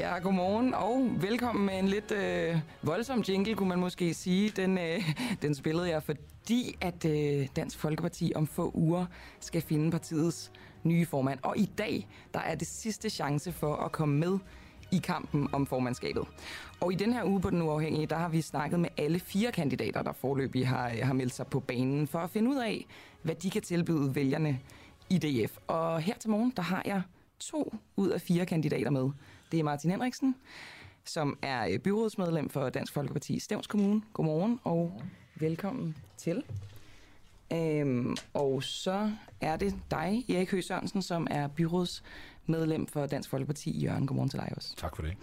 Ja, godmorgen og velkommen med en lidt øh, voldsom jingle, kunne man måske sige. Den, øh, den spillede jeg, fordi at øh, Dansk Folkeparti om få uger skal finde partiets nye formand. Og i dag, der er det sidste chance for at komme med i kampen om formandskabet. Og i den her uge på Den Uafhængige, der har vi snakket med alle fire kandidater, der forløbig har, øh, har meldt sig på banen, for at finde ud af, hvad de kan tilbyde vælgerne i DF. Og her til morgen, der har jeg to ud af fire kandidater med. Det er Martin Henriksen, som er øh, byrådsmedlem for Dansk Folkeparti i Stævns Kommune. Godmorgen og velkommen til. Øhm, og så er det dig, Erik Høgh Sørensen, som er byrådsmedlem for Dansk Folkeparti i Jørgen. Godmorgen til dig også. Tak for det.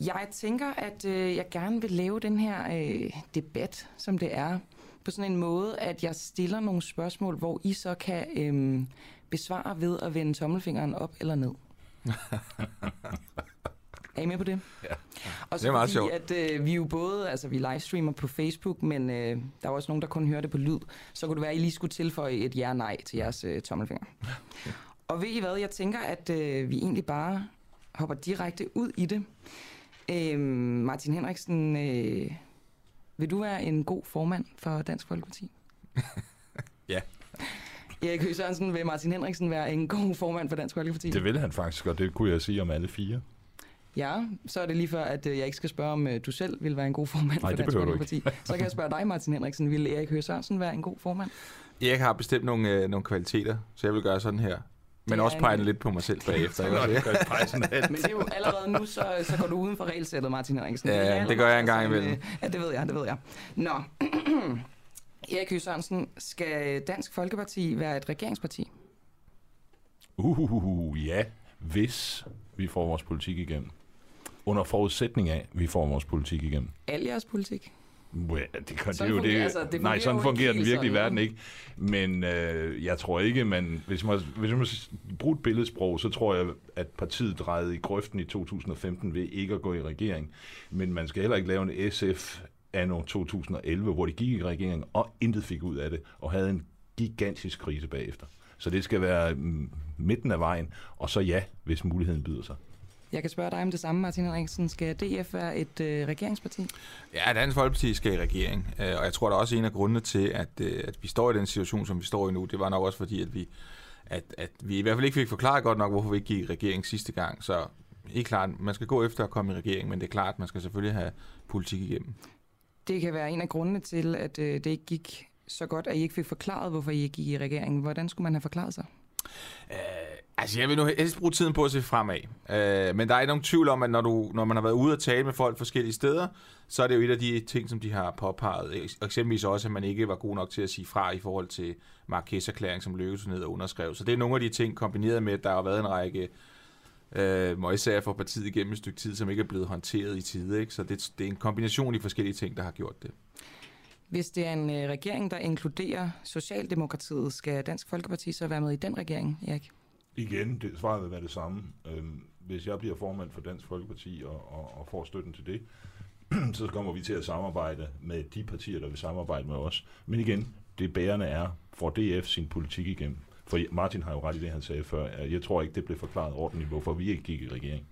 Jeg tænker, at øh, jeg gerne vil lave den her øh, debat, som det er, på sådan en måde, at jeg stiller nogle spørgsmål, hvor I så kan øh, besvare ved at vende tommelfingeren op eller ned. er I med på det? Ja. Og så Det er meget fordi, sjovt. at øh, vi jo både, altså vi livestreamer på Facebook, men øh, der er også nogen, der kun hører det på lyd. Så kunne det være, at I lige skulle tilføje et ja-nej til jeres øh, tommelfinger. Og ved I hvad, jeg tænker, at øh, vi egentlig bare hopper direkte ud i det. Øh, Martin Henriksen, øh, vil du være en god formand for Dansk Folkeparti? Ja. Erik Høgh Sørensen, vil Martin Henriksen være en god formand for Dansk Folkeparti? Det vil han faktisk, og det kunne jeg sige om alle fire. Ja, så er det lige før, at øh, jeg ikke skal spørge, om øh, du selv vil være en god formand Nej, for det Dansk Folkeparti. Så kan jeg spørge dig, Martin Henriksen. Vil Erik Høgh Sørensen være en god formand? Erik har bestemt nogle, øh, nogle kvaliteter, så jeg vil gøre sådan her. Men også en- pege lidt på mig selv bagefter. ikke det. Men det er jo allerede nu, så, så går du uden for regelsættet, Martin Henriksen. Ja, det allerede gør jeg en gang imellem. øh, Ja, det ved jeg, det ved jeg. Nå, Erik Høgh Sørensen, skal Dansk Folkeparti være et regeringsparti? Uh, ja, hvis vi får vores politik igennem. Under forudsætning af, at vi får vores politik igennem. Al jeres politik? Well, det, kan, det Sådan er jo fungerer- det. altså, det fungerer nej, sådan jo fungerer den virkelige verden ikke. Men øh, jeg tror ikke, man, hvis man, hvis man bruger et billedsprog, så tror jeg, at partiet drejede i grøften i 2015 ved ikke at gå i regering. Men man skal heller ikke lave en SF anno 2011, hvor de gik i regering og intet fik ud af det, og havde en gigantisk krise bagefter. Så det skal være mm, midten af vejen, og så ja, hvis muligheden byder sig. Jeg kan spørge dig om det samme, Martin Henriksen. Skal DF være et øh, regeringsparti? Ja, Dansk Folkeparti skal i regering, øh, og jeg tror, der er også en af grundene til, at, øh, at vi står i den situation, som vi står i nu. Det var nok også fordi, at vi, at, at vi i hvert fald ikke fik forklaret godt nok, hvorfor vi ikke gik i regering sidste gang. Så helt klart, man skal gå efter at komme i regering, men det er klart, man skal selvfølgelig have politik igennem. Det kan være en af grundene til, at øh, det ikke gik så godt, at I ikke fik forklaret, hvorfor I ikke gik i regeringen. Hvordan skulle man have forklaret sig? Øh, altså, jeg vil nu helst bruge tiden på at se fremad. Øh, men der er ikke nogen tvivl om, at når, du, når man har været ude og tale med folk forskellige steder, så er det jo et af de ting, som de har påpeget. Eksempelvis også, at man ikke var god nok til at sige fra i forhold til Marques erklæring, som lykkedes ned og underskrev. Så det er nogle af de ting, kombineret med, at der har været en række øh, møgssager for partiet igennem et stykke tid, som ikke er blevet håndteret i tide. Ikke? Så det, det er en kombination af forskellige ting, der har gjort det. Hvis det er en øh, regering, der inkluderer Socialdemokratiet, skal Dansk Folkeparti så være med i den regering, Erik? Igen, det, svaret vil være det samme. Øhm, hvis jeg bliver formand for Dansk Folkeparti og, og, og får støtten til det, så kommer vi til at samarbejde med de partier, der vil samarbejde med os. Men igen, det bærende er, får DF sin politik igennem. For Martin har jo ret i det, han sagde før. Jeg tror ikke, det blev forklaret ordentligt, hvorfor vi ikke gik i regering.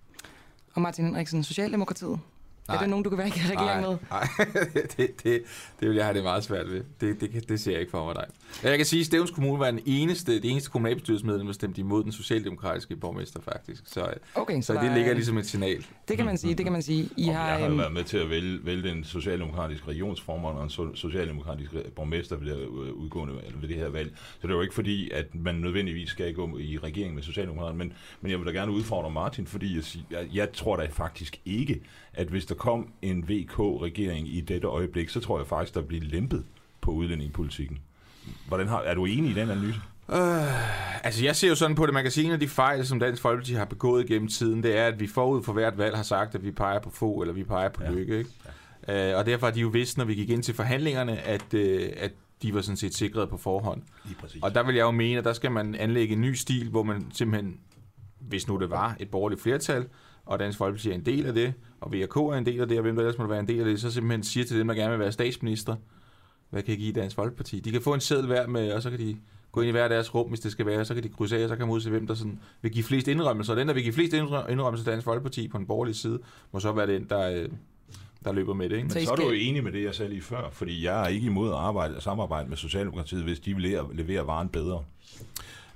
Og Martin Henriksen, Socialdemokratiet? Nej. Er det nogen, du kan være i regering med? Nej, det, det, det vil jeg have det meget svært ved. Det, det, det ser jeg ikke for mig dig. Jeg kan sige, at Stævns Kommune var den eneste, det eneste kommunalbestyrelsesmedlem, der stemte imod den socialdemokratiske borgmester faktisk. Så, Okay, så der det er- ligger ligesom et signal. Det kan man sige, det kan man sige. I har, jeg har øhm, været med til at vælge, vælge en socialdemokratisk regionsformand og en so- socialdemokratisk borgmester ved det, her, øh, udgående, eller ved det her valg. Så det er jo ikke fordi, at man nødvendigvis skal gå i regering med socialdemokraterne, men, men jeg vil da gerne udfordre Martin, fordi jeg, jeg, jeg tror da faktisk ikke, at hvis der kom en VK-regering i dette øjeblik, så tror jeg faktisk, der bliver lempet på udlændingepolitikken. Hvordan har, er du enig i den analyse? Øh, altså jeg ser jo sådan på det, man kan sige, en af de fejl, som Dansk Folkeparti har begået gennem tiden, det er, at vi forud for hvert valg har sagt, at vi peger på få, eller vi peger på Ja. lykke. Ikke? Ja. Øh, og derfor har de jo vidst, når vi gik ind til forhandlingerne, at, øh, at de var sådan set sikret på forhånd. Og der vil jeg jo mene, at der skal man anlægge en ny stil, hvor man simpelthen, hvis nu det var et borgerligt flertal, og Dansk Folkeparti er en del af det, og VK er en del af det, og hvem der ellers må være en del af det, så simpelthen siger til dem, der gerne vil være statsminister, hvad kan jeg give Dansk Folkeparti? De kan få en seddel hver med, og så kan de gå ind i hver deres rum, hvis det skal være, så kan de krydse af, og så kan man udse, hvem der sådan vil give flest indrømmelser. Og den, der vil give flest indrømmelser til Dansk Folkeparti på den borgerlige side, må så være den, der, øh, der løber med det. Ikke? Men så, så er du jo enig med det, jeg sagde lige før, fordi jeg er ikke imod at arbejde og samarbejde med Socialdemokratiet, hvis de vil levere varen bedre.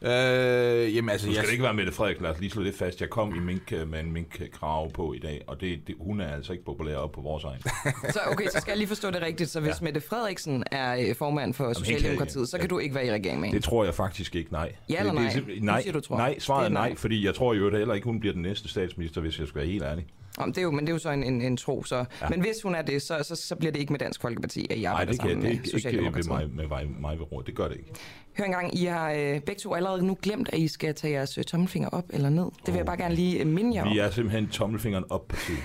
Øh, jamen, altså, du skal jeg... det ikke være Mette Frederik, lad os lige slå det fast. Jeg kom i mink, med en mink-krav på i dag, og det, det, hun er altså ikke populær op på vores egen. så okay, så skal jeg lige forstå det rigtigt. Så hvis ja. Mette Frederiksen er øh, formand for Jamen, Socialdemokratiet, kan, så kan ja. du ikke være i regering med Det tror jeg faktisk ikke, nej. Ja eller nej? Det, det, nej, siger, du tror. nej, svaret er nej, nej, fordi jeg tror jo heller ikke, hun bliver den næste statsminister, hvis jeg skal være helt ærlig. Om det er jo, men det er jo så en, en, en tro. Så. Ja. Men hvis hun er det, så, så, så bliver det ikke med Dansk Folkeparti, at I arbejder Nej, det kan, sammen det. Nej, det ikke med mig, med mig ved råd. Det gør det ikke. Hør engang, I har øh, begge to allerede nu glemt, at I skal tage jeres øh, tommelfinger op eller ned. Det vil oh. jeg bare gerne lige øh, minde jer om. Vi er simpelthen tommelfingeren op på tiden.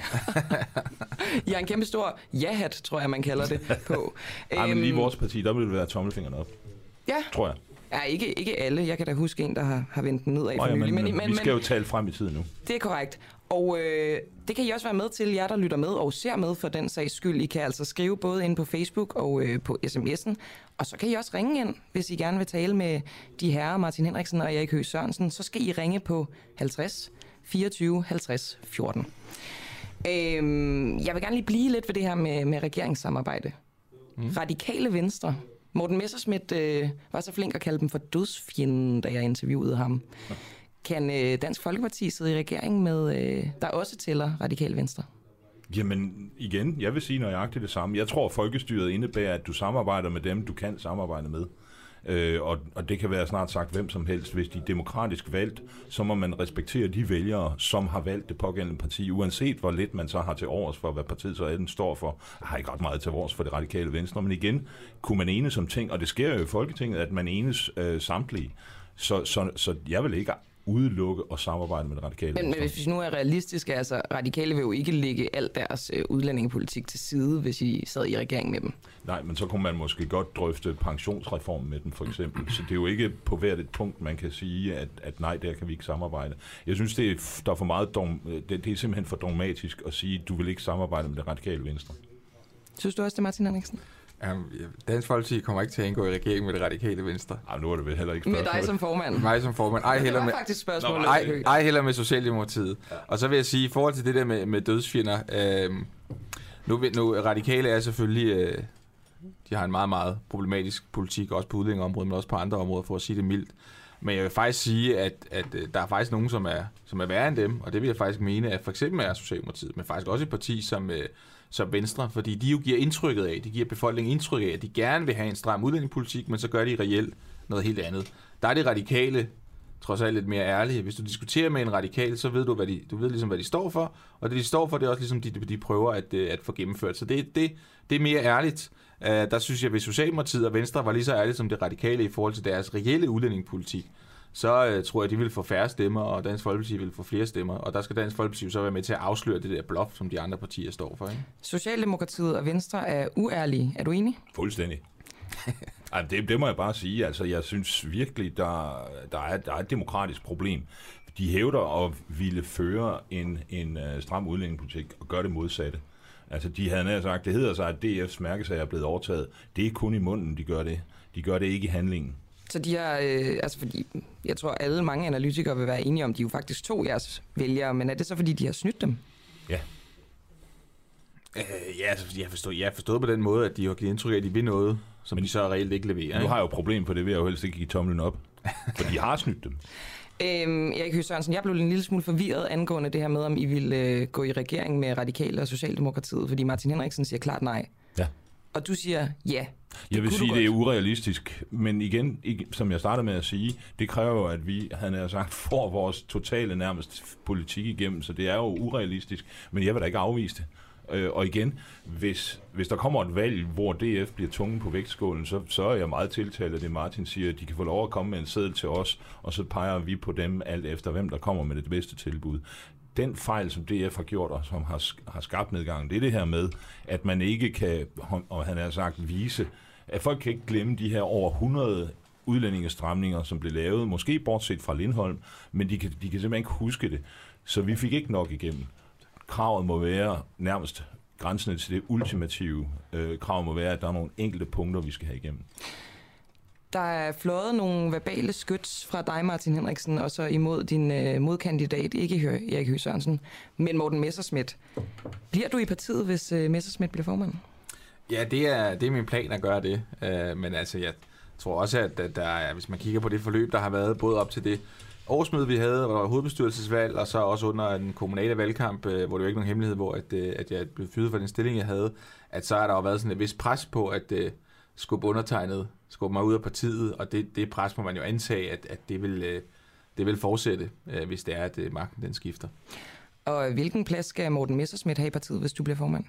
I har en kæmpe stor ja-hat, tror jeg, man kalder det på. Nej, men lige i øhm, vores parti, der vil det være tommelfingeren op. Ja. Tror jeg. Ja, ikke, ikke alle. Jeg kan da huske en, der har, har vendt den nedad for ja, nylig. Men, men, men, vi skal jo tale frem i tiden nu. Det er korrekt. Og øh, det kan I også være med til, jer der lytter med og ser med for den sags skyld. I kan altså skrive både ind på Facebook og øh, på sms'en. Og så kan I også ringe ind, hvis I gerne vil tale med de herrer Martin Henriksen og Erik Høgh Sørensen. Så skal I ringe på 50 24 50 14. Øhm, jeg vil gerne lige blive lidt ved det her med, med regeringssamarbejde. Mm. Radikale Venstre. Morten Messerschmidt øh, var så flink at kalde dem for dødsfjenden, da jeg interviewede ham. Ja. Kan øh, Dansk Folkeparti sidde i regering med, øh, der også tæller radikal venstre? Jamen igen, jeg vil sige nøjagtigt det samme. Jeg tror, at folkestyret indebærer, at du samarbejder med dem, du kan samarbejde med. Øh, og, og det kan være snart sagt hvem som helst. Hvis de er demokratisk valgt, så må man respektere de vælgere, som har valgt det pågældende parti, uanset hvor lidt man så har til års for, hvad partiet så den står for. Jeg har ikke ret meget til overs for det radikale venstre, men igen kunne man enes om ting, og det sker jo i Folketinget, at man enes øh, samtlige. Så, så, så jeg vil ikke udelukke og samarbejde med det radikale. Men, men hvis vi nu er realistiske, altså radikale vil jo ikke lægge alt deres øh, udlændingepolitik til side, hvis I sad i regering med dem. Nej, men så kunne man måske godt drøfte pensionsreform med dem, for eksempel. Så det er jo ikke på hvert et punkt, man kan sige, at, at nej, der kan vi ikke samarbejde. Jeg synes, det er, der er for meget dom, det, det er simpelthen for dogmatisk at sige, at du vil ikke samarbejde med det radikale venstre. Synes du også det, Martin Henriksen? Um, Dansk Folkeparti kommer ikke til at indgå i regering med det radikale venstre. Ej, nu er det vel heller ikke spørgsmål. Med dig som formand. Mig som formand. Ej, heller med, faktisk spørgsmål. Ej, ej, heller med Socialdemokratiet. Ja. Og så vil jeg sige, i forhold til det der med, med dødsfjender, øh, nu, nu radikale er selvfølgelig, øh, de har en meget, meget problematisk politik, også på udlændingeområdet, men også på andre områder, for at sige det mildt. Men jeg vil faktisk sige, at, at øh, der er faktisk nogen, som er, som er værre end dem, og det vil jeg faktisk mene, at for eksempel er Socialdemokratiet, men faktisk også et parti som, øh, som Venstre, fordi de jo giver indtrykket af, de giver befolkningen indtryk af, at de gerne vil have en stram udlændingepolitik, men så gør de reelt noget helt andet. Der er det radikale trods alt lidt mere ærlige. Hvis du diskuterer med en radikal, så ved du, hvad de, du ved ligesom, hvad de står for, og det, de står for, det er også ligesom, de, de prøver at, øh, at få gennemført. Så det, det, det er mere ærligt. Uh, der synes jeg, at Socialdemokratiet og Venstre var lige så ærlige som det radikale i forhold til deres reelle udlændingepolitik så uh, tror jeg, at de vil få færre stemmer, og Dansk Folkeparti vil få flere stemmer. Og der skal Dansk Folkeparti så være med til at afsløre det der bluff, som de andre partier står for. Ikke? Socialdemokratiet og Venstre er uærlige. Er du enig? Fuldstændig. Ej, det, det må jeg bare sige. Altså, jeg synes virkelig, der, der, er, der er et demokratisk problem. De hævder at ville føre en, en uh, stram udlændingepolitik og gøre det modsatte. Altså, de havde nær sagt, det hedder sig, at DF's mærkesag er blevet overtaget. Det er kun i munden, de gør det. De gør det ikke i handlingen. Så de har, øh, altså fordi, jeg tror alle mange analytikere vil være enige om, de jo faktisk tog jeres vælgere, men er det så fordi, de har snydt dem? Ja. Øh, ja, altså, jeg forstår, jeg forstod på den måde, at de har givet indtryk af, at de vil noget, som men, de så reelt ikke leverer. Nu ikke? har jeg jo problem på det, ved jeg jo helst ikke give tomlen op. for de har snydt dem. Øhm, Erik Høgh Sørensen, jeg blev en lille smule forvirret angående det her med, om I ville øh, gå i regering med Radikale og Socialdemokratiet, fordi Martin Henriksen siger klart nej. Ja. Og du siger ja. Jeg vil sige, det er urealistisk, men igen, som jeg startede med at sige, det kræver at vi, han har sagt, får vores totale nærmest politik igennem, så det er jo urealistisk, men jeg vil da ikke afvise det. Øh, og igen, hvis, hvis der kommer et valg, hvor DF bliver tunge på vægtskålen, så, så er jeg meget tiltalt af det, Martin siger, at de kan få lov at komme med en seddel til os, og så peger vi på dem alt efter, hvem der kommer med det bedste tilbud den fejl, som DF har gjort, og som har, har skabt nedgangen, det er det her med, at man ikke kan, og han har sagt, vise, at folk kan ikke glemme de her over 100 udlændingestramninger, som blev lavet, måske bortset fra Lindholm, men de kan, de kan simpelthen ikke huske det. Så vi fik ikke nok igennem. Kravet må være nærmest grænsen til det ultimative. Øh, krav må være, at der er nogle enkelte punkter, vi skal have igennem. Der er fløjet nogle verbale skyts fra dig, Martin Henriksen, og så imod din øh, modkandidat, ikke Erik Høgh Sørensen, men Morten Messerschmidt. Bliver du i partiet, hvis øh, Messerschmidt bliver formand? Ja, det er, det er min plan at gøre det. Øh, men altså, jeg tror også, at, at der hvis man kigger på det forløb, der har været både op til det årsmøde, vi havde, hvor der var hovedbestyrelsesvalg, og så også under en kommunale valgkamp, øh, hvor det jo ikke nogen hemmelighed, hvor at, øh, at jeg blev fyret for den stilling, jeg havde, at så har der jo været sådan et vis pres på, at øh, skubbe undertegnet, skubbe mig ud af partiet, og det, det pres må man jo antage, at, at det, vil, uh, det vil fortsætte, uh, hvis det er, at uh, magten den skifter. Og hvilken plads skal Morten Messersmith have i partiet, hvis du bliver formand?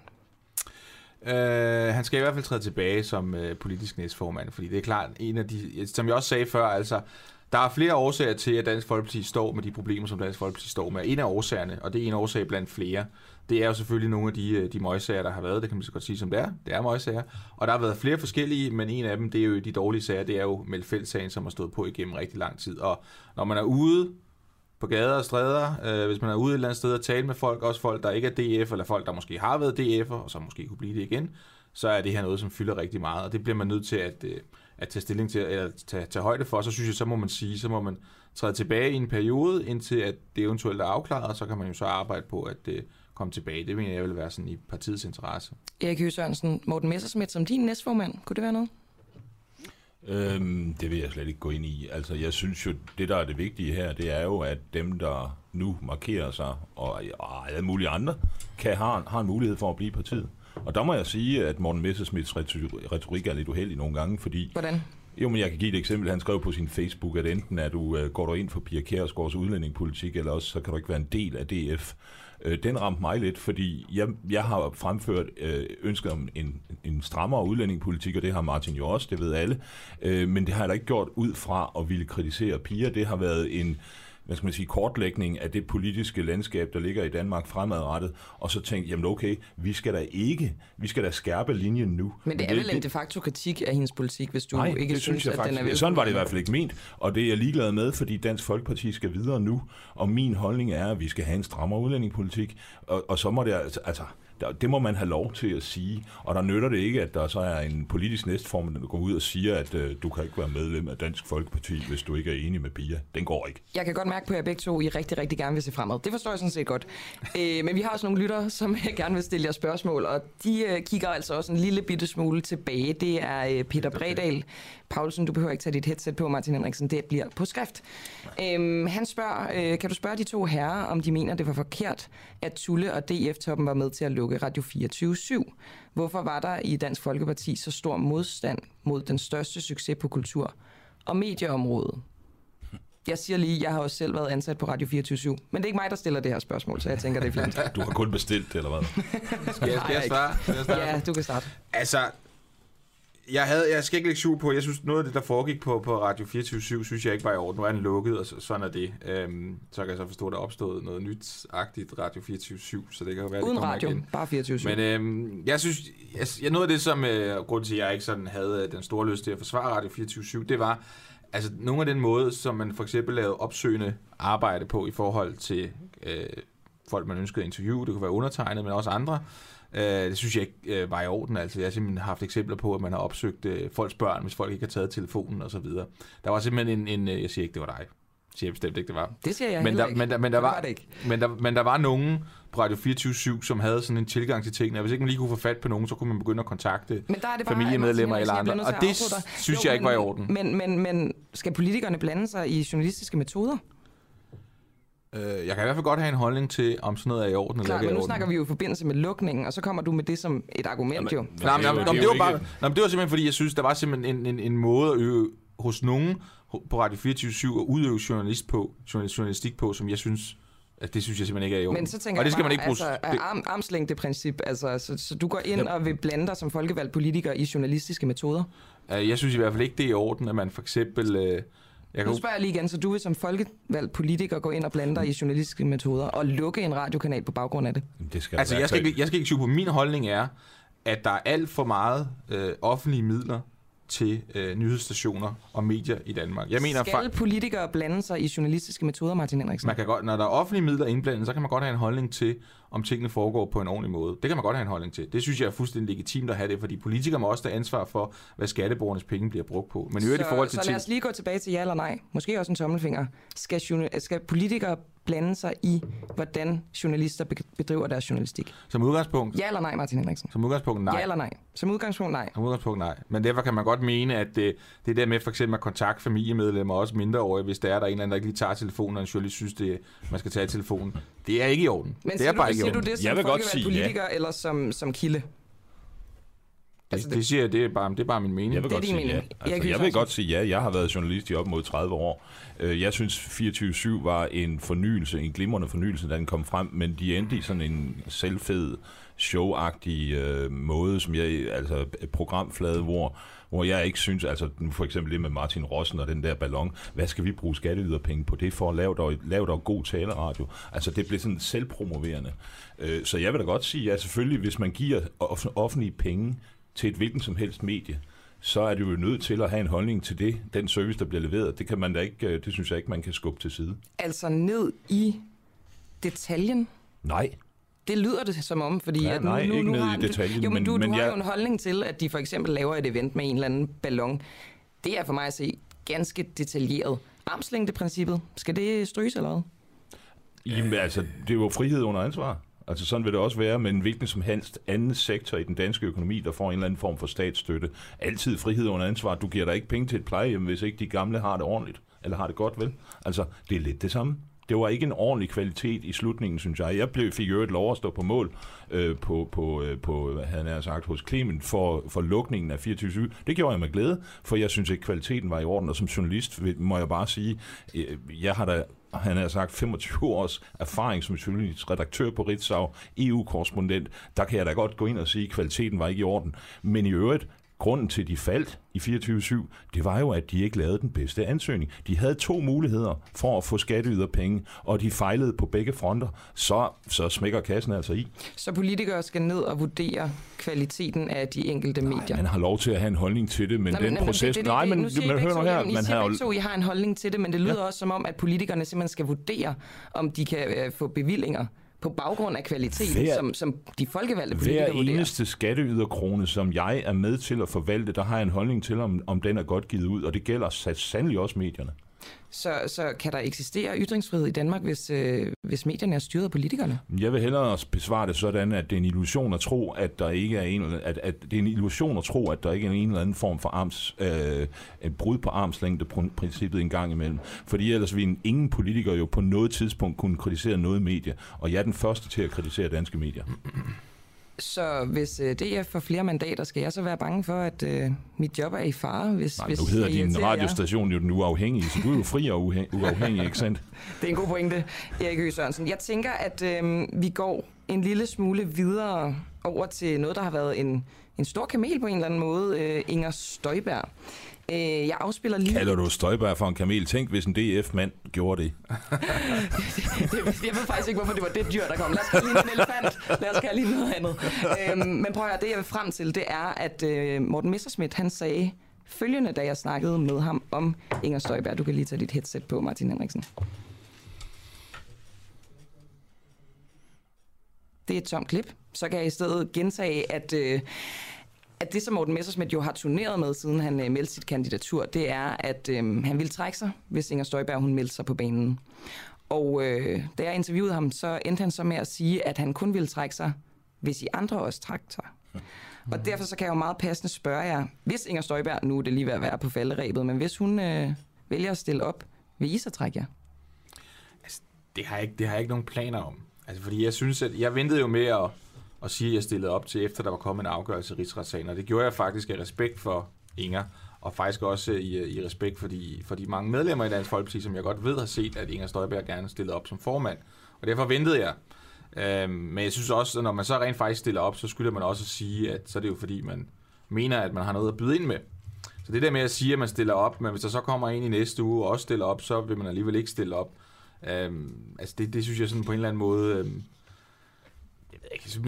Uh, han skal i hvert fald træde tilbage som uh, politisk næstformand, fordi det er klart en af de, som jeg også sagde før, altså, der er flere årsager til, at Dansk Folkeparti står med de problemer, som Dansk Folkeparti står med. En af årsagerne, og det er en årsag blandt flere, det er jo selvfølgelig nogle af de, øh, de møgsager, der har været. Det kan man så godt sige, som det er. Det er møgsager. Og der har været flere forskellige, men en af dem, det er jo de dårlige sager, det er jo Melfeldt-sagen, som har stået på igennem rigtig lang tid. Og når man er ude på gader og stræder, øh, hvis man er ude et eller andet sted og tale med folk, også folk, der ikke er DF, eller folk, der måske har været DF'er, og så måske kunne blive det igen, så er det her noget, som fylder rigtig meget, og det bliver man nødt til at, øh, at tage stilling til, eller tage, tage højde for. Så synes jeg, så må man sige, så må man træde tilbage i en periode, indtil at det eventuelt er afklaret, og så kan man jo så arbejde på at øh, komme tilbage. Det mener jeg vil være sådan i partiets interesse. Erik Høgh Sørensen, Morten Messersmith som din næstformand, kunne det være noget? Øhm, det vil jeg slet ikke gå ind i. Altså, jeg synes jo, det der er det vigtige her, det er jo, at dem, der nu markerer sig, og, og alle mulige andre, kan have, har en mulighed for at blive partiet. Og der må jeg sige, at Morten Messersmiths retorik er lidt uheldig nogle gange, fordi... Hvordan? Jo, men jeg kan give et eksempel. Han skrev på sin Facebook, at enten er du, uh, går du ind for Pia Kjærsgaards udlændingepolitik, eller også så kan du ikke være en del af DF øh, den ramte mig lidt, fordi jeg, jeg har fremført øh, ønsket om en, en strammere udlændingepolitik, og det har Martin jo også, det ved alle. øh, men det har jeg da ikke gjort ud fra at ville kritisere piger. Det har været en hvad skal man sige, kortlægning af det politiske landskab, der ligger i Danmark fremadrettet, og så tænkte, jamen okay, vi skal da ikke, vi skal da skærpe linjen nu. Men det er vel en de facto kritik af hendes politik, hvis du nej, ikke det synes, jeg at faktisk, den er vel... Sådan var det i hvert fald ikke ment, og det er jeg ligeglad med, fordi Dansk Folkeparti skal videre nu, og min holdning er, at vi skal have en strammere udlændingepolitik, og, og så må det altså, altså det må man have lov til at sige. Og der nytter det ikke, at der så er en politisk næstformand, der går ud og siger, at øh, du kan ikke være medlem af Dansk Folkeparti, hvis du ikke er enig med Pia. Den går ikke. Jeg kan godt mærke på jer begge to, I rigtig, rigtig gerne vil se fremad. Det forstår jeg sådan set godt. øh, men vi har også nogle lyttere, som gerne vil stille jer spørgsmål, og de øh, kigger altså også en lille bitte smule tilbage. Det er øh, Peter Bredal. Paulsen, du behøver ikke tage dit headset på, Martin Henriksen. Det bliver på skrift. Øhm, han spørger, øh, kan du spørge de to herrer, om de mener, det var forkert, at Tulle og DF-toppen var med til at lukke Radio 24 /7. Hvorfor var der i Dansk Folkeparti så stor modstand mod den største succes på kultur- og medieområdet? Jeg siger lige, jeg har også selv været ansat på Radio 24 men det er ikke mig, der stiller det her spørgsmål, så jeg tænker, det er fint. Du har kun bestilt det, eller hvad? Skal jeg, skal jeg svare? Skal jeg starte? Ja, du kan starte. Altså, jeg, havde, jeg skal ikke lægge på, jeg synes, noget af det, der foregik på, på Radio 24 synes jeg ikke var i orden. Nu er den lukket, og så, sådan er det. Øhm, så kan jeg så forstå, at der er opstået noget nyt-agtigt Radio 24 så det kan jo være, Uden det radio, igen. bare 24 Men øhm, jeg synes, jeg, jeg, noget af det, som øh, grund til, at jeg ikke sådan havde den store lyst til at forsvare Radio 24 det var, altså nogle af den måde, som man for eksempel lavede opsøgende arbejde på i forhold til øh, folk, man ønskede at interviewe, det kunne være undertegnet, men også andre, Øh, det synes jeg ikke øh, var i orden. Altså, jeg har simpelthen haft eksempler på, at man har opsøgt øh, folks børn, hvis folk ikke har taget telefonen osv. Der var simpelthen en, en øh, jeg siger ikke, det var dig. Jeg siger bestemt ikke, det var. Det siger jeg men der, ikke. Men der, men der var, var det ikke. Men der, men der var nogen på Radio 24 som havde sådan en tilgang til tingene. Hvis ikke man lige kunne få fat på nogen, så kunne man begynde at kontakte men der er det bare, familiemedlemmer eller jeg andre. Og det synes Jo, jeg ikke var i orden. Men, men, men skal politikerne blande sig i journalistiske metoder? Øh, jeg kan i hvert fald godt have en holdning til, om sådan noget er i orden eller Klar, ikke er men nu orden. snakker vi jo i forbindelse med lukningen, og så kommer du med det som et argument jo. Nej, men, er nå, det var bare, ikke- nå, men det var simpelthen fordi, jeg synes, der var simpelthen en, en, en måde at øve hos nogen på Radio 24 at udøve journalist på, journalist, journalistik på, som jeg synes, at det synes jeg simpelthen ikke er i orden. Men så tænker og det skal bare, man ikke bruge... altså, det, arm, armslængdeprincip, altså, så, så du går ind og vil blande dig som folkevalgt politiker i journalistiske metoder. jeg synes i hvert fald ikke, det er i orden, at man for eksempel... Øh, jeg Nu kan, spørger jeg lige igen, så du vil som folkevalgt politiker gå ind og blande dig i journalistiske metoder og lukke en radiokanal på baggrund af det? Det skal altså, jeg skal, ikke, jeg skal ikke sige på, min holdning er, at der er alt for meget øh, offentlige midler til øh, nyhedsstationer og medier i Danmark. Jeg mener, Skal politikere blande sig i journalistiske metoder, Martin Henriksen? man kan godt, når der er offentlige midler indblandet, så kan man godt have en holdning til, om tingene foregår på en ordentlig måde. Det kan man godt have en holdning til. Det synes jeg er fuldstændig legitimt at have det, fordi politikere må også tage ansvar for, hvad skatteborgernes penge bliver brugt på. Men i øvrigt i forhold til så lad os lige gå tilbage til ja eller nej. Måske også en tommelfinger. Skal, skal politikere blande sig i, hvordan journalister bedriver deres journalistik? Som udgangspunkt? Ja eller nej, Martin Henriksen? Som udgangspunkt nej. Ja eller nej? Som udgangspunkt nej. Som udgangspunkt nej. Men derfor kan man godt mene, at det, det der med for eksempel at kontakte familiemedlemmer, også mindreårige, hvis der er der en eller anden, der ikke lige tager telefonen, og en journalist synes, det, man skal tage telefonen. Det er ikke i orden. Men det er du, bare ikke orden. du det som jeg vil godt sige politiker ja. eller som, som kilde? Altså, det, det, siger jeg, det er, bare, det er bare min mening. Jeg vil det godt sige ja. Altså, jeg vil godt sige ja. Jeg har været journalist i op mod 30 år. Øh, jeg synes 24-7 var en fornyelse, en glimrende fornyelse, da den kom frem, men de endte i sådan en selvfed, showagtig øh, måde, som jeg, altså programflade, hvor, hvor jeg ikke synes, altså nu for eksempel det med Martin Rossen og den der ballon, hvad skal vi bruge skatteyderpenge på det for at lave der, lave der god taleradio? Altså det blev sådan selvpromoverende. Øh, så jeg vil da godt sige, at selvfølgelig, hvis man giver offentlige penge til et hvilken som helst medie, så er du jo nødt til at have en holdning til det, den service, der bliver leveret. Det kan man da ikke, øh, det synes jeg ikke, man kan skubbe til side. Altså ned i detaljen? Nej. Det lyder det som om, fordi... Ja, at nu, nej, nu, ikke nu ned i detaljen. Jo, men, du, men, du har jeg... jo en holdning til, at de for eksempel laver et event med en eller anden ballon. Det er for mig at se ganske detaljeret. Armslængdeprincippet, skal det stryges eller hvad? Jamen altså, det er jo frihed under ansvar. Altså sådan vil det også være med en hvilken som helst anden sektor i den danske økonomi, der får en eller anden form for statsstøtte. Altid frihed under ansvar. Du giver dig ikke penge til et plejehjem, hvis ikke de gamle har det ordentligt. Eller har det godt, vel? Altså, det er lidt det samme. Det var ikke en ordentlig kvalitet i slutningen, synes jeg. Jeg blev, fik jo et lov at stå på mål øh, på, på, øh, på, havde jeg sagt, hos Clement for, for lukningen af 24 Det gjorde jeg med glæde, for jeg synes ikke, kvaliteten var i orden. Og som journalist må jeg bare sige, øh, jeg har da han har sagt 25 års erfaring som journalist, redaktør på Ritzau, EU-korrespondent, der kan jeg da godt gå ind og sige, at kvaliteten var ikke i orden. Men i øvrigt, grunden til, at de faldt i 24-7, det var jo, at de ikke lavede den bedste ansøgning. De havde to muligheder for at få penge, og de fejlede på begge fronter. Så, så smækker kassen altså i. Så politikere skal ned og vurdere kvaliteten af de enkelte medier? Nej, man har lov til at have en holdning til det, men nej, den men, proces... Det, det, nej, men, men man hører her, man har... Begge to, I har en holdning til det, men det lyder ja. også som om, at politikerne simpelthen skal vurdere, om de kan øh, få bevillinger på baggrund af kvalitet, hver, som, som de folkevalgte politikere Hver vurderer. eneste skatteyderkrone, som jeg er med til at forvalte, der har jeg en holdning til, om, om den er godt givet ud, og det gælder sandelig også medierne. Så, så kan der eksistere ytringsfrihed i Danmark, hvis, øh, hvis medierne er styret af politikerne? Jeg vil hellere besvare det sådan, at det er en illusion at tro, at der ikke er en, at, at det er en illusion at tro, at der ikke er en eller anden form for arms, øh, et brud på armslængde-princippet en gang imellem. Fordi ellers vil ingen politiker jo på noget tidspunkt kunne kritisere noget medie, og jeg er den første til at kritisere danske medier. Så hvis øh, DF får flere mandater, skal jeg så være bange for, at øh, mit job er i fare? Hvis, Nej, hvis nu hedder din radiostation jo den uafhængige, så du er jo fri og uafhængig, ikke sandt? Det er en god pointe, Erik Høgh Sørensen. Jeg tænker, at øh, vi går en lille smule videre over til noget, der har været en, en stor kamel på en eller anden måde, øh, Inger Støjberg. Øh, jeg afspiller lige... Kalder du Støjberg for en kamel? Tænk, hvis en DF-mand gjorde det. jeg ved faktisk ikke, hvorfor det var det dyr, der kom. Lad os kalde en elefant. Lad os kalde lige noget andet. Øh, men prøv at høre, det jeg vil frem til, det er, at øh, Morten Messerschmidt, han sagde følgende, da jeg snakkede med ham om Inger Støjberg. Du kan lige tage dit headset på, Martin Henriksen. Det er et tomt klip. Så kan jeg i stedet gentage, at... Øh, at det, som Morten Messersmith jo har turneret med, siden han øh, meldte sit kandidatur, det er, at øh, han ville trække sig, hvis Inger Støjberg hun meldte sig på banen. Og øh, da jeg interviewede ham, så endte han så med at sige, at han kun ville trække sig, hvis I andre også trak sig. Og derfor så kan jeg jo meget passende spørge jer, hvis Inger Støjberg, nu er det lige ved at være på falderæbet, men hvis hun øh, vælger at stille op, vil I så trække jer? Altså, det har, jeg ikke, det har jeg ikke nogen planer om. Altså, fordi jeg synes, at jeg ventede jo med at og sige, at jeg stillede op til, efter der var kommet en afgørelse i rigsretssagen. Og det gjorde jeg faktisk af respekt for Inger, og faktisk også i, i respekt for de, for de mange medlemmer i Dansk Folkeparti, som jeg godt ved har set, at Inger Støjberg gerne stillede op som formand. Og derfor ventede jeg. Øhm, men jeg synes også, at når man så rent faktisk stiller op, så skylder man også at sige, at så er det jo fordi, man mener, at man har noget at byde ind med. Så det der med at sige, at man stiller op, men hvis der så kommer en i næste uge og også stiller op, så vil man alligevel ikke stille op. Øhm, altså det, det synes jeg sådan på en eller anden måde... Øhm,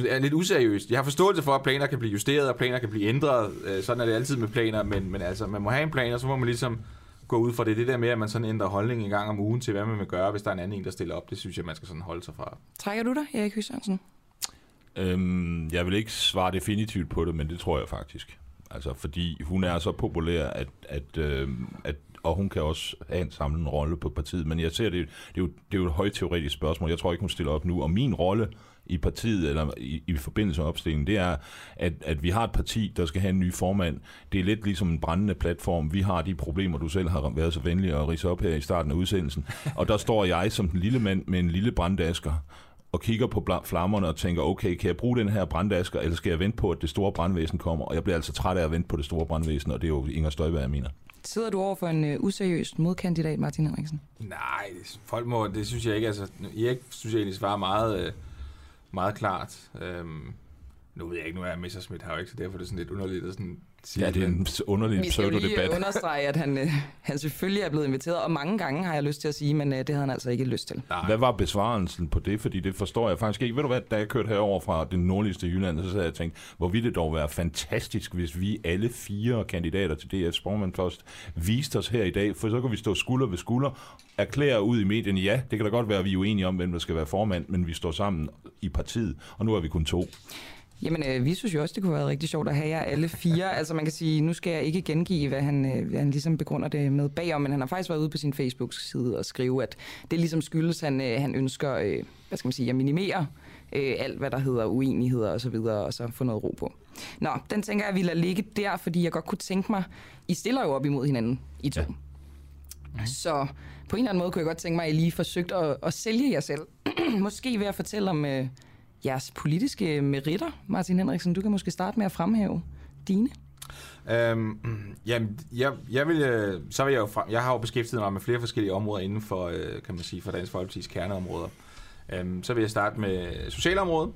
er lidt useriøst. Jeg har forståelse for, at planer kan blive justeret, og planer kan blive ændret. Øh, sådan er det altid med planer, men, men altså, man må have en plan, og så må man ligesom gå ud for det. Det der med, at man sådan ændrer holdning en gang om ugen til, hvad man vil gøre, hvis der er en anden en, der stiller op, det synes jeg, man skal sådan holde sig fra. Trækker du dig, Erik Høgh Sørensen? Øhm, jeg vil ikke svare definitivt på det, men det tror jeg faktisk. Altså, fordi hun er så populær, at, at, øh, at og hun kan også have en samlende rolle på partiet. Men jeg ser, det, det, er jo, det er jo et højt teoretisk spørgsmål. Jeg tror ikke, hun stiller op nu. Og min rolle i partiet, eller i, i forbindelse med opstillingen, det er, at, at vi har et parti, der skal have en ny formand. Det er lidt ligesom en brændende platform. Vi har de problemer, du selv har været så venlig at rise op her i starten af udsendelsen. Og der står jeg som den lille mand med en lille branddasker og kigger på flammerne og tænker, okay, kan jeg bruge den her branddasker, eller skal jeg vente på, at det store brandvæsen kommer? Og jeg bliver altså træt af at vente på det store brandvæsen, og det er jo Inger Støjberg, jeg mener. Sidder du over for en uh, useriøs modkandidat, Martin Henriksen? Nej, folk må, det synes jeg ikke. Altså, Erik synes jeg egentlig svarer meget, øh, meget klart. Øhm, nu ved jeg ikke, nu er Messerschmidt her jo ikke, så derfor er det sådan lidt underligt at sådan Ja, det er en underlig Vi skal lige understrege, at han, øh, han selvfølgelig er blevet inviteret, og mange gange har jeg lyst til at sige, men øh, det havde han altså ikke lyst til. Nej. Hvad var besvarelsen på det? Fordi det forstår jeg faktisk ikke. Ved du hvad, da jeg kørte herover fra det nordligste Jylland, så havde jeg tænkt, hvor ville det dog være fantastisk, hvis vi alle fire kandidater til DF's formand først viste os her i dag, for så kan vi stå skulder ved skulder, erklære ud i medierne, ja, det kan da godt være, at vi er uenige om, hvem der skal være formand, men vi står sammen i partiet, og nu er vi kun to. Jamen, øh, vi synes jo også, det kunne være rigtig sjovt at have jer alle fire. altså man kan sige, nu skal jeg ikke gengive, hvad han, øh, han ligesom begrunder det med bagom, men han har faktisk været ude på sin Facebook-side og skrive, at det ligesom skyldes, han, øh, han ønsker, øh, hvad skal man sige, at minimere øh, alt, hvad der hedder uenigheder og så videre, og så få noget ro på. Nå, den tænker jeg, at vi lader ligge der, fordi jeg godt kunne tænke mig, I stiller jo op imod hinanden, I to. Ja. Mm. Så på en eller anden måde kunne jeg godt tænke mig, at I lige forsøgte at, at sælge jer selv. Måske ved at fortælle om... Øh, jeres politiske meritter, Martin Henriksen. Du kan måske starte med at fremhæve dine. Øhm, jamen, jeg, jeg, vil, øh, så vil jeg, jo frem, jeg har jo beskæftiget mig med flere forskellige områder inden for, øh, kan man sige, for Dansk Folkeparti's kerneområder. Øhm, så vil jeg starte med socialområdet,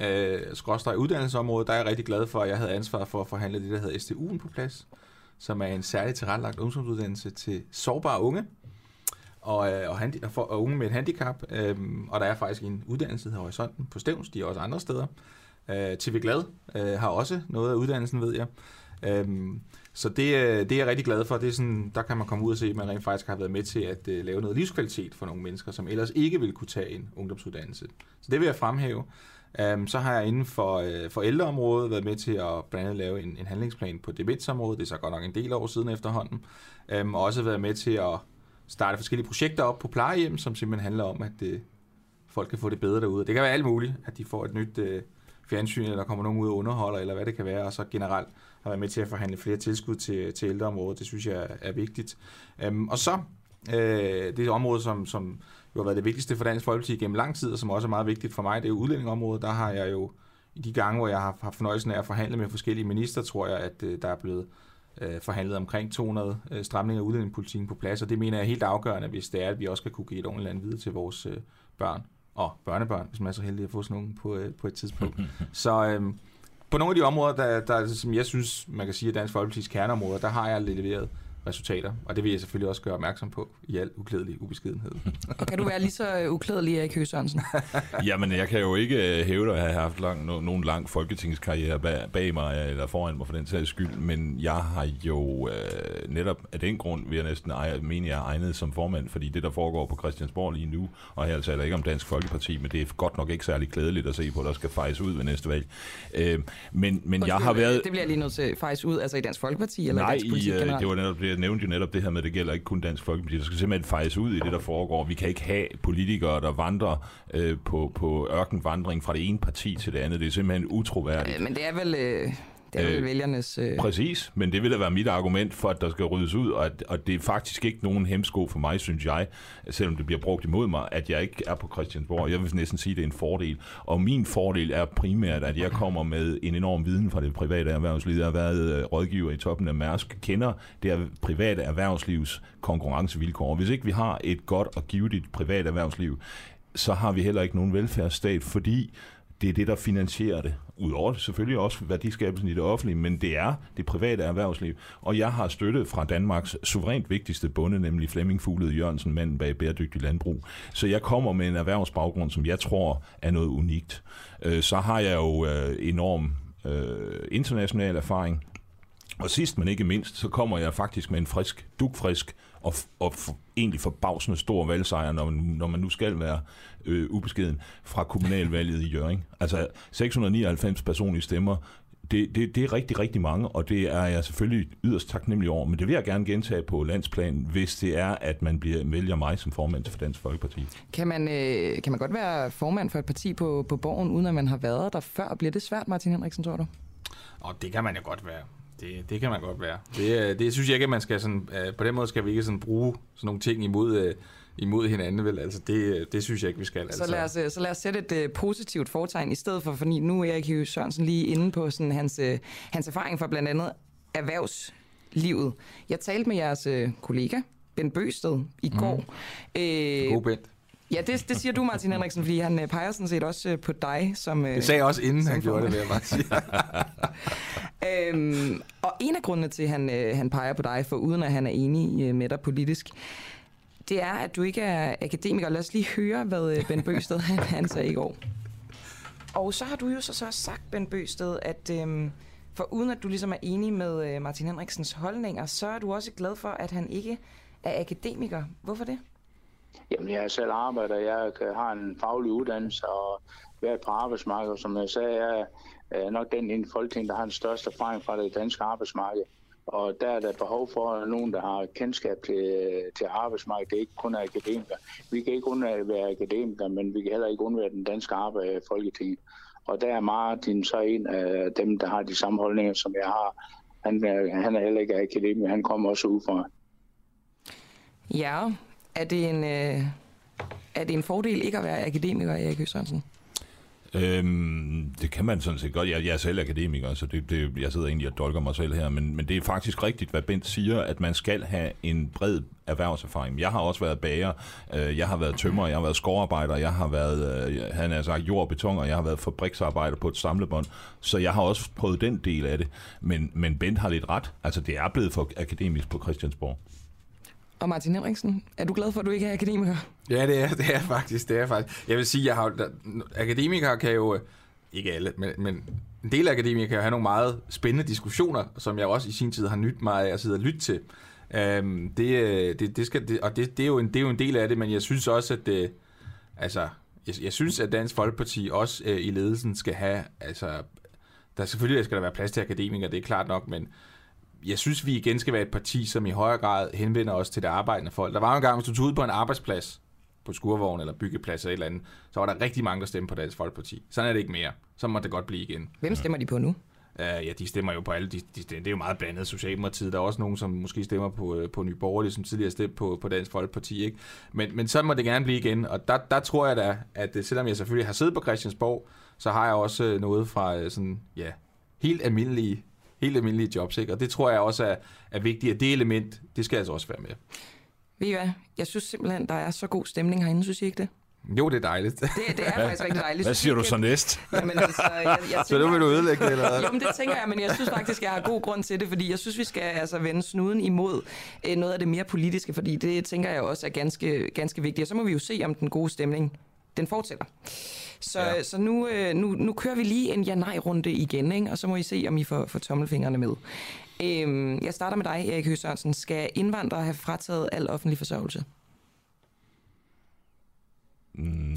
øh, skråstrej uddannelsesområdet. Der er jeg rigtig glad for, at jeg havde ansvar for at forhandle det, der hedder STU'en på plads, som er en særligt tilrettelagt ungdomsuddannelse til sårbare unge og, øh, og, handi- og, for, og unge med et handicap. Øhm, og der er faktisk en uddannelse, i Horisonten på Stævns, de er også andre steder. Øh, TV Glad øh, har også noget af uddannelsen, ved jeg. Øhm, så det, øh, det er jeg rigtig glad for. Det er sådan, der kan man komme ud og se, at man rent faktisk har været med til at øh, lave noget livskvalitet for nogle mennesker, som ellers ikke ville kunne tage en ungdomsuddannelse. Så det vil jeg fremhæve. Øhm, så har jeg inden for, øh, for ældreområdet været med til at blandt andet lave en, en handlingsplan på demensområdet. Det er så godt nok en del år siden efterhånden. Um, og også været med til at starte forskellige projekter op på plejehjem, som simpelthen handler om, at øh, folk kan få det bedre derude. Det kan være alt muligt, at de får et nyt øh, fjernsyn, eller der kommer nogen ud og underholder, eller hvad det kan være, og så generelt har været med til at forhandle flere tilskud til, til ældreområdet. Det synes jeg er, vigtigt. Øhm, og så øh, det er et område, som, som jo har været det vigtigste for Dansk Folkeparti gennem lang tid, og som også er meget vigtigt for mig, det er udlændingområdet. Der har jeg jo i de gange, hvor jeg har haft fornøjelsen af at forhandle med forskellige minister, tror jeg, at øh, der er blevet øh, forhandlet omkring 200 øh, stramninger af udlændingepolitikken på plads, og det mener jeg er helt afgørende, hvis det er, at vi også skal kunne give et ordentligt land videre til vores øh, børn og børnebørn, hvis man er så heldig at få sådan nogen på, øh, på et tidspunkt. så øh, på nogle af de områder, der, der, som jeg synes, man kan sige, at Dansk Folkeparti's kerneområder, der har jeg leveret resultater, og det vil jeg selvfølgelig også gøre opmærksom på i al uklædelig ubeskedenhed. og kan du være lige så uklædelig, Erik Høgh Sørensen? Jamen, jeg kan jo ikke øh, hæve at have haft lang, no, nogen lang folketingskarriere bag, bag mig, eller foran mig for den sags skyld, men jeg har jo øh, netop af den grund, vil jeg næsten eje, mene, jeg er egnet som formand, fordi det, der foregår på Christiansborg lige nu, og her taler ikke om Dansk Folkeparti, men det er godt nok ikke særlig glædeligt at se på, der skal fejres ud ved næste valg. Øh, men men jeg har været... Det bliver lige nødt til at fejres ud, altså i Dansk Folkeparti, eller Nej, Dansk Politik Nej, det var netop det, jeg nævnte jo netop det her med, at det gælder ikke kun Dansk Folkeparti. Der skal simpelthen fejres ud i det, der foregår. Vi kan ikke have politikere, der vandrer øh, på, på ørkenvandring fra det ene parti til det andet. Det er simpelthen utroværdigt. Øh, men det er vel... Øh det er jo øh, vælgernes... Øh... Præcis, men det vil da være mit argument for, at der skal ryddes ud, og, at, og det er faktisk ikke nogen hemsko for mig, synes jeg, selvom det bliver brugt imod mig, at jeg ikke er på Christiansborg. Jeg vil næsten sige, at det er en fordel. Og min fordel er primært, at jeg kommer med en enorm viden fra det private erhvervsliv. Jeg har været øh, rådgiver i toppen af Mærsk, kender det private erhvervslivs konkurrencevilkår. Hvis ikke vi har et godt og givet privat erhvervsliv, så har vi heller ikke nogen velfærdsstat, fordi det er det, der finansierer det. Udover selvfølgelig også værdiskabelsen i det offentlige, men det er det private erhvervsliv. Og jeg har støttet fra Danmarks suverænt vigtigste bonde, nemlig Flemming Fuglede Jørgensen, manden bag bæredygtig landbrug. Så jeg kommer med en erhvervsbaggrund, som jeg tror er noget unikt. Øh, så har jeg jo øh, enorm øh, international erfaring Og sidst men ikke mindst, så kommer jeg faktisk med en frisk, dukfrisk og, og for, egentlig forbavsende stor valgsejr, når man, når man nu skal være øh, ubeskeden, fra kommunalvalget i Jørgen. Altså 699 personlige stemmer, det, det, det er rigtig, rigtig mange, og det er jeg selvfølgelig yderst taknemmelig over. Men det vil jeg gerne gentage på landsplan, hvis det er, at man bliver, vælger mig som formand for Dansk Folkeparti. Kan man, øh, kan man godt være formand for et parti på, på borgen, uden at man har været der før? Bliver det svært, Martin Henriksen, tror du? Og det kan man jo godt være. Det, det kan man godt være. Det, det synes jeg ikke, at man skal sådan, uh, på den måde skal vi ikke sådan bruge sådan nogle ting imod, uh, imod hinanden, vel? Altså, det, det synes jeg ikke, vi skal. Altså. Så, lad os, øh, så lad os sætte et uh, positivt fortegn i stedet for, fordi nu er Erik Høgh Sørensen lige inde på sådan, hans, uh, hans erfaring fra blandt andet erhvervslivet. Jeg talte med jeres uh, kollega, Ben Bøsted, i mm. går. Øh, God Bent. Ja, det, det siger du, Martin Henriksen, fordi han peger sådan set også på dig som... Det sagde jeg også, inden han gjorde det, vil jeg bare sige. øhm, og en af grundene til, at han, øh, han peger på dig, for uden at han er enig øh, med dig politisk, det er, at du ikke er akademiker. Lad os lige høre, hvad øh, Ben Bøsted han, han sagde i går. Og så har du jo så, så sagt, Ben Bøsted, at øhm, for uden at du ligesom er enig med øh, Martin Henriksens holdninger, så er du også glad for, at han ikke er akademiker. Hvorfor det? Jamen, jeg er selv arbejder. Jeg har en faglig uddannelse og været på arbejdsmarkedet. Som jeg sagde, jeg er nok den i Folketing, der har den største erfaring fra det danske arbejdsmarked. Og der er der behov for nogen, der har kendskab til, til arbejdsmarkedet. Det er ikke kun akademikere. Vi kan ikke undvære akademikere, men vi kan heller ikke undvære den danske arbejde øh, Folketing. Og der er Martin så en af dem, der har de samme holdninger, som jeg har. Han han er heller ikke akademiker. Han kommer også ud fra. Ja, er det en, øh, er det en fordel ikke at være akademiker, Erik Sørensen? Øhm, det kan man sådan set godt. Jeg, jeg er selv akademiker, så det, det, jeg sidder egentlig og dolker mig selv her, men, men det er faktisk rigtigt, hvad Bent siger, at man skal have en bred erhvervserfaring. Jeg har også været bager, øh, jeg har været tømmer, jeg har været skovarbejder, jeg har været, øh, han er sagt jord og beton, og jeg har været fabriksarbejder på et samlebånd, så jeg har også prøvet den del af det. Men, men Bent har lidt ret. Altså, det er blevet for akademisk på Christiansborg. Og Martin Henriksen, er du glad for, at du ikke er akademiker? Ja, det er, det er faktisk. Det er faktisk. Jeg vil sige, jeg har, der, akademikere kan jo, øh, ikke alle, men, men en del af akademikere kan jo have nogle meget spændende diskussioner, som jeg også i sin tid har nyt mig at sidde og lytte til. Um, det, øh, det, det skal, det, og det, det, er jo en, det er jo en del af det, men jeg synes også, at det, altså, jeg, jeg synes, at Dansk Folkeparti også øh, i ledelsen skal have, altså, der selvfølgelig skal der være plads til akademikere, det er klart nok, men jeg synes, vi igen skal være et parti, som i højere grad henvender os til det arbejdende folk. Der var en gang, hvis du tog ud på en arbejdsplads, på skurvogn eller byggeplads eller et eller andet, så var der rigtig mange, der stemte på Dansk Folkeparti. Sådan er det ikke mere. Så må det godt blive igen. Hvem stemmer de på nu? Uh, ja, de stemmer jo på alle. De, de, det er jo meget blandet Socialdemokratiet. Der er også nogen, som måske stemmer på, uh, på Nye Borgerlige, som tidligere stemte på, på Dansk Folkeparti. Ikke? Men, men så må det gerne blive igen. Og der, der tror jeg da, at uh, selvom jeg selvfølgelig har siddet på Christiansborg, så har jeg også uh, noget fra sådan, ja, helt almindelige helt almindelige jobs, ikke? Og det tror jeg også er, er vigtigt, at det element, det skal altså også være med. Ved I hvad? Jeg synes simpelthen, der er så god stemning herinde, synes I ikke det? Jo, det er dejligt. Det, det er faktisk rigtig dejligt. Hvad siger du så næst? Jamen, altså, jeg, jeg tænker, så nu vil du ødelægge det, eller Jo, men det tænker jeg, men jeg synes faktisk, jeg har god grund til det, fordi jeg synes, vi skal altså vende snuden imod øh, noget af det mere politiske, fordi det tænker jeg også er ganske, ganske vigtigt. Og så må vi jo se, om den gode stemning, den fortsætter. Så, ja. så nu, øh, nu, nu kører vi lige en ja-nej-runde igen, ikke? og så må I se, om I får, får tommelfingrene med. Øhm, jeg starter med dig, Erik Høgh Sørensen. Skal indvandrere have frataget al offentlig forsørgelse?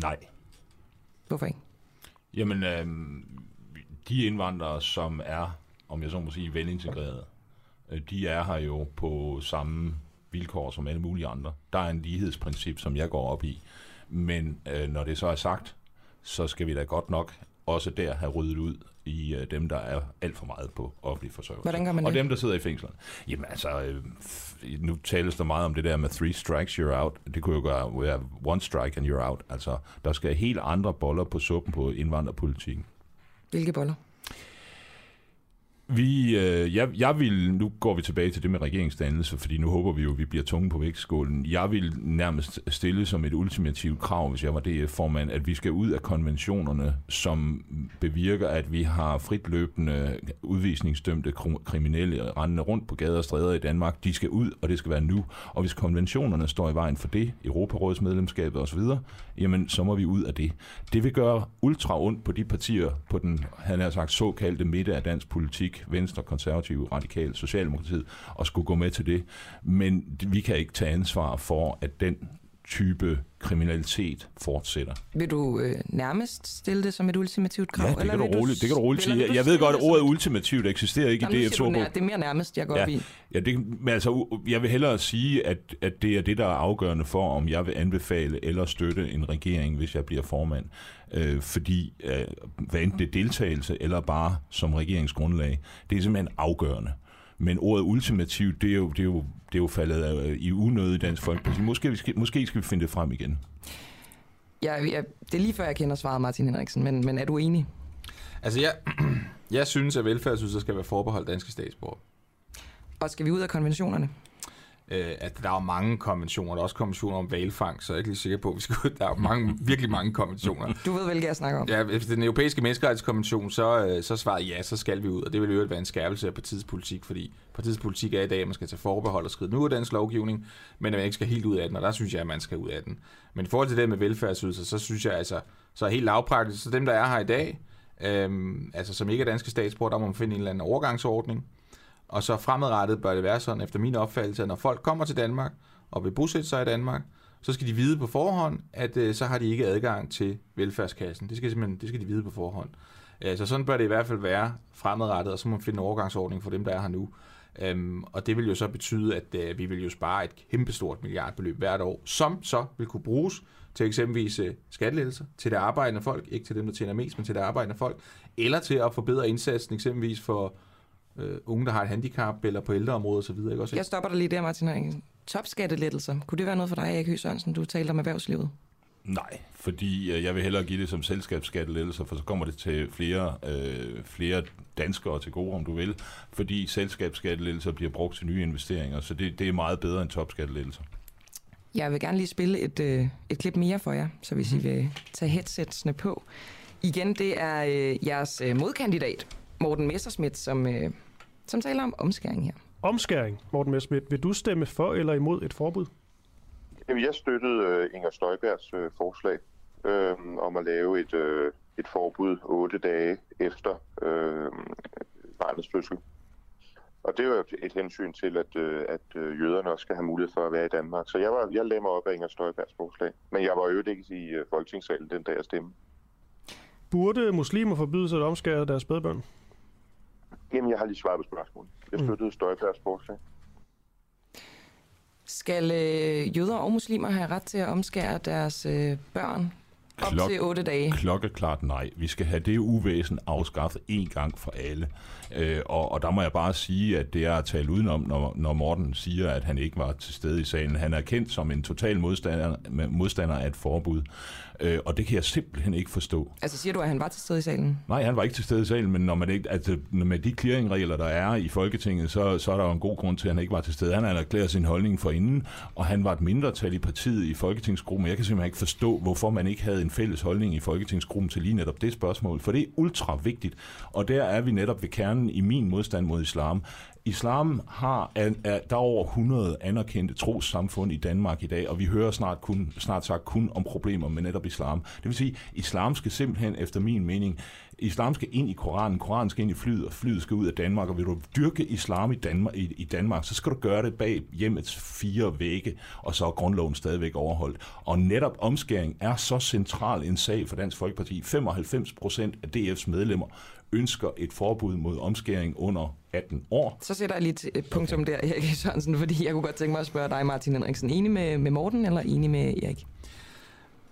Nej. Hvorfor ikke? Jamen, øh, de indvandrere, som er, om jeg så må sige, velintegrerede, øh, de er her jo på samme vilkår som alle mulige andre. Der er en lighedsprincip, som jeg går op i. Men øh, når det så er sagt, så skal vi da godt nok også der have ryddet ud i øh, dem, der er alt for meget på offentlig forsørgelse. Hvordan gør man det? Og dem, der sidder i fængslerne. Jamen altså, øh, nu tales der meget om det der med three strikes, you're out. Det kunne jo gøre, være one strike and you're out. Altså, der skal helt andre boller på suppen på indvandrerpolitikken. Hvilke boller? Vi, øh, jeg, jeg vil, nu går vi tilbage til det med regeringsdannelse, fordi nu håber vi jo, at vi bliver tunge på vægtskålen. Jeg vil nærmest stille som et ultimativt krav, hvis jeg var DF-formand, at vi skal ud af konventionerne, som bevirker, at vi har fritløbende udvisningsdømte kriminelle rendende rundt på gader og stræder i Danmark. De skal ud, og det skal være nu. Og hvis konventionerne står i vejen for det, Europarådsmedlemskabet osv., jamen så må vi ud af det. Det vil gøre ultra ondt på de partier på den, han har sagt, såkaldte midte af dansk politik, fik Venstre, Konservative, Radikal, Socialdemokratiet og skulle gå med til det. Men vi kan ikke tage ansvar for, at den type kriminalitet fortsætter. Vil du øh, nærmest stille det som et ultimativt krav? Ja, det eller kan, du roligt, det kan du roligt sige. eller Jeg, jeg ved godt, at ordet ultimativt eksisterer ikke Jamen, i nu DF's siger du nær, ordbog. det er mere nærmest, jeg går Ja, op i. ja det, men altså, jeg vil hellere sige, at, at det er det, der er afgørende for, om jeg vil anbefale eller støtte en regering, hvis jeg bliver formand. Øh, fordi, øh, hvad enten det er deltagelse eller bare som regeringsgrundlag, det er simpelthen afgørende. Men ordet ultimativt, det er jo, det er jo, det er jo faldet øh, i unød i Dansk Folkeparti. Måske, vi skal, måske skal vi finde det frem igen. Jeg, jeg, det er lige før, jeg kender svaret, Martin Henriksen, men, men er du enig? Altså, jeg, jeg synes, at velfærdsydelser skal være forbeholdt danske statsborgere. Og skal vi ud af konventionerne? Øh, at der er mange konventioner. Der er også konventioner om valfang, så jeg er ikke lige sikker på, at vi skal ud. Der er mange, virkelig mange konventioner. Du ved, hvilket jeg snakker om. Ja, efter den europæiske menneskerettighedskonvention, så, øh, så svaret ja, så skal vi ud. Og det vil jo være en skærpelse af partiets politik, fordi partiets politik er i dag, at man skal tage forbehold og skride nu af dansk lovgivning, men at man ikke skal helt ud af den, og der synes jeg, at man skal ud af den. Men i forhold til det med velfærdsydelser, så synes jeg altså, så er helt lavpraktisk, så dem, der er her i dag, øhm, altså som ikke er danske statsborger, der må man finde en eller anden overgangsordning. Og så fremadrettet bør det være sådan, efter min opfattelse, at når folk kommer til Danmark og vil bosætte sig i Danmark, så skal de vide på forhånd, at øh, så har de ikke adgang til velfærdskassen. Det skal, simpelthen, det skal de vide på forhånd. Øh, så sådan bør det i hvert fald være fremadrettet, og så må man finde en overgangsordning for dem, der er her nu. Øhm, og det vil jo så betyde, at øh, vi vil jo spare et kæmpestort milliardbeløb hvert år, som så vil kunne bruges til eksempelvis øh, skattelettelser til det arbejdende folk, ikke til dem, der tjener mest, men til det arbejdende folk, eller til at forbedre indsatsen eksempelvis for øh, unge, der har et handicap, eller på ældreområdet osv. Ikke også? Jeg stopper dig lige der, Martin Henriksen. Topskattelettelser. Kunne det være noget for dig, Erik Høgh Sørensen? Du talte om erhvervslivet. Nej, fordi øh, jeg vil hellere give det som selskabsskattelettelser, for så kommer det til flere, øh, flere danskere til gode, om du vil, fordi selskabsskattelettelser bliver brugt til nye investeringer, så det, det er meget bedre end topskattelettelser. Jeg vil gerne lige spille et, øh, et klip mere for jer, så hvis I vil tage headsetsene på. Igen, det er øh, jeres øh, modkandidat, Morten Messerschmidt, som, øh, som taler om omskæring her. Omskæring, Morten Messerschmidt. Vil du stemme for eller imod et forbud? Jamen, jeg støttede øh, Inger Støjbergs øh, forslag øh, om at lave et, øh, et forbud otte dage efter øh, barnets fødsel. Og det er jo et hensyn til, at, øh, at øh, jøderne også skal have mulighed for at være i Danmark. Så jeg, var, jeg lagde mig op af Inger Støjbergs forslag. Men jeg var jo ikke i øh, folketingssalen den dag jeg stemte. Burde muslimer forbydes at omskære deres spædbørn? Jamen, jeg har lige svaret på spørgsmålet. Jeg støttede Støjbergs forslag. Skal øh, jøder og muslimer have ret til at omskære deres øh, børn op Klok- til otte dage? Klokkeklart nej. Vi skal have det uvæsen afskaffet en gang for alle. Øh, og, og der må jeg bare sige, at det er at tale udenom, når, når Morten siger, at han ikke var til stede i salen. Han er kendt som en total modstander, modstander af et forbud. Øh, og det kan jeg simpelthen ikke forstå. Altså siger du, at han var til stede i salen? Nej, han var ikke til stede i salen, men når man ikke, altså, med de clearingregler, der er i Folketinget, så, så er der jo en god grund til, at han ikke var til stede. Han har erklæret sin holdning for inden, og han var et mindretal i partiet i Folketingsgruppen. Jeg kan simpelthen ikke forstå, hvorfor man ikke havde en fælles holdning i Folketingsgruppen til lige netop det spørgsmål, for det er ultra vigtigt, og der er vi netop ved kernen i min modstand mod islam. Islam har, er, er, der er over 100 anerkendte trossamfund i Danmark i dag, og vi hører snart, kun, snart sagt kun om problemer med netop islam. Det vil sige, at islam skal simpelthen, efter min mening, islam skal ind i Koranen, Koranen skal ind i flyet, og flyet skal ud af Danmark, og vil du dyrke islam i Danmark, i, i Danmark så skal du gøre det bag hjemmets fire vægge, og så er grundloven stadigvæk overholdt. Og netop omskæring er så central en sag for Dansk Folkeparti. 95 procent af DF's medlemmer ønsker et forbud mod omskæring under 18 år. Så sætter jeg lige et- et punktum okay. der, Erik Sørensen, fordi jeg kunne godt tænke mig at spørge dig, Martin Henriksen. Enig med, med Morten, eller enig med Erik?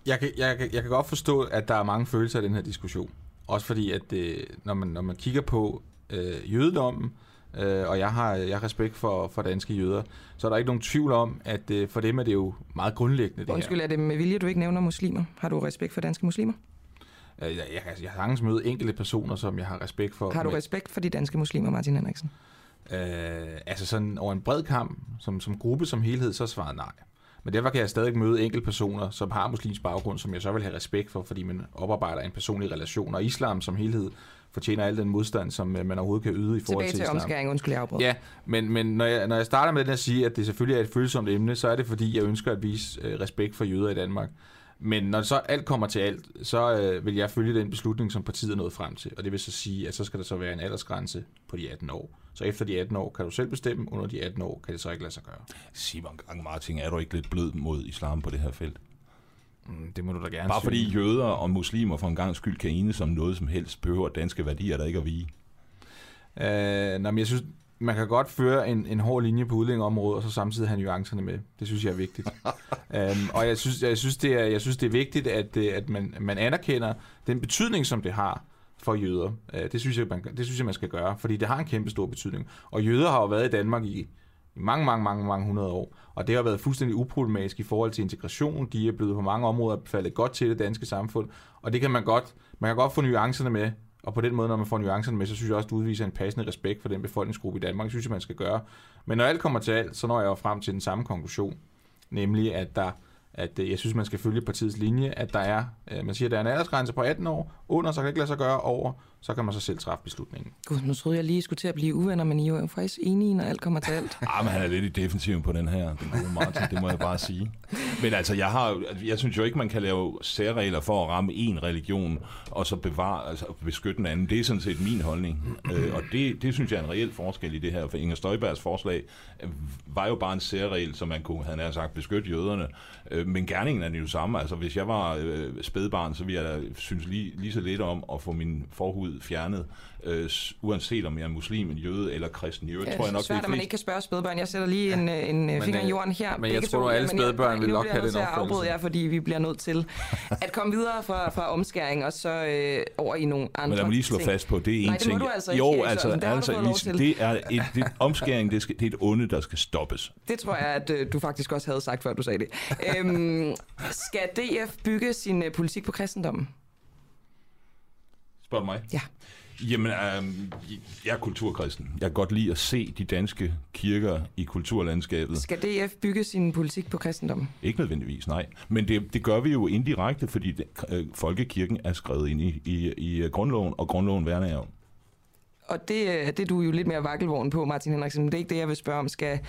Jeg kan, jeg, kan, jeg kan godt forstå, at der er mange følelser i den her diskussion. Også fordi, at øh, når, man, når man kigger på øh, jødedommen, øh, og jeg har, jeg har respekt for, for danske jøder, så er der ikke nogen tvivl om, at øh, for dem er det jo meget grundlæggende, det Undskyld, er det med vilje, du ikke nævner muslimer? Har du respekt for danske muslimer? her. Øh, Jeg, jeg, jeg, har sagtens møde enkelte personer, som jeg har respekt for. Har du men- respekt for de danske muslimer, Martin Henriksen? Øh, altså sådan over en bred kamp, som, som gruppe, som helhed, så er svaret nej. Men derfor kan jeg stadig møde enkelte personer, som har muslimsk baggrund, som jeg så vil have respekt for, fordi man oparbejder en personlig relation. Og islam som helhed fortjener al den modstand, som øh, man overhovedet kan yde i forhold Tilbage til til islam. omskæring, undskyld, jeg afbrød. Ja, men, men når, jeg, når jeg starter med den at sige, at det selvfølgelig er et følsomt emne, så er det fordi, jeg ønsker at vise øh, respekt for jøder i Danmark. Men når så alt kommer til alt, så øh, vil jeg følge den beslutning, som partiet er nået frem til. Og det vil så sige, at så skal der så være en aldersgrænse på de 18 år. Så efter de 18 år kan du selv bestemme, under de 18 år kan det så ikke lade sig gøre. Simon Gang Martin, er du ikke lidt blød mod islam på det her felt? Mm, Det må du da gerne Bare sige. fordi jøder og muslimer for en gang skyld kan enes om noget som helst, behøver danske værdier der ikke at vige. Øh, nå, men jeg synes, man kan godt føre en, en hård linje på udlændingområdet, og så samtidig have nuancerne med. Det synes jeg er vigtigt. øhm, og jeg synes, jeg, synes, det er, jeg synes, det er vigtigt, at, øh, at man, man anerkender den betydning, som det har for jøder. Øh, det, synes jeg, man, det synes jeg, man skal gøre, fordi det har en kæmpe stor betydning. Og jøder har jo været i Danmark i, i mange, mange, mange, mange hundrede år, og det har været fuldstændig uproblematisk i forhold til integration. De er blevet på mange områder faldet godt til det danske samfund, og det kan man godt, man kan godt få nuancerne med, og på den måde, når man får nuancerne med, så synes jeg også, du udviser en passende respekt for den befolkningsgruppe i Danmark. Det synes jeg, man skal gøre. Men når alt kommer til alt, så når jeg jo frem til den samme konklusion. Nemlig, at der at øh, jeg synes, man skal følge partiets linje, at der er, øh, man siger, at der er en aldersgrænse på 18 år, under, så kan det ikke lade sig gøre over, så kan man så selv træffe beslutningen. Gud, nu troede jeg lige, I skulle til at blive uvenner, men I er jo faktisk enige, når alt kommer til alt. Ah, men han er lidt i defensiven på den her, den gode Martin, det må jeg bare sige. Men altså, jeg, har, jeg synes jo ikke, man kan lave særregler for at ramme en religion, og så bevare, altså beskytte den anden. Det er sådan set min holdning. Øh, og det, det synes jeg er en reel forskel i det her, for Inger Støjbergs forslag var jo bare en særregel, som man kunne, havde nær sagt, beskytte jøderne. Øh, men gerningen er den jo samme. Altså, hvis jeg var øh, spædbarn, så ville jeg da synes lige, lige så lidt om at få min forhud fjernet, øh, uanset om jeg er muslim, en jøde eller kristen. Øvrigt Det tror jeg nok, er svært, det at man ikke kan spørge spædbørn. Jeg sætter lige en, øh, en men, finger i øh, jorden her. men jeg tror, to, at alle jeg- spædbørn vil nu nok have jeg den til at afbryde opfattelse. jer, fordi vi bliver nødt til at komme videre fra, fra omskæring, og så øh, over i nogle andre Men lad mig lige slå ting. fast på, det er en Nej, det må ting. du altså ikke, jo, altså, altså til. det er et, det, omskæring, det, skal, det er et onde, der skal stoppes. Det tror jeg, at øh, du faktisk også havde sagt, før du sagde det. øhm, skal DF bygge sin øh, politik på kristendommen? Spørg mig? Ja. Jamen, øhm, jeg er kulturkristen. Jeg kan godt lide at se de danske kirker i kulturlandskabet. Skal DF bygge sin politik på kristendommen? Ikke nødvendigvis, nej. Men det, det gør vi jo indirekte, fordi det, øh, folkekirken er skrevet ind i, i, i øh, grundloven, og grundloven værner jeg om. Og det, øh, det er du jo lidt mere vakkelvogn på, Martin Henriksen. Men det er ikke det, jeg vil spørge om. Skal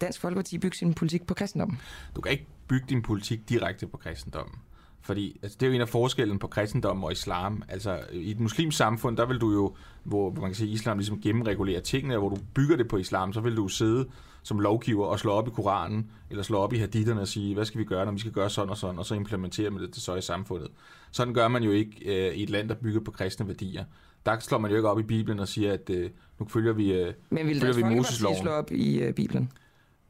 Dansk Folkeparti bygge sin politik på kristendommen? Du kan ikke bygge din politik direkte på kristendommen. Fordi altså, det er jo en af forskellen på kristendom og islam. Altså i et muslimsk samfund, der vil du jo, hvor man kan sige, islam ligesom gennemregulerer tingene, og hvor du bygger det på islam, så vil du sidde som lovgiver og slå op i Koranen, eller slå op i haditterne og sige, hvad skal vi gøre, når vi skal gøre sådan og sådan, og så implementere med det så i samfundet. Sådan gør man jo ikke øh, i et land, der bygger på kristne værdier. Der slår man jo ikke op i Bibelen og siger, at øh, nu følger vi... Øh, Men vil Følger vi Moses-loven? slå op i øh, Bibelen?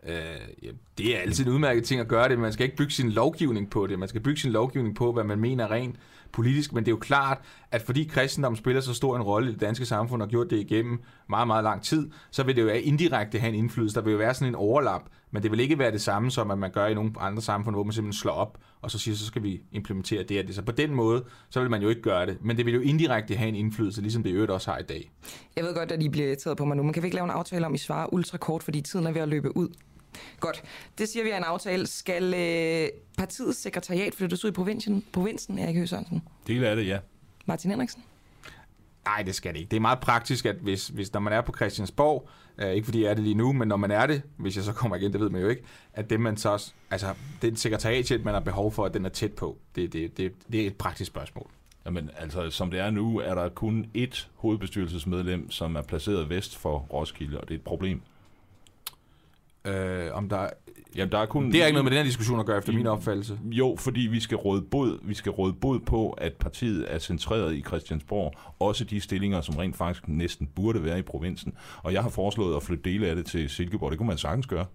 Øh, ja, det er altid en udmærket ting at gøre det, men man skal ikke bygge sin lovgivning på det. Man skal bygge sin lovgivning på, hvad man mener rent politisk. Men det er jo klart, at fordi kristendommen spiller så stor en rolle i det danske samfund og har gjort det igennem meget, meget lang tid, så vil det jo indirekte have en indflydelse. Der vil jo være sådan en overlap, men det vil ikke være det samme som, at man gør i nogle andre samfund, hvor man simpelthen slår op, og så siger, så skal vi implementere det og det. Så på den måde, så vil man jo ikke gøre det. Men det vil jo indirekte have en indflydelse, ligesom det i øvrigt også har i dag. Jeg ved godt, at I bliver irriteret på mig nu, men kan vi ikke lave en aftale om, at I svarer ultra kort, fordi tiden er ved at løbe ud? Godt. Det siger vi er en aftale. Skal øh, partiets sekretariat flyttes ud i provinsen, provinsen Erik Høgh Sørensen? Del af det, ja. Martin Henriksen? Nej, det skal det ikke. Det er meget praktisk, at hvis, hvis når man er på Christiansborg, øh, ikke fordi jeg er det lige nu, men når man er det, hvis jeg så kommer igen, det ved man jo ikke, at det man så, også- altså den sekretariatshjælp, man har behov for, at den er tæt på, det, det, det, det er et praktisk spørgsmål. Jamen, altså, som det er nu, er der kun ét hovedbestyrelsesmedlem, som er placeret vest for Roskilde, og det er et problem. Øh, om der, Jamen, der er kun... det er ikke noget med den her diskussion at gøre, efter min opfattelse. Jo, fordi vi skal råde bod, vi skal råde bod på, at partiet er centreret i Christiansborg. Også de stillinger, som rent faktisk næsten burde være i provinsen. Og jeg har foreslået at flytte dele af det til Silkeborg. Det kunne man sagtens gøre.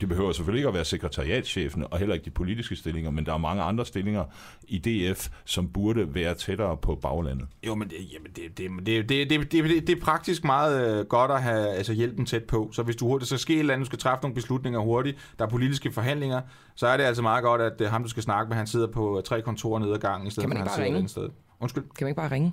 Det behøver selvfølgelig ikke at være sekretariatschefen, og heller ikke de politiske stillinger, men der er mange andre stillinger i DF, som burde være tættere på baglandet. Jo, men det, jamen det, det, det, det, det, det, det, er praktisk meget øh, godt at have altså, hjælpen tæt på. Så hvis du hurtigt, så sker et eller andet, du skal træffe nogle beslutninger hurtigt, der er politiske forhandlinger, så er det altså meget godt, at det ham, du skal snakke med, han sidder på øh, tre kontorer nede ad gangen, i stedet for, at han sidder et sted. Undskyld. Kan man ikke bare ringe?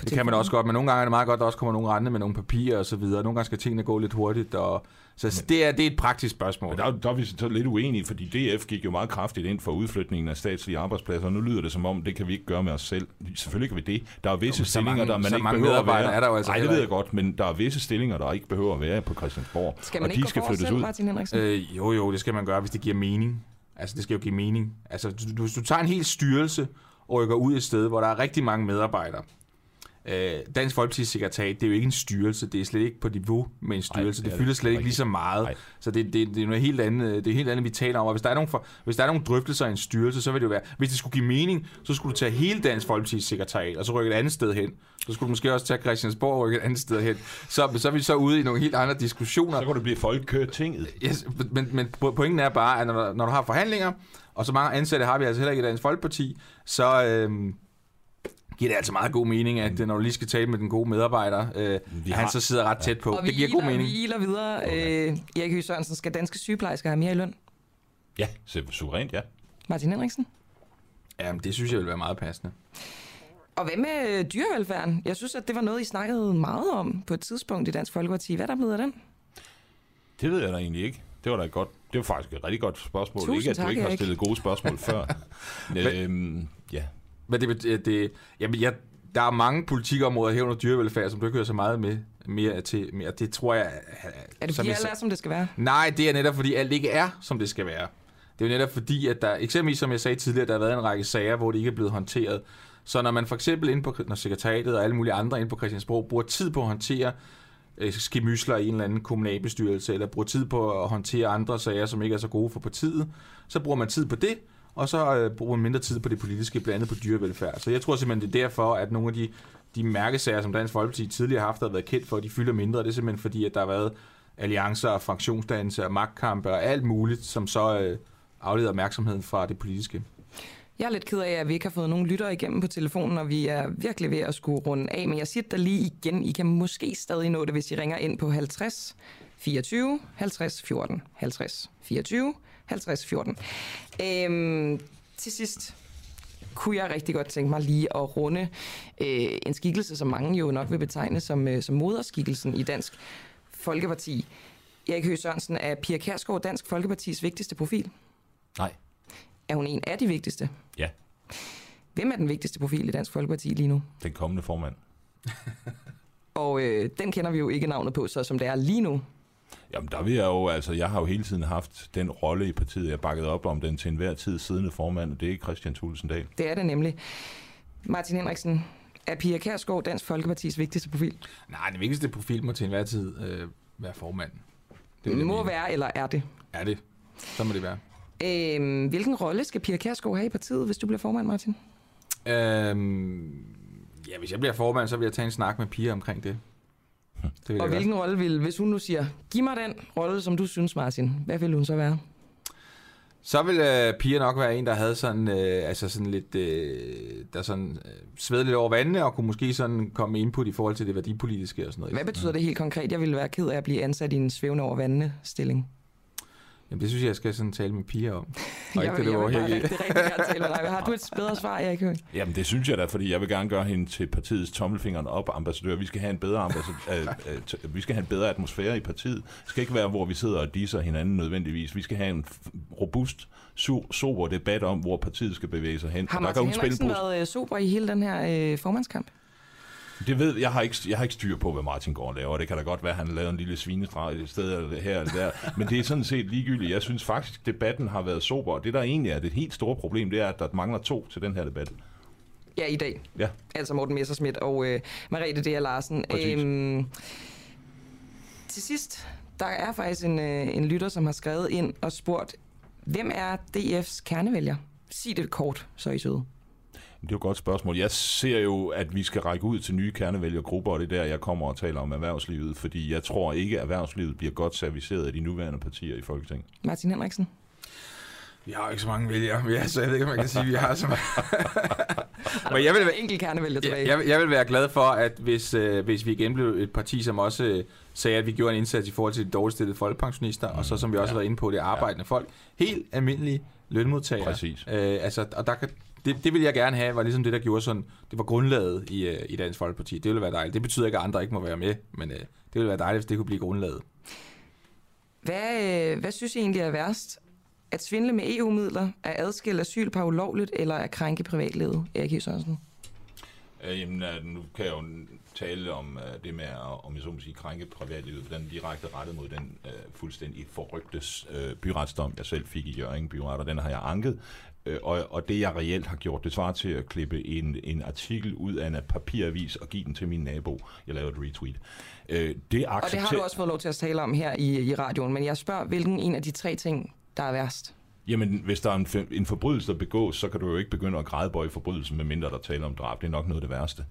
Det kan man også godt, men nogle gange er det meget godt, at der også kommer nogle rende med nogle papirer og så videre. Nogle gange skal tingene gå lidt hurtigt, og så det er, det er et praktisk spørgsmål. Men der, der er vi så lidt uenige, fordi DF gik jo meget kraftigt ind for udflytningen af statslige arbejdspladser, og nu lyder det som om, det kan vi ikke gøre med os selv. Selvfølgelig kan vi det. Der er visse Jo, stillinger, mange- der man så ikke mange behøver at medarbejdere være. er der jo altså Nej, det ved jeg godt, men der er visse stillinger, der ikke behøver at være på Christiansborg. Skal man og ikke de skal flyttes selv, ud. Martin Henriksen? Øh, jo, jo, det skal man gøre, hvis det giver mening. Altså, det skal jo give mening. Altså, du, hvis du tager en hel styrelse og rykker ud et sted, hvor der er rigtig mange medarbejdere, Øh, Dansk Folkeparti's sekretariat, det er jo ikke en styrelse, det er slet ikke på niveau med en styrelse, Ej, det det er fylder slet ikke lige så meget. Nej. Så det, det, det er noget helt andet, det er helt andet, vi taler om. Og hvis der, er nogle for, hvis der er nogle drøftelser i en styrelse, så vil det jo være, hvis det skulle give mening, så skulle du tage hele Dansk Folkeparti's sekretariat, og så rykke et andet sted hen. Så skulle du måske også tage Christiansborg og rykke et andet sted hen. Så, så er vi så ude i nogle helt andre diskussioner. Så kunne det blive folketinget. Yes, men, men pointen er bare, at når, når du har forhandlinger, og så mange ansatte har vi altså heller ikke i Dansk Folkeparti, så øhm, giver det altså meget god mening, at øh, når du lige skal tale med den gode medarbejder, øh, Vi at han har- så sidder ret tæt på. Og Det giver iler, god mening. Vi iler videre. Okay. Øh, Erik Høgh Sørensen, skal danske sygeplejersker have mere i løn? Ja, suverænt, ja. Martin Henriksen? Jamen, det synes jeg vil være meget passende. Og hvad med dyrevelfærden? Jeg synes, at det var noget, I snakkede meget om på et tidspunkt i Dansk Folkeparti. Hvad er der blevet af den? Det ved jeg da egentlig ikke. Det var da et godt, det var faktisk et rigtig godt spørgsmål. Tusind ikke, at tak, du ikke har stillet gode spørgsmål før. øhm, ja. Men det, det, jamen, jeg, der er mange politikområder her under dyrevelfærd, som du ikke hører så meget med, mere til. Mere. Det tror jeg... Er det som fordi, jeg sa- er, som det skal være? Nej, det er netop fordi, alt ikke er, som det skal være. Det er jo netop fordi, at der, eksempelvis som jeg sagde tidligere, der har været en række sager, hvor det ikke er blevet håndteret. Så når man for eksempel inde på når sekretariatet og alle mulige andre inde på Christiansborg bruger tid på at håndtere øh, skimysler i en eller anden kommunalbestyrelse, eller bruger tid på at håndtere andre sager, som ikke er så gode for partiet, så bruger man tid på det, og så øh, bruger man mindre tid på det politiske, blandt andet på dyrevelfærd. Så jeg tror simpelthen, det er derfor, at nogle af de, de mærkesager, som Dansk Folkeparti tidligere har haft, har været kendt for, de fylder mindre. Det er simpelthen fordi, at der har været alliancer og fraktionsdannelse og magtkampe og alt muligt, som så øh, afleder opmærksomheden fra det politiske. Jeg er lidt ked af, at vi ikke har fået nogen lyttere igennem på telefonen, og vi er virkelig ved at skulle runde af. Men jeg siger der lige igen. I kan måske stadig nå det, hvis I ringer ind på 50 24 50 14 50 24 50 14. Øhm, til sidst kunne jeg rigtig godt tænke mig lige at runde øh, en skikkelse, som mange jo nok vil betegne som, øh, som moderskikkelsen i Dansk Folkeparti. Erik Høgh Sørensen, er Pia Kærsgaard Dansk Folkepartis vigtigste profil? Nej. Er hun en af de vigtigste? Ja. Hvem er den vigtigste profil i Dansk Folkeparti lige nu? Den kommende formand. Og øh, den kender vi jo ikke navnet på, så som det er lige nu. Jamen, der vil jeg jo, altså, jeg har jo hele tiden haft den rolle i partiet, jeg bakket op om den til enhver tid siddende formand, og det er Christian Thulesen Dahl. Det er det nemlig. Martin Henriksen, er Pia Kærsgaard Dansk Folkepartis vigtigste profil? Nej, den vigtigste profil må til enhver tid øh, være formand. Det jeg må mene. være, eller er det? Er det? Så må det være. Øhm, hvilken rolle skal Pia Kærsgaard have i partiet, hvis du bliver formand, Martin? Øhm, ja, hvis jeg bliver formand, så vil jeg tage en snak med Pia omkring det. Det vil Og hvilken rolle vil, hvis hun nu siger, giv mig den rolle, som du synes, Martin, hvad vil hun så være? Så vil øh, Pia nok være en, der havde sådan, øh, altså sådan lidt, øh, der sådan øh, sved lidt over vandene, og kunne måske sådan komme med input i forhold til det værdipolitiske og sådan noget. Hvad betyder det helt konkret? Jeg ville være ked af at blive ansat i en svævende over vandene stilling. Jamen, det synes jeg, jeg skal sådan tale med Pia om. Og jeg ikke vil, det, jeg vil var bare helt rigtig, rigtig gerne tale med dig. Har du et bedre svar, Erik Høgh? Jamen, det synes jeg da, fordi jeg vil gerne gøre hende til partiets tommelfingeren op ambassadør. Vi skal have en bedre, ambassadør, øh, øh, vi skal have en bedre atmosfære i partiet. Det skal ikke være, hvor vi sidder og disser hinanden nødvendigvis. Vi skal have en robust, sober debat om, hvor partiet skal bevæge sig hen. Har Og der Martin hun spille Henriksen på- været øh, sober i hele den her øh, formandskamp? Det ved jeg har ikke, jeg har ikke styr på, hvad Martin Gård laver. Det kan da godt være, at han laver en lille svinestreg et sted eller her eller der. Men det er sådan set ligegyldigt. Jeg synes faktisk, debatten har været sober. Og det, der egentlig er det helt store problem, det er, at der mangler to til den her debat. Ja, i dag. Ja. Altså Morten Messerschmidt og øh, Mariette D. Larsen. Præcis. Øhm, til sidst, der er faktisk en, øh, en lytter, som har skrevet ind og spurgt, hvem er DF's kernevælger? Sig det kort, så er I søde. Det er jo et godt spørgsmål. Jeg ser jo, at vi skal række ud til nye kernevælgergrupper, og det er der, jeg kommer og taler om erhvervslivet, fordi jeg tror ikke, at erhvervslivet bliver godt serviceret af de nuværende partier i Folketinget. Martin Henriksen. Vi har jo ikke så mange vælgere, ja, så jeg ved ikke, om man kan sige, at vi har så mange. Men jeg vil, er enkelt kernevælger tilbage. jeg, jeg, jeg vil være glad for, at hvis, øh, hvis vi igen blev et parti, som også øh, sagde, at vi gjorde en indsats i forhold til de dårligt stillede folkepensionister, mm, og så som vi også ja. har været inde på, det arbejdende ja. folk. Helt almindelige lønmodtagere. Præcis. Øh, altså, og der kan, det, det vil jeg gerne have, var ligesom det, der gjorde sådan, det var grundlaget i, øh, i Dansk Folkeparti. Det ville være dejligt. Det betyder ikke, at andre ikke må være med, men øh, det ville være dejligt, hvis det kunne blive grundlaget. Hvad, øh, hvad synes I egentlig er værst? At svindle med EU-midler, at adskille asylpar ulovligt, eller at krænke privatlivet, Erik Høgh Sørensen? Øh, jamen, øh, nu kan jeg jo tale om øh, det med at, om jeg så må sige, krænke privatlivet, for den direkte rettet mod den øh, fuldstændig forrygtes øh, byretsdom, jeg selv fik i Jørgen Byret, og den har jeg anket. Øh, og, og det jeg reelt har gjort, det svarer til at klippe en, en artikel ud af en papiravis og give den til min nabo. Jeg lavede et retweet. Øh, det Og det har du også fået lov til at tale om her i, i radioen, men jeg spørger, hvilken en af de tre ting, der er værst? Jamen, hvis der er en, en forbrydelse, der begås, så kan du jo ikke begynde at grædebøje forbrydelsen, medmindre der taler om drab. Det er nok noget af det værste.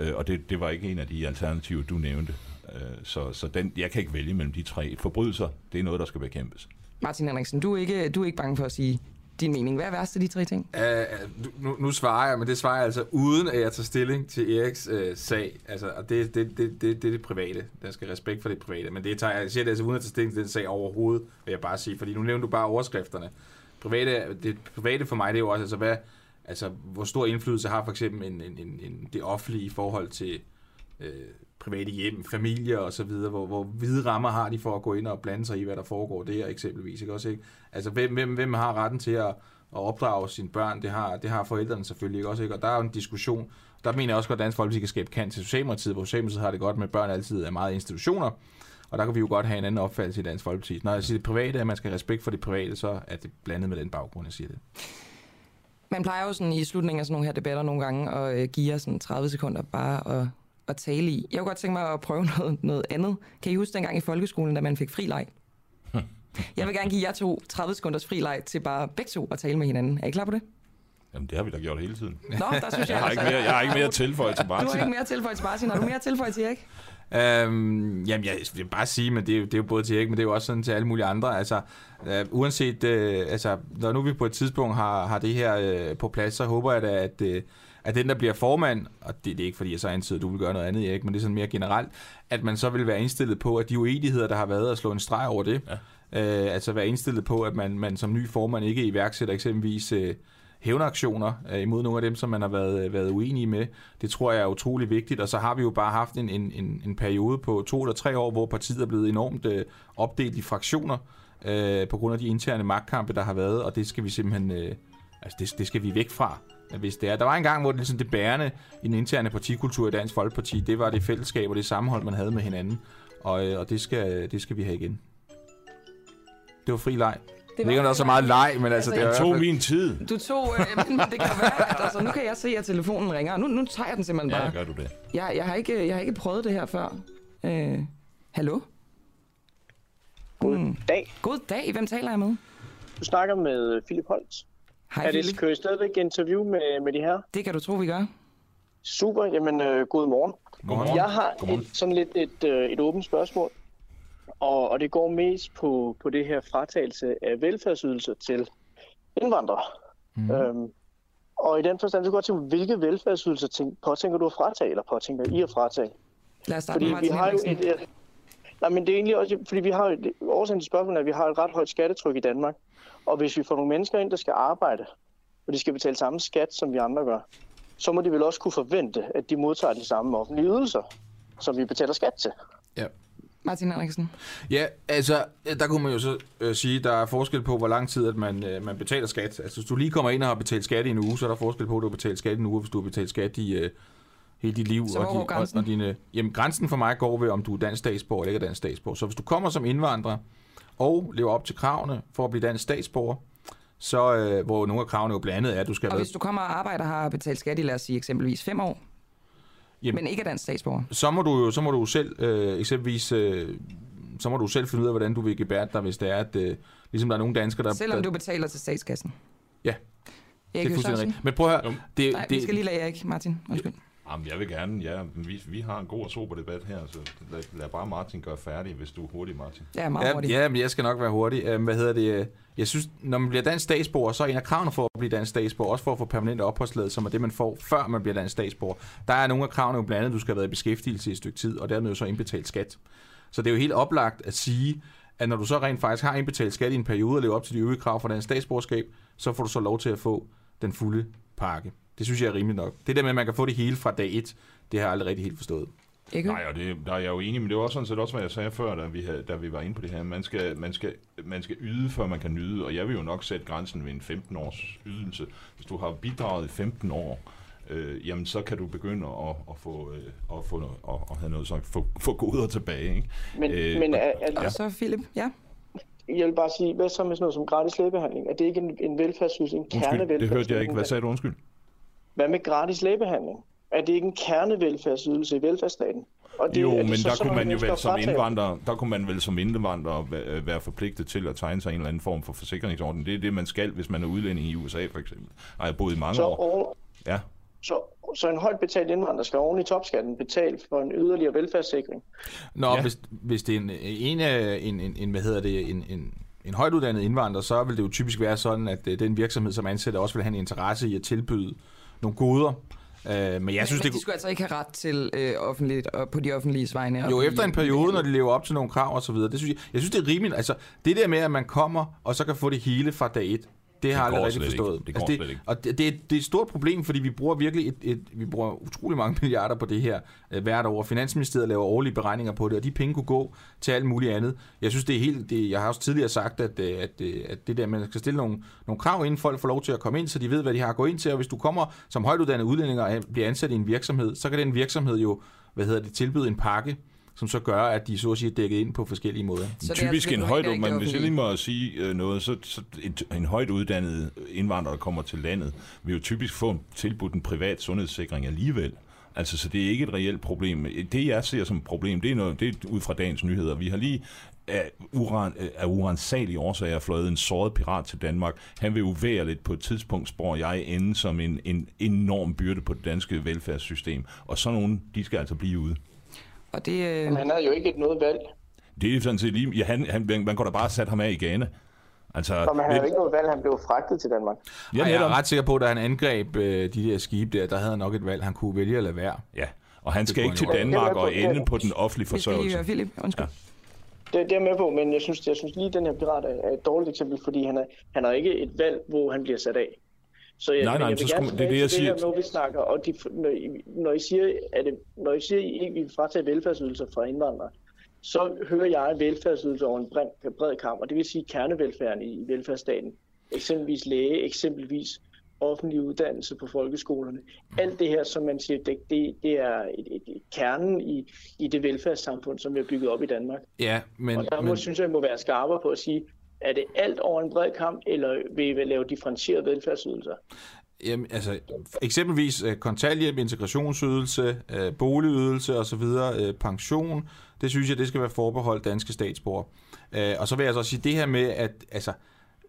Øh, og det, det var ikke en af de alternativer, du nævnte. Øh, så så den, jeg kan ikke vælge mellem de tre. Forbrydelser, det er noget, der skal bekæmpes. Martin Henriksen, du er ikke, du er ikke bange for at sige din mening. Hvad er værst af de tre ting? Uh, nu, nu svarer jeg, men det svarer jeg altså uden at jeg tager stilling til Eriks uh, sag. Altså, og det, det, det, det, det er det private. Der skal respekt for det private. Men det tager, jeg siger det altså uden at tage stilling til den sag overhovedet, vil jeg bare sige. Fordi nu nævner du bare overskrifterne. Private, det private for mig, det er jo også, altså, hvad, altså, hvor stor indflydelse har for eksempel en, en, en, en, det offentlige i forhold til øh, private hjem, familier og så videre, hvor, hvor hvide rammer har de for at gå ind og blande sig i, hvad der foregår der eksempelvis. Ikke? Også, ikke? Altså, hvem, hvem, hvem har retten til at, at opdrage sine børn? Det har, det har forældrene selvfølgelig ikke også. Ikke? Og der er jo en diskussion. Der mener jeg også godt, at Dansk Folkeparti kan skabe kant til Socialdemokratiet, hvor Socialdemokratiet har det godt med, at børn altid er meget institutioner. Og der kan vi jo godt have en anden opfattelse i Dansk Folkeparti. Når jeg siger det private, at man skal have respekt for det private, så er det blandet med den baggrund, jeg siger det. Man plejer jo sådan i slutningen af sådan nogle her debatter nogle gange at øh, give jer sådan 30 sekunder bare at, at tale i. Jeg kunne godt tænke mig at prøve noget, noget andet. Kan I huske dengang i folkeskolen, da man fik fri leg? Jeg vil gerne give jer to 30 sekunders fri leg til bare begge to at tale med hinanden. Er I klar på det? Jamen, det har vi da gjort hele tiden. Nå, der synes jeg... Jeg har ikke mere, jeg har ikke mere tilføje til Du har Martin. ikke mere tilføjet til Martin. Har du mere tilføjet til Erik? Øhm, jamen, jeg vil bare sige, men det er, jo, det er jo både til Erik, men det er jo også sådan til alle mulige andre. Altså, øh, uanset, øh, altså, når nu vi på et tidspunkt har, har det her øh, på plads, så håber jeg da, at, øh, at den, der bliver formand, og det, det er ikke fordi, jeg så antyder, at du vil gøre noget andet, Erik, men det er sådan mere generelt, at man så vil være indstillet på, at de uenigheder, der har været, at slå en streg over det. Ja. Øh, altså være indstillet på, at man, man som ny formand ikke iværksætter eksempelvis... Øh, hævnaktioner øh, imod nogle af dem, som man har været, været uenige med. Det tror jeg er utrolig vigtigt, og så har vi jo bare haft en, en, en, en periode på to eller tre år, hvor partiet er blevet enormt øh, opdelt i fraktioner øh, på grund af de interne magtkampe, der har været, og det skal vi simpelthen øh, altså det, det skal vi væk fra, hvis det er. Der var en gang, hvor det, ligesom det bærende i den interne partikultur i Dansk Folkeparti, det var det fællesskab og det sammenhold, man havde med hinanden, og, øh, og det, skal, det skal vi have igen. Det var fri leg. Det ligger der så meget leg, men altså, Altså, det er tog min tid. Du tog... Øh, men det kan være, at altså, nu kan jeg se, at telefonen ringer. Nu, nu tager jeg den simpelthen Ja, bare. gør du det. Jeg, jeg, har ikke, jeg har ikke prøvet det her før. Øh, hallo? God dag. God dag. Hvem taler jeg med? Du snakker med øh, Philip Holtz. Hej, Er det kører I stadigvæk interview med, med de her? Det kan du tro, vi gør. Super, jamen øh, god morgen. Godmorgen. Jeg har Godmorgen. et, sådan lidt et, øh, et åbent spørgsmål, og, og det går mest på, på det her fratagelse af velfærdsydelser til indvandrere. Mm. Øhm, og i den forstand, så går jeg til, hvilke velfærdsydelser tænk, påtænker du at fratage, eller påtænker I at fratage? Lad os starte Fordi med vi Martin har jo et, et, nej, men det er egentlig også, fordi vi har jo, det- årsagen til spørgsmålet er, at vi har et ret højt skattetryk i Danmark. Og hvis vi får nogle mennesker ind, der skal arbejde, og de skal betale samme skat, som vi andre gør, så må de vel også kunne forvente, at de modtager de samme offentlige ydelser, som vi betaler skat til. Ja. Martin Henriksen. Ja, altså, der kunne man jo så øh, sige, der er forskel på, hvor lang tid at man, øh, man betaler skat. Altså, hvis du lige kommer ind og har betalt skat i en uge, så er der forskel på, at du har betalt skat i en uge, hvis du har betalt skat i øh, hele dit liv. Så og, og, grænsen? og dine, jamen, grænsen for mig går ved, om du er dansk statsborger eller ikke er dansk statsborger. Så hvis du kommer som indvandrer og lever op til kravene for at blive dansk statsborger, så øh, hvor nogle af kravene jo blandt andet er, at du skal Og hvis du kommer og arbejder og har betalt skat i, lad os sige, eksempelvis fem år, Jamen- men ikke er dansk statsborger. så må du jo så må du selv øh, eksempelvis øh, så må du selv finde ud af, hvordan du vil gebære dig, hvis det er, at øh, ligesom der er nogle danskere, der... Selvom der, du betaler til statskassen. Ja, Erik det er fuldstændig rigtigt. Men prøv at høre, det, Nej, det, vi skal lige lade Erik, Martin. Undskyld. Jamen, jeg vil gerne, ja, men vi, vi har en god og sober debat her, så lad, lad bare Martin gøre færdig, hvis du er hurtig, Martin. Ja, meget Ja, hurtigt. ja, men jeg skal nok være hurtig. Øhm, Hvad hedder det? Jeg synes, når man bliver dansk statsborger, så er en af kravene for at blive dansk statsborger, også for at få permanent opholdstilladelse, som er det, man får, før man bliver dansk statsborger. Der er nogle af kravene jo blandt andet, at du skal have været i beskæftigelse i et stykke tid, og dermed jo så indbetalt skat. Så det er jo helt oplagt at sige, at når du så rent faktisk har indbetalt skat i en periode og lever op til de øvrige krav for dansk statsborgerskab, så får du så lov til at få den fulde pakke. Det synes jeg er rimeligt nok. Det der med, at man kan få det hele fra dag 1, det har jeg aldrig rigtig helt forstået. Ikke? Nej, og det, der er jeg jo enig, men det var også sådan set også, hvad jeg sagde før, da vi, havde, da vi var inde på det her. Man skal, man, skal, man skal yde, før man kan nyde, og jeg vil jo nok sætte grænsen ved en 15-års ydelse. Hvis du har bidraget i 15 år, øh, jamen så kan du begynde at, at få, øh, at få at, at have noget så få, få goder tilbage. Ikke? Men, Øh, men er, er, Og så Philip, ja. jeg vil bare sige, hvad så med sådan noget som gratis lægebehandling? Er det ikke en, en velfærdsydelse, en kernevelfærdsydelse? det hørte jeg ikke. Hvad sagde du? Undskyld. Hvad med gratis lægebehandling? Er det ikke en kernevelfærdsydelse i velfærdsstaten? Og Det, jo, er det men så der sådan kunne man jo vel som indvandrer, der kunne man vel som indvandrer væ- være forpligtet til at tegne sig en eller anden form for forsikringsordning. Det er det, man skal, hvis man er udlænding i USA for eksempel. Har jeg boet i mange Så, år. oven, Ja. så, så en højt betalt indvandrer skal oven i topskatten betale for en yderligere velfærdssikring. Nå, Ja. hvis, hvis det er en, en, en, en, en, hvad hedder det, en, en, en højt uddannet indvandrer, så vil det jo typisk være sådan, at øh, den virksomhed, som ansætter, også vil have en interesse i at tilbyde nogle goder. Øh, men jeg synes, men det de skulle altså ikke have ret til øh, offentligt og på de offentlige vegne. jo efter en periode, når de lever op til nogle krav og så videre. Det synes jeg, jeg synes, det er rimeligt. Altså, det der med, at man kommer, og så kan få det hele fra dag et, det har jeg aldrig rigtig slet ikke. forstået. Det går altså, ikke. Og det, det, er- det er et stort problem, fordi vi bruger virkelig et, et, vi bruger utrolig mange milliarder på det her øh, hvert år. Finansministeriet laver årlige beregninger på det, og de penge kunne gå til alt muligt andet. Jeg synes, det er helt... Det, jeg har også tidligere sagt, at, øh, at, øh, at det der, man skal stille nogle, nogle krav, inden folk får lov til at komme ind, så de ved, hvad de har at gå ind til. Og hvis du kommer som højtuddannet udlænding og bliver ansat i en virksomhed, så kan den virksomhed jo, hvad hedder det, tilbyde en pakke, som så gør, at de så at sige er dækket ind på forskellige måder. Så det er Typisk altså en højt, men hvis jeg lige må sige øh, noget, så, så et, en højt uddannet indvandrer, der kommer til landet, vil jo typisk få en tilbudt en privat sundhedssikring alligevel. Altså, så det er ikke et reelt problem. Det, jeg ser som et problem, det er, noget, det er ud fra dagens nyheder. Vi har lige af, uran, af uransagelige årsager fløjet en såret pirat til Danmark. Han vil uværligt på et tidspunkt, spår jeg, ende som en, en enorm byrde på det danske velfærdssystem. Og sådan nogen, de skal altså blive ude. Og det, øh, Men han havde jo ikke et noget valg. Det er sådan set lige... Ja, han, han, man kunne da bare sætte ham af i Ghana. Altså, Og man havde jo ikke noget valg, han blev fragtet til Danmark. ja, jeg er ret sikker på, at da han angreb øh, de der skibe der, der havde han nok et valg, han kunne vælge at lade være. Ja, og han skal ikke til. Danmark Det og ende på den offentlige skal lige forsørgelse. høre Philip. Undskyld. Ja. Det, det er jeg med på, men jeg synes, jeg synes lige, at den her pirat er er et dårligt eksempel, fordi han, er, han har ikke et valg, hvor han bliver sat af. Så jeg, Nej, nej, jeg så vil skulle gerne man- det er det, jeg siger. Det her, når vi snakker, og de, når, I, siger, at det, når I siger, at I ikke vil fratage velfærdsydelser fra indvandrere, så hører jeg velfærdsydelser over en bred, bred kamp, og det vil sige kernevelfærden i velfærdsstaten. Eksempelvis læge, eksempelvis offentlig uddannelse på folkeskolerne. Alt det her, som man siger, det, det, det er et, et, et kernen i, i det velfærdssamfund, som vi har bygget op i Danmark. Ja, men, Og der må, men synes jeg, I må være skarpere på at sige, er det alt over en bred kamp, eller vil I lave differentierede velfærdsydelser? jamen, altså, eksempelvis øh, kontanthjælp, integrationsydelse, øh, boligydelse osv., øh, pension, det synes jeg, det skal være forbeholdt danske statsborgere. Øh, og så vil jeg altså så sige det her med, at altså,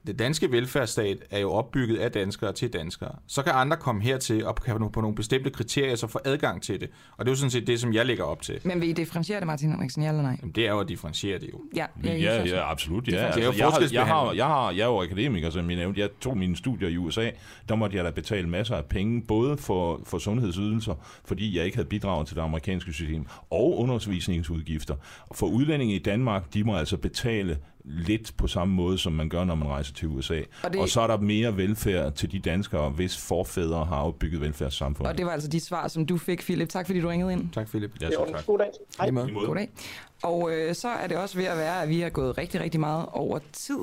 det danske velfærdsstat er jo opbygget af danskere til danskere. Så kan andre komme hertil og kan på nogle bestemte kriterier så få adgang til det. Og det er jo sådan set det, som jeg lægger op til. Men vil I differentiere det, Martin Henriksen, ja eller nej? Jamen, det er jo at differentiere det jo. Ja, Ja, ja, absolut. Ja. Det er jo Altså, jeg, har, jeg, har, jeg, har, jeg er jo akademiker, som jeg nævnte. Jeg tog mine studier i USA. Der måtte jeg da betale masser af penge, både for, for sundhedsydelser, fordi jeg ikke havde bidraget til det amerikanske system, og undervisningsudgifter. For udlændinge i Danmark, de må altså betale lidt på samme måde, som man gør, når man rejser til USA. Og, det... og så er der mere velfærd til de danskere, hvis forfædre har opbygget velfærdssamfundet. Og det var altså de svar, som du fik, Philip. Tak fordi du ringede ind. Tak, Philip. Ja, Det så er en tak. god dag. Hej. Måde. Goddag. Og øh, så er det også ved at være, at vi har gået rigtig, rigtig meget over tid.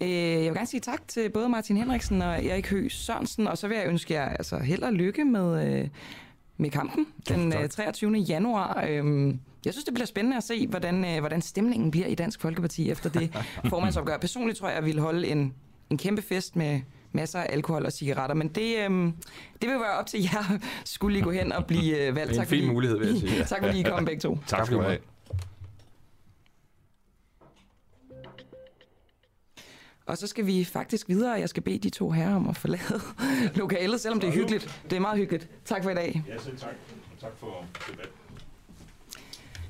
Øh, jeg vil gerne sige tak til både Martin Henriksen og Erik Høgh Sørensen, og så vil jeg ønske jer altså held og lykke med, øh, med kampen den øh, 23. januar. Øh, jeg synes, det bliver spændende at se, hvordan, øh, hvordan stemningen bliver i Dansk Folkeparti efter det formandsopgør. Personligt tror jeg, jeg vil holde en, en kæmpe fest med masser af alkohol og cigaretter, men det, øh, det vil være op til jer, skulle I gå hen og blive øh, valgt. Det er en Tak fin fordi- mulighed, vil jeg sige. tak fordi I kom begge to. Tak skal du have. Og så skal vi faktisk videre, og jeg skal bede de to herrer om at forlade lokalet, selvom det er hyggeligt. Det er meget hyggeligt. Tak for i dag. Ja, selv tak. Og tak for debatten.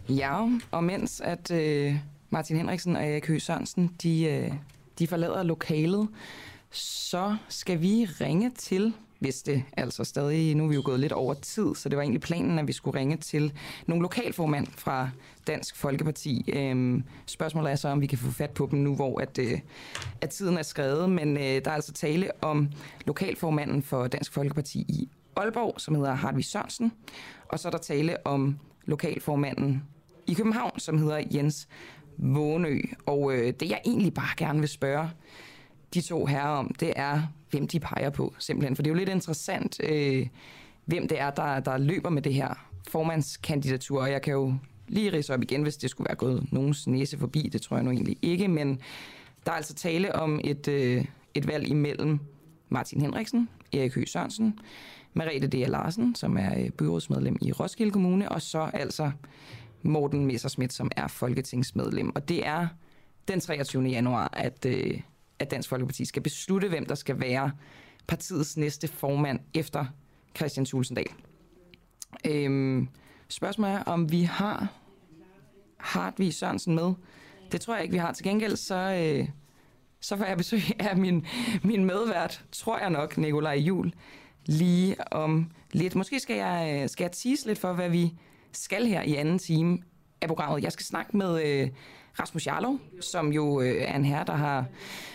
Ja, og mens at øh, Martin Henriksen og Erik Høgh Sørensen, de, øh, de forlader lokalet, så skal vi ringe til, hvis det altså stadig, nu er vi jo gået lidt over tid, så det var egentlig planen, at vi skulle ringe til nogle lokalformand fra Dansk Folkeparti. Øhm, spørgsmålet er så, om vi kan få fat på dem nu, hvor at, øh, at tiden er skrevet, men øh, der er altså tale om lokalformanden for Dansk Folkeparti i Aalborg, som hedder Hartvig Sørensen, og så er der tale om lokalformanden i København, som hedder Jens Vånø. Og øh, det jeg egentlig bare gerne vil spørge de to herrer om, det er, hvem de peger på, simpelthen. For det er jo lidt interessant. Øh, hvem det er, der, der løber med det her formandskandidatur. Og jeg kan jo lige rise op igen, hvis det skulle være gået nogens næse forbi. Det tror jeg nu egentlig ikke, men der er altså tale om et, øh, et valg imellem Martin Henriksen, Erik Høgh Sørensen, Merete D. Larsen, som er øh, byrådsmedlem i Roskilde Kommune, og så altså Morten Messerschmidt, som er folketingsmedlem. Og det er den 23. januar, at, øh, at Dansk Folkeparti skal beslutte, hvem der skal være partiets næste formand efter Christian Tulsendal. Øhm, spørgsmålet er, om vi har Hartvig Sørensen med. Det tror jeg ikke, vi har. Til gengæld så, øh, så får jeg besøg af min, min medvært, tror jeg nok, Nikolaj Jul, lige om lidt. Måske skal jeg, øh, skal jeg tease lidt for, hvad vi skal her i anden time af programmet. Jeg skal snakke med øh, Rasmus Jarlov, som jo øh, er en herre, der har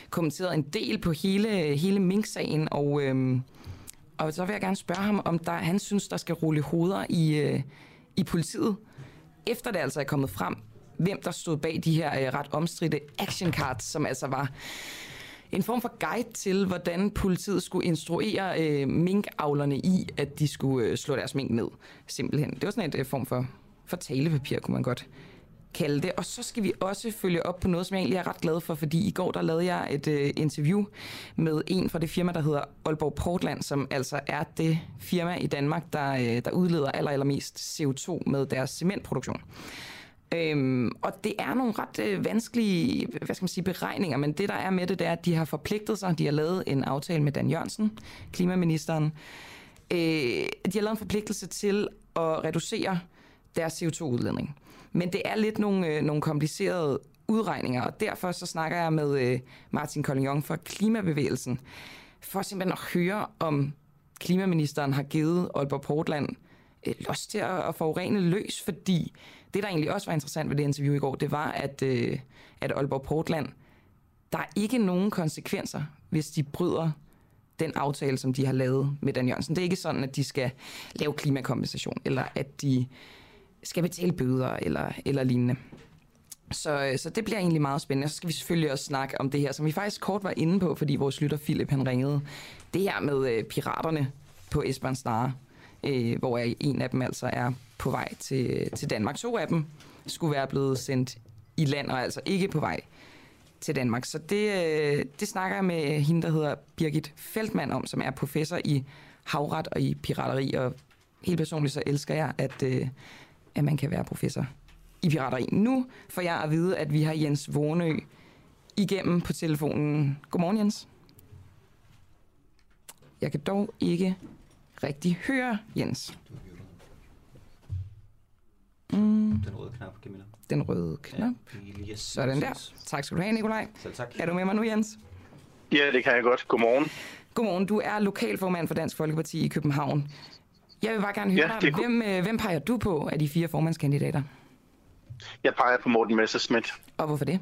kommenteret en del på hele, hele Mink-sagen, og, øh, og så vil jeg gerne spørge ham, om der, han synes, der skal rulle hoveder i, øh, i politiet, efter det altså er kommet frem, hvem der stod bag de her øh, ret omstridte action cards, som altså var en form for guide til, hvordan politiet skulle instruere øh, minkavlerne i, at de skulle øh, slå deres mink ned, simpelthen. Det var sådan en øh, form for, for talepapir, kunne man godt kalde det. Og så skal vi også følge op på noget, som jeg egentlig er ret glad for, fordi i går der lavede jeg et øh, interview med en fra det firma, der hedder Aalborg Portland, som altså er det firma i Danmark, der, øh, der udleder aller, allermest CO2 med deres cementproduktion. Øhm, og det er nogle ret øh, vanskelige hvad skal man sige, beregninger, men det der er med det, det er, at de har forpligtet sig, de har lavet en aftale med Dan Jørgensen, klimaministeren, øh, de har lavet en forpligtelse til at reducere deres CO2-udledning. Men det er lidt nogle, øh, nogle komplicerede udregninger, og derfor så snakker jeg med øh, Martin Collignon fra Klimabevægelsen, for simpelthen at høre, om klimaministeren har givet Aalborg Portland øh, lyst til at, at forurene løs, fordi det, der egentlig også var interessant ved det interview i går, det var, at, øh, at Aalborg Portland, der er ikke nogen konsekvenser, hvis de bryder den aftale, som de har lavet med Dan Jørgensen. Det er ikke sådan, at de skal lave klimakompensation, eller at de skal betale bøder, eller, eller lignende. Så, øh, så det bliver egentlig meget spændende. Så skal vi selvfølgelig også snakke om det her, som vi faktisk kort var inde på, fordi vores lytter Philip han ringede. Det her med øh, piraterne på Esbern Snare, øh, hvor en af dem altså er på vej til, til Danmark. To af dem skulle være blevet sendt i land, og altså ikke på vej til Danmark. Så det, øh, det snakker jeg med hende, der hedder Birgit Feltmann om, som er professor i havret og i pirateri. Og helt personligt så elsker jeg, at, øh, at man kan være professor i pirateri. Nu får jeg at vide, at vi har Jens Vornø igennem på telefonen. Godmorgen, Jens. Jeg kan dog ikke rigtig høre Jens. Mm. Den røde knap, Camilla. Den røde knap. Ja, yes, Sådan der. Tak skal du have, Nikolaj. Selv tak. Er du med mig nu, Jens? Ja, det kan jeg godt. Godmorgen. Godmorgen. Du er lokalformand for Dansk Folkeparti i København. Jeg vil bare gerne høre ja, dig, hvem, øh, hvem peger du på af de fire formandskandidater? Jeg peger på Morten Messerschmidt. Og hvorfor det?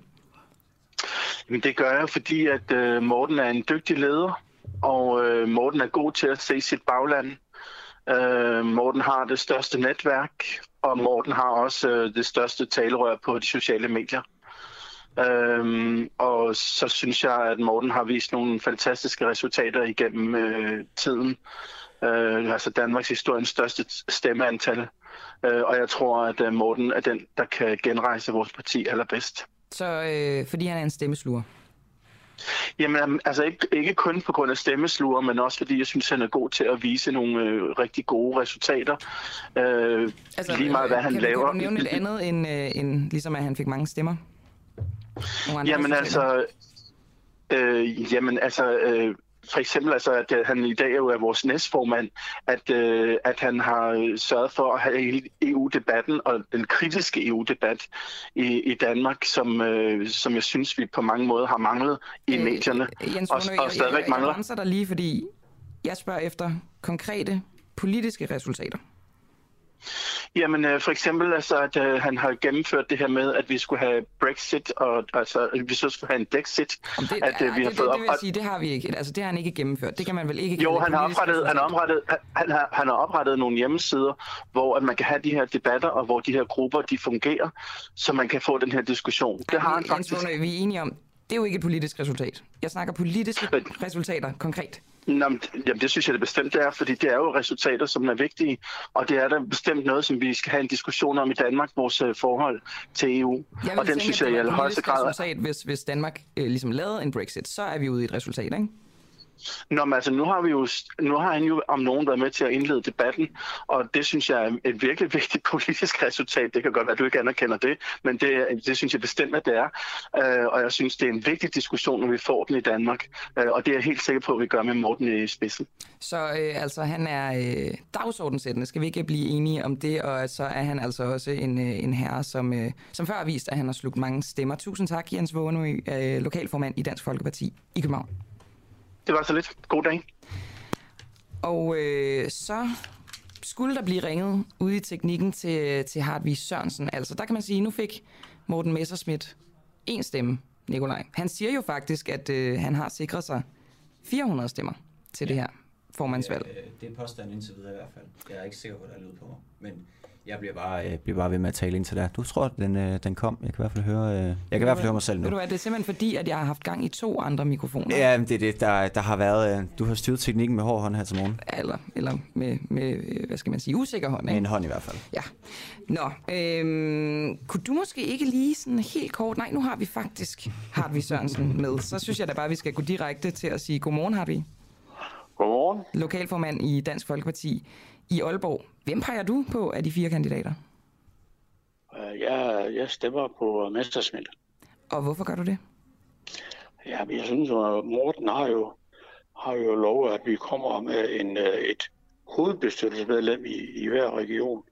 Jamen, det gør jeg, fordi at uh, Morten er en dygtig leder, og øh, Morten er god til at se sit bagland. Øh, Morten har det største netværk, og Morten har også øh, det største talerør på de sociale medier. Øhm, og så synes jeg, at Morten har vist nogle fantastiske resultater igennem øh, tiden. Øh, altså Danmarks historiens største stemmeantal. Øh, og jeg tror, at øh, Morten er den, der kan genrejse vores parti allerbedst. Så øh, fordi han er en stemmesluger? Jamen, altså ikke, ikke kun på grund af stemmesluger, men også fordi jeg synes, han er god til at vise nogle øh, rigtig gode resultater. Øh, altså, lige meget, hvad han kan laver. Kan du nævne et andet, end, øh, end ligesom at han fik mange stemmer? Jamen altså, øh, jamen altså, øh, for eksempel altså, at øh, han i dag jo er vores næstformand, at, øh, at han har sørget for at have hele EU-debatten og den kritiske EU-debat i, i Danmark, som, øh, som jeg synes, vi på mange måder har manglet i øh, medierne, Jens, og, og stadigvæk jeg, mangler. Jeg, jeg dig lige, fordi jeg spørger efter konkrete politiske resultater. Jamen øh, for eksempel altså, at øh, han har gennemført det her med, at vi skulle have Brexit, og altså, at vi så skulle have en Dexit. Det, at, øh, vi har det, fået det, det vil sige, det har vi ikke. Altså, det har han ikke gennemført. Det kan man vel ikke Jo, han har, oprettet, han, har oprettet, han, har, han har oprettet nogle hjemmesider, hvor at man kan have de her debatter, og hvor de her grupper de fungerer, så man kan få den her diskussion. Det har han faktisk. Vi er enige om, det er jo ikke et politisk resultat. Jeg snakker politiske resultater konkret. Nå, men, jamen, det synes jeg det bestemt det er, fordi det er jo resultater, som er vigtige, og det er da bestemt noget, som vi skal have en diskussion om i Danmark, vores uh, forhold til EU. Jeg vil og den synes jeg i allerhøjeste grad... resultat, hvis, hvis Danmark øh, ligesom lavede en Brexit, så er vi ude i et resultat, ikke? Nå, men altså, nu har, vi jo, nu har han jo om nogen været med til at indlede debatten, og det synes jeg er et virkelig vigtigt politisk resultat. Det kan godt være, at du ikke anerkender det, men det, det synes jeg bestemt, at det er. Øh, og jeg synes, det er en vigtig diskussion, når vi får den i Danmark, øh, og det er jeg helt sikker på, at vi gør med Morten i spidsen. Så øh, altså, han er øh, dagsordensættende. Skal vi ikke blive enige om det? Og så er han altså også en, øh, en herre, som, øh, som før har vist, at han har slugt mange stemmer. Tusind tak, Jens Vågenø, øh, lokalformand i Dansk Folkeparti i København. Det var så lidt. God dag. Og øh, så skulle der blive ringet ude i teknikken til, til Hartvig Sørensen. Altså, der kan man sige, nu fik Morten Messerschmidt en stemme, Nikolaj. Han siger jo faktisk, at øh, han har sikret sig 400 stemmer til det her formandsvalg. Det, det er påstanden indtil videre i hvert fald. Jeg er ikke sikker på, at der er lyd på. Men jeg bliver bare, jeg bliver bare ved med at tale ind til dig. Du tror, den, øh, den kom. Jeg kan i hvert fald høre, øh, jeg kan i hvert fald høre mig selv nu. Ved du hvad, det er simpelthen fordi, at jeg har haft gang i to andre mikrofoner. Ja, men det er det. Der, der har været... Øh, du har styret teknikken med hård hånd her til morgen. Eller, eller med, med, øh, hvad skal man sige, usikker hånd. Med Ikke? en hånd i hvert fald. Ja. Nå, øhm, kunne du måske ikke lige sådan helt kort... Nej, nu har vi faktisk Hartvig Sørensen med. Så synes jeg da bare, at vi skal gå direkte til at sige godmorgen, Hartvig. Godmorgen. Lokalformand i Dansk Folkeparti i Aalborg. Hvem peger du på af de fire kandidater? Øh, Jeg, jeg stemmer på Messerschmidt. Og hvorfor gør du det? Ja, men jeg synes, at Morten har jo, har jo lovet, at vi kommer med en, øh, et hovedbestyrelsesmedlem i, i hver region,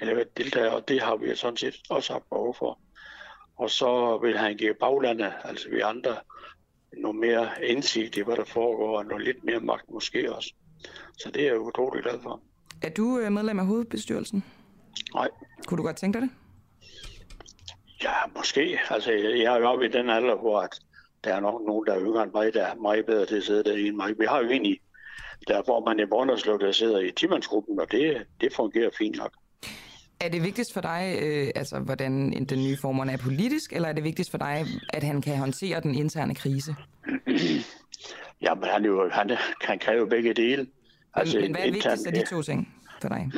eller hver deltager, og det har vi sådan set også haft behov for. Og så vil han give baglandet, altså vi andre, noget mere indsigt i, hvad der foregår, og noget lidt mere magt måske også. Så det er jeg utrolig glad for. Er du øh, medlem af hovedbestyrelsen? Nej. Kunne du godt tænke dig det? Ja, måske. Altså, jeg er jo oppe i den alder, hvor at der er nok nogen, der er yngre end mig, der er meget bedre til at sidde der end mig. Vi har jo egentlig, der hvor man i Brønderslev, der sidder i timandsgruppen, og det, det fungerer fint nok. Er det vigtigst for dig, øh, altså hvordan den nye formand er politisk, eller er det vigtigst for dig, at han kan håndtere den interne krise? Jamen, han, jo, han, han kan jo begge dele. Altså, men, men hvad er vigtigst af de to ting for dig?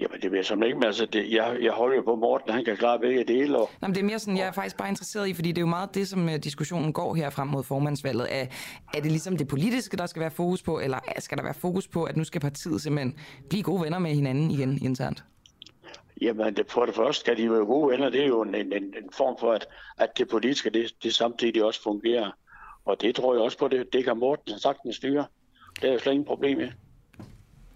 Jamen, det ved jeg som ikke, men altså, det, jeg, jeg holder jo på Morten, han kan klare begge dele, og Nå, men det er mere sådan, jeg er faktisk bare interesseret i, fordi det er jo meget det, som øh, diskussionen går her frem mod formandsvalget. Er, er det ligesom det politiske, der skal være fokus på, eller skal der være fokus på, at nu skal partiet simpelthen blive gode venner med hinanden igen internt? Jamen, det, for det første skal de jo være gode venner. Det er jo en, en, en en form for, at, at det politiske, det, det samtidig også fungerer. Og det tror jeg også på, det, det kan Morten sagtens styre. Det er jo slet ingen problem med.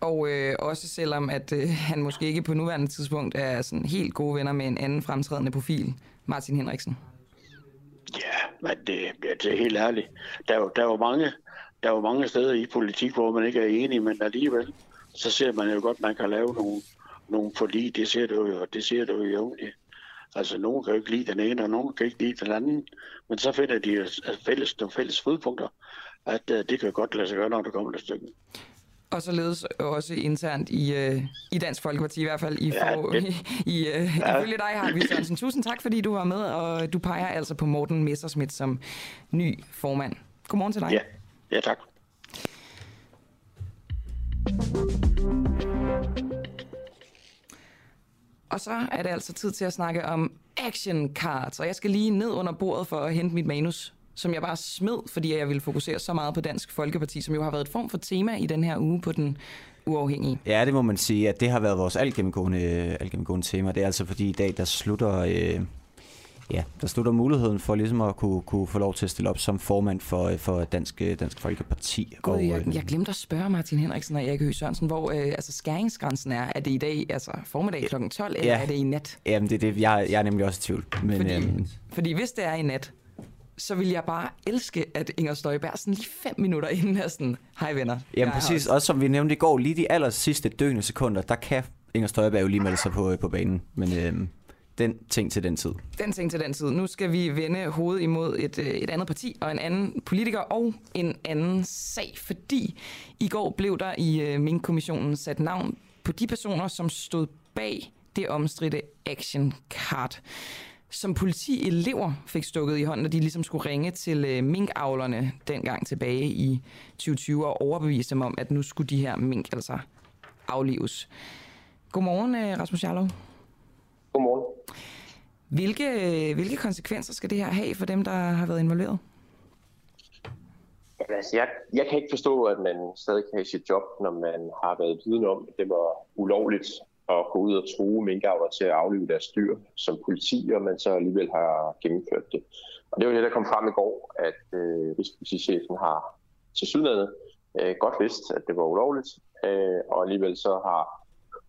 Og øh, også selvom, at øh, han måske ikke på nuværende tidspunkt er sådan helt gode venner med en anden fremtrædende profil, Martin Henriksen. Men det, ja, det er helt ærligt. Der er, jo, der, er jo mange, der er jo mange steder i politik, hvor man ikke er enig, men alligevel, så ser man jo godt, at man kan lave nogle, nogle forlig. Det ser du jo, det ser du jo jævnligt. Altså, nogen kan jo ikke lide den ene, og nogen kan ikke lide den anden. Men så finder de jo fælles, nogle fælles fodpunkter, at uh, det kan godt lade sig gøre, når det kommer til stykket. Og således også internt i, øh, i Dansk Folkeparti, i hvert fald i, Ja, for, det- i, øh, Ja. ifølge dig, Hartvig Sørensen. Tusind tak, fordi du var med, og du peger altså på Morten Messerschmidt som ny formand. Godmorgen til dig. Ja, ja tak. Og så er det altså tid til at snakke om action cards, og jeg skal lige ned under bordet for at hente mit manus, som jeg bare smed, fordi jeg ville fokusere så meget på Dansk Folkeparti, som jo har været et form for tema i den her uge på den uafhængige. Ja, det må man sige, at det har været vores algennemgående, algennemgående tema. Det er altså fordi i dag, der slutter, øh, ja, der slutter muligheden for ligesom at kunne, kunne få lov til at stille op som formand for, øh, for Dansk, øh, Dansk Folkeparti. Gud, Og, jeg, øh, jeg glemte at spørge Martin Henriksen og Erik Høgh Sørensen, hvor øh, altså skæringsgrænsen er. Er det i dag, altså formiddag kl. 12, eller Ja. er det i nat? Jamen, det er det. Jeg, jeg er nemlig også i tvivl. Men, Fordi- øhm, Fordi hvis det er i nat, så vil jeg bare elske, at Inger Støjberg sådan lige fem minutter inden er sådan, hej venner. Jamen præcis, også. også som vi nævnte i går, lige de aller sidste døgende sekunder, der kan Inger Støjberg jo lige melde sig på, på banen. Men øhm, den ting til den tid. Den ting til den tid. Nu skal vi vende hovedet imod et, øh, et andet parti og en anden politiker og en anden sag, fordi i går blev der i øh, Mink-kommissionen sat navn på de personer, som stod bag det omstridte action card. Som politielever fik stukket i hånden, når de ligesom skulle ringe til øh, minkavlerne dengang tilbage i 2020 og overbevise dem om, at nu skulle de her mink altså aflives. Godmorgen, øh, Rasmus Jarlov. Godmorgen. Hvilke, øh, hvilke konsekvenser skal det her have for dem, der har været involveret? Altså, jeg, jeg kan ikke forstå, at man stadig kan have sit job, når man har været viden om, at det var ulovligt at gå ud og true minkavler til at aflive deres dyr som politi, og man så alligevel har gennemført det. Og det var det, der kom frem i går, at øh, Rigspolitichefen har til sydlandet øh, godt vidst, at det var ulovligt, øh, og alligevel så har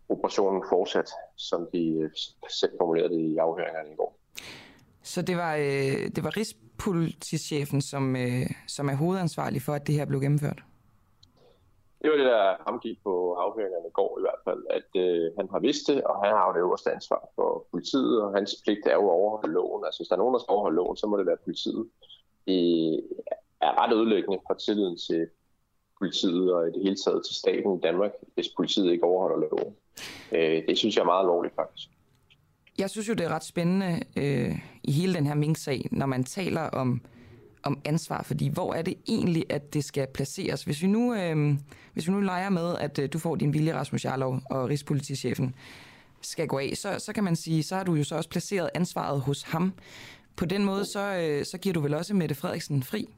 operationen fortsat, som de øh, selv formulerede i afhøringerne i går. Så det var, øh, det var Rigspolitichefen, som, øh, som er hovedansvarlig for, at det her blev gennemført? Det var det, der fremgik på afhøringerne i går i hvert fald, at øh, han har vidst det, og han har jo det øverste ansvar for politiet, og hans pligt er jo at overholde loven. Altså hvis der er nogen, der skal overholde loven, så må det være politiet. Det er ret ødelæggende for tilliden til politiet og i det hele taget til staten i Danmark, hvis politiet ikke overholder loven. Øh, det synes jeg er meget alvorligt faktisk. Jeg synes jo, det er ret spændende øh, i hele den her Mink-sag, når man taler om, om ansvar, fordi hvor er det egentlig, at det skal placeres? Hvis vi nu, øh, hvis vi nu leger med, at øh, du får din vilje, Rasmus Jarlov, og Rigspolitichefen skal gå af, så, så kan man sige, så har du jo så også placeret ansvaret hos ham. På den måde, så, øh, så giver du vel også Mette Frederiksen fri?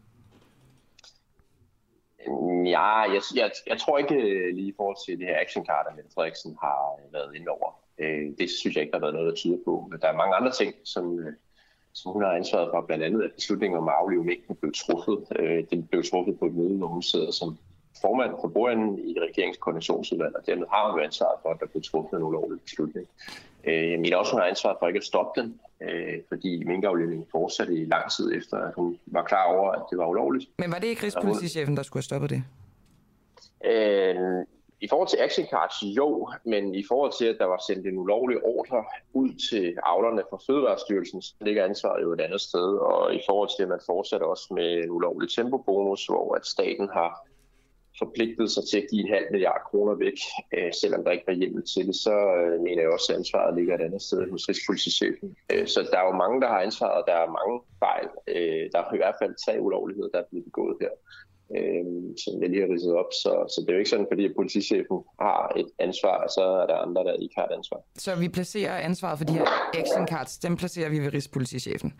Ja, jeg, jeg, jeg tror ikke øh, lige i forhold til det her action card, at Mette Frederiksen har været inde over. Øh, det synes jeg ikke, der har været noget, der tyder på. Men der er mange andre ting, som, øh, som hun har ansvaret for. Blandt andet, at beslutningen om at aflive mængden blev truffet. Øh, den blev truffet på et møde, hvor hun sidder som formand for bordenden i regeringskoordinationsudvalget, og dermed har hun ansvaret for, at der blev truffet en ulovlig beslutning. Jeg mener også, hun har ansvaret for ikke at stoppe den, fordi minkaflivningen fortsatte i lang tid efter, at hun var klar over, at det var ulovligt. Men var det ikke Rigspolitichefen, der skulle have stoppet det? I forhold til action cards, jo, men i forhold til, at der var sendt en ulovlig ordre ud til avlerne fra Fødevarestyrelsen, så ligger ansvaret jo et andet sted. Og i forhold til, at man fortsætter også med en ulovlig tempobonus, hvor at staten har forpligtet sig til at give en halv milliard kroner væk, øh, selvom der ikke var hjemmel til det, så øh, mener jeg også, at ansvaret ligger et andet sted hos Rigspolitichefen. Øh, så der er jo mange, der har ansvaret, og der er mange fejl. Øh, der er i hvert fald tre ulovligheder, der er blevet begået her øh, som jeg lige har ridset op. Så, så det er jo ikke sådan, fordi at politichefen har et ansvar, så er der andre, der ikke har et ansvar. Så vi placerer ansvaret for de her action cards, dem placerer vi ved Rigspolitichefen.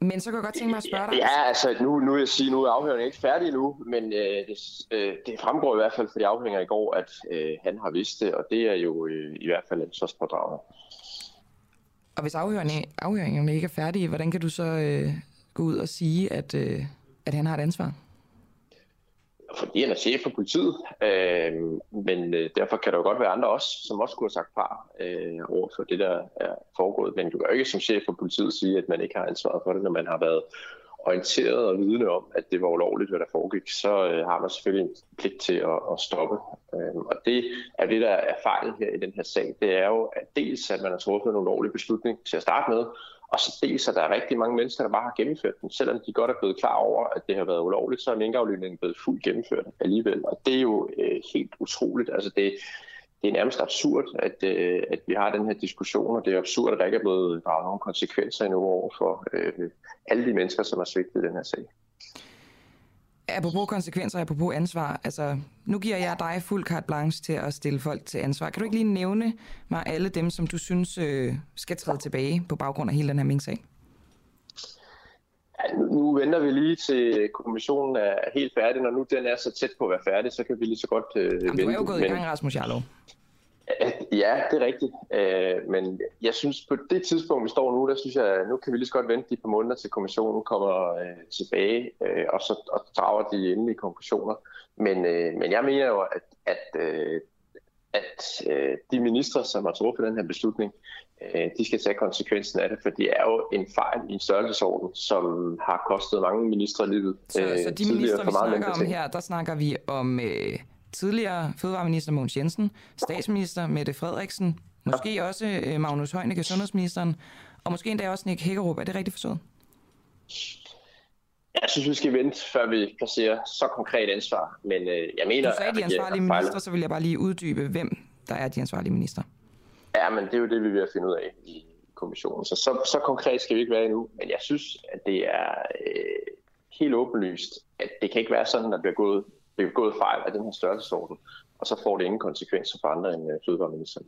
Men så kan jeg godt tænke mig at spørge dig. Ja, altså nu, nu vil jeg sige, nu er afhøringen ikke færdig nu, men øh, det, øh, det fremgår i hvert fald for de afhænger i går, at øh, han har vidst det, og det er jo øh, i hvert fald en ansvarspådragende. Og hvis afhøringen, afhøringen ikke er færdige, hvordan kan du så øh, gå ud og sige, at, øh, at han har et ansvar? Fordi han er chef for politiet, øh, men øh, derfor kan der jo godt være andre også, som også skulle have sagt fra øh, over for det, der er foregået. Men du kan jo ikke som chef for politiet sige, at man ikke har ansvaret for det, når man har været orienteret og vidne om, at det var ulovligt, hvad der foregik, så øh, har man selvfølgelig en pligt til at, at stoppe. Øh, og det er det, der er fejlet her i den her sag. Det er jo at dels, at man har truffet en ulovlig beslutning til at starte med, og så dels, at der er rigtig mange mennesker, der bare har gennemført den. Selvom de godt er blevet klar over, at det har været ulovligt, så er minkaflyvningen blevet fuldt gennemført alligevel. Og det er jo øh, helt utroligt. Altså det, det er nærmest absurd, at, øh, at vi har den her diskussion, og det er absurd, at der ikke er blevet draget nogen konsekvenser endnu over for øh, alle de mennesker, som har svigtet den her sag apropos konsekvenser, apropos ansvar, altså nu giver jeg dig fuld carte blanche til at stille folk til ansvar. Kan du ikke lige nævne mig alle dem, som du synes øh, skal træde tilbage på baggrund af hele den her Mink-sag? Ja, nu, nu venter vi lige til kommissionen er helt færdig. Når nu den er så tæt på at være færdig, så kan vi lige så godt øh, Jamen, vente. Du er jo gået men... i gang, Rasmus Jarlov. Ja, det er rigtigt. Øh, men jeg synes, på det tidspunkt, vi står nu, der synes jeg, nu kan vi lige så godt vente de par måneder, til kommissionen kommer øh, tilbage, øh, og så og drager de endelige konklusioner. Men, øh, men jeg mener jo, at, at, øh, at øh, de ministre, som har truffet den her beslutning, øh, de skal tage konsekvensen af det, for det er jo en fejl i en størrelsesorden, som har kostet mange ministre livet. Så, så de ministre, vi snakker om her, der snakker vi om... Øh tidligere fødevareminister Mogens Jensen, statsminister Mette Frederiksen, måske også øh, Magnus Heunicke, sundhedsministeren, og måske endda også Nick Hækkerup. Er det rigtigt forstået? Jeg synes, vi skal vente, før vi placerer så konkret ansvar. Men øh, jeg mener... Du sagde de ansvarlige minister, så vil jeg bare lige uddybe, hvem der er de ansvarlige minister. Ja, men det er jo det, vi vil finde ud af i kommissionen. Så, så så konkret skal vi ikke være endnu, men jeg synes, at det er øh, helt åbenlyst, at det kan ikke være sådan, at der bliver gået, bliver gået fejl af den her størrelsesorden, og så får det ingen konsekvenser for andre end øh, fødevareministeren.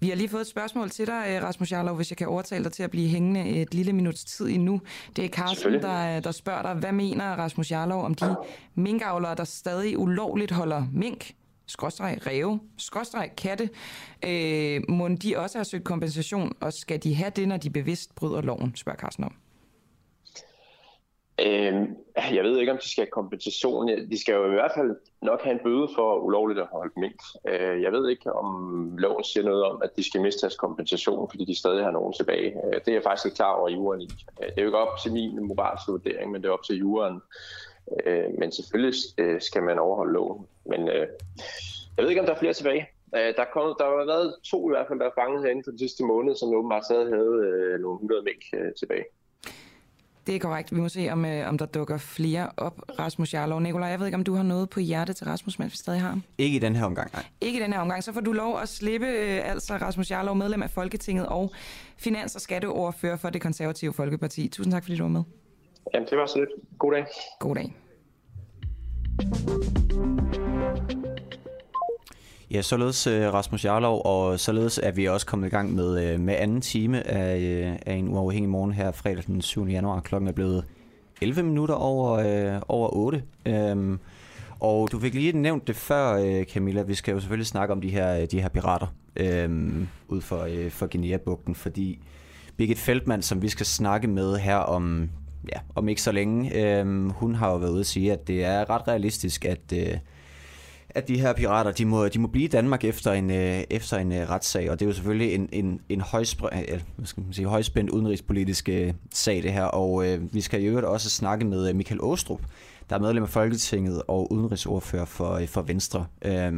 Vi har lige fået et spørgsmål til dig, øh, Rasmus Jarlov, hvis jeg kan overtale dig til at blive hængende et lille minuts tid endnu. Det er Carsten, der, der spørger dig, hvad mener Rasmus Jarlov om de minkavlere, der stadig ulovligt holder mink, skråstreg ræve, skråstreg katte. Øh, må de også have søgt kompensation, og skal de have det, når de bevidst bryder loven, spørger Carsten om. Øh, jeg ved ikke, om de skal have kompensation. De skal jo i hvert fald nok have en bøde for ulovligt at holde mink. Øh, jeg ved ikke, om loven siger noget om, at de skal miste deres kompensation, fordi de stadig har nogen tilbage. Øh, det er jeg faktisk ikke klar over jorden i. Øh, det er jo ikke op til min moralske vurdering, men det er op til jorden. Øh, men selvfølgelig øh, skal man overholde loven. Men øh, jeg ved ikke, om der er flere tilbage. Øh, der, kom, der har været to i hvert fald, der er fanget herinde for den sidste måned, som åbenbart stadig havde øh, nogle 100 mink øh, tilbage. Det er korrekt. Vi må se, om, øh, om der dukker flere op. Rasmus Jarlov. Nikolaj, jeg ved ikke, om du har noget på hjertet til Rasmus, mens vi stadig har ham? Ikke i den her omgang, nej. Ikke i den her omgang. Så får du lov at slippe, øh, altså Rasmus Jarlov, medlem af Folketinget og finans- og skatteordfører for det konservative Folkeparti. Tusind tak, fordi du var med. Jamen, det var så lidt. God dag. God dag. Ja, således øh, Rasmus Jarlov, og således er vi også kommet i gang med, øh, med anden time af, øh, af en uafhængig morgen her fredag den 7. januar. Klokken er blevet 11 minutter over, øh, over 8. Øhm, og du fik lige nævnt det før, Camilla. Vi skal jo selvfølgelig snakke om de her, de her pirater um, ud for, øh, for Guinea-bugten, fordi Birgit Feldmann, som vi skal snakke med her om, ja, om ikke så længe, øh, hun har jo været ude at sige, at det er ret realistisk, at... Øh, at de her pirater, de må, de må blive i Danmark efter en, øh, efter en øh, retssag, og det er jo selvfølgelig en, en, en højspr- øh, hvad skal man sige, højspændt udenrigspolitisk øh, sag det her, og øh, vi skal i øvrigt også snakke med øh, Michael Åstrup, der er medlem af Folketinget og udenrigsordfører for, øh, for Venstre, øh,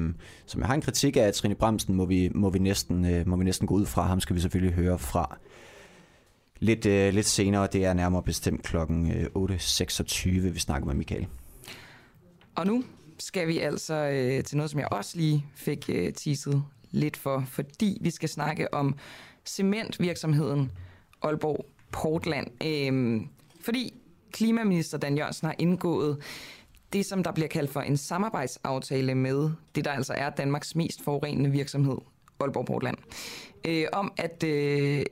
som jeg har en kritik af Trine Bremsen, må vi, må vi, næsten, øh, må vi næsten gå ud fra. Ham skal vi selvfølgelig høre fra lidt, øh, lidt senere. Det er nærmere bestemt klokken øh, 8.26, vi snakker med Michael. Og nu skal vi altså øh, til noget, som jeg også lige fik øh, teaset lidt for, fordi vi skal snakke om cementvirksomheden Aalborg Portland. Øh, fordi klimaminister Dan Jørgensen har indgået det, som der bliver kaldt for en samarbejdsaftale med det, der altså er Danmarks mest forurenende virksomhed, Aalborg Portland, øh, om at øh,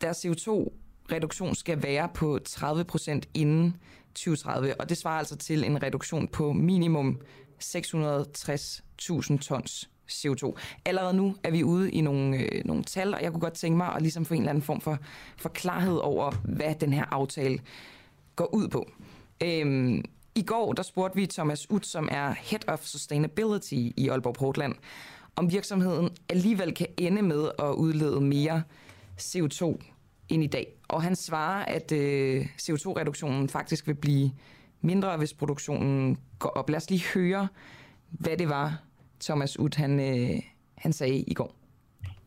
deres CO2-reduktion skal være på 30 procent inden 2030, og det svarer altså til en reduktion på minimum 660.000 tons CO2. Allerede nu er vi ude i nogle, øh, nogle tal, og jeg kunne godt tænke mig at ligesom få en eller anden form for, for klarhed over, hvad den her aftale går ud på. Øhm, I går der spurgte vi Thomas Ut, som er Head of Sustainability i Aalborg Portland, om virksomheden alligevel kan ende med at udlede mere CO2 end i dag. Og han svarer, at øh, CO2-reduktionen faktisk vil blive mindre, hvis produktionen går op. Lad os lige høre, hvad det var, Thomas Ut han, øh, han sagde i går.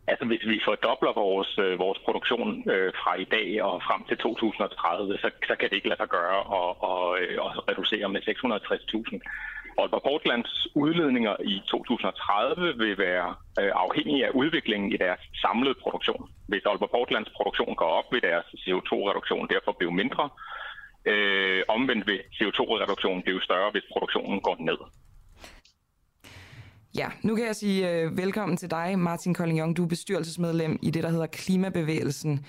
Altså hvis vi fordobler vores, øh, vores produktion øh, fra i dag og frem til 2030, så, så kan det ikke lade sig gøre at, og, øh, at reducere med 660.000. Aalborg Portlands udledninger i 2030 vil være øh, afhængige af udviklingen i deres samlede produktion. Hvis Aalborg Portlands produktion går op, vil deres CO2-reduktion derfor blive mindre. Øh, omvendt vil CO2-reduktionen blive større, hvis produktionen går ned. Ja, nu kan jeg sige øh, velkommen til dig, Martin Kolding Du er bestyrelsesmedlem i det, der hedder Klimabevægelsen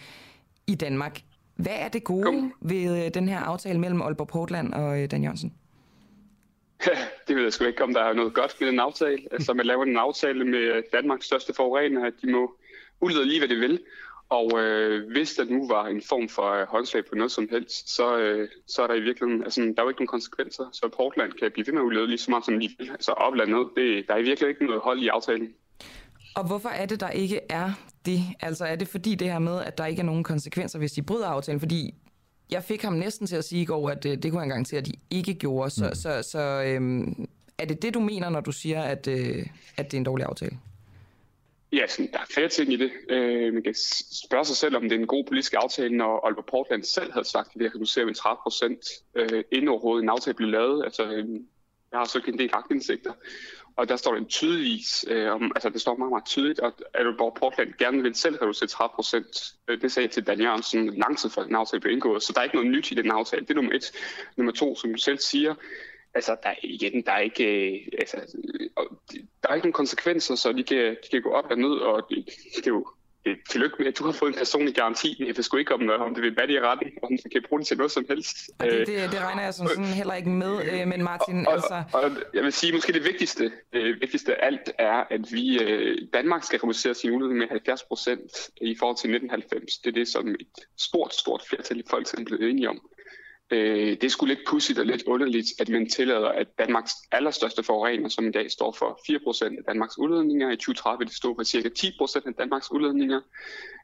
i Danmark. Hvad er det gode ved øh, den her aftale mellem Aalborg Portland og øh, Dan Jørgensen? det ved jeg sgu ikke, om der er noget godt med den aftale. Altså, man laver en aftale med Danmarks største forurener, at de må udlede lige, hvad de vil. Og øh, hvis der nu var en form for øh, håndslag på noget som helst, så, øh, så er der i virkeligheden, altså, der er jo ikke nogen konsekvenser, så Portland kan blive ved med at udlede lige så meget som de vil. Altså opland ned, det, der er i virkeligheden ikke noget hold i aftalen. Og hvorfor er det, der ikke er det? Altså er det fordi det her med, at der ikke er nogen konsekvenser, hvis de bryder aftalen? Fordi jeg fik ham næsten til at sige i går, at det, øh, det kunne han garantere, at de ikke gjorde. Så, mm. så, så øhm, er det det, du mener, når du siger, at, øh, at det er en dårlig aftale? Ja, sådan, der er flere ting i det. Øh, man kan spørge sig selv, om det er en god politisk aftale, når Aalborg Portland selv havde sagt, at det reducerer med 30 procent, øh, inden overhovedet en aftale blev lavet. Altså, øh, jeg har så ikke en del agtindsigter og der står det tydeligvis, øh, om, altså det står meget, meget tydeligt, at Aalborg Portland gerne vil selv reducere 30 procent. Øh, det sagde jeg til Dan Jørgensen lang tid før den aftale blev indgået, så der er ikke noget nyt i den aftale. Det er nummer et. Nummer to, som du selv siger, altså der, igen, der er ikke, øh, altså, øh, der er ikke nogen konsekvenser, så de kan, de kan gå op og ned, og det, det er jo det, tillykke med, at du har fået en personlig garanti. Jeg ved sgu ikke, om, om det vil batte i retten, og om det kan bruge det til noget som helst. Og det, det, det regner jeg som sådan heller ikke med, øh, men Martin, og, altså... Og, og, jeg vil sige, måske det vigtigste, øh, vigtigste af alt er, at vi øh, Danmark skal reducere sin udledning med 70 procent i forhold til 1990. Det er det, som et stort, stort flertal i Folketinget blev enige om. Øh, det er sgu lidt pudsigt og lidt underligt, at man tillader, at Danmarks allerstørste forurener, som i dag står for 4% af Danmarks udledninger, i 2030 det står for cirka 10% af Danmarks udledninger,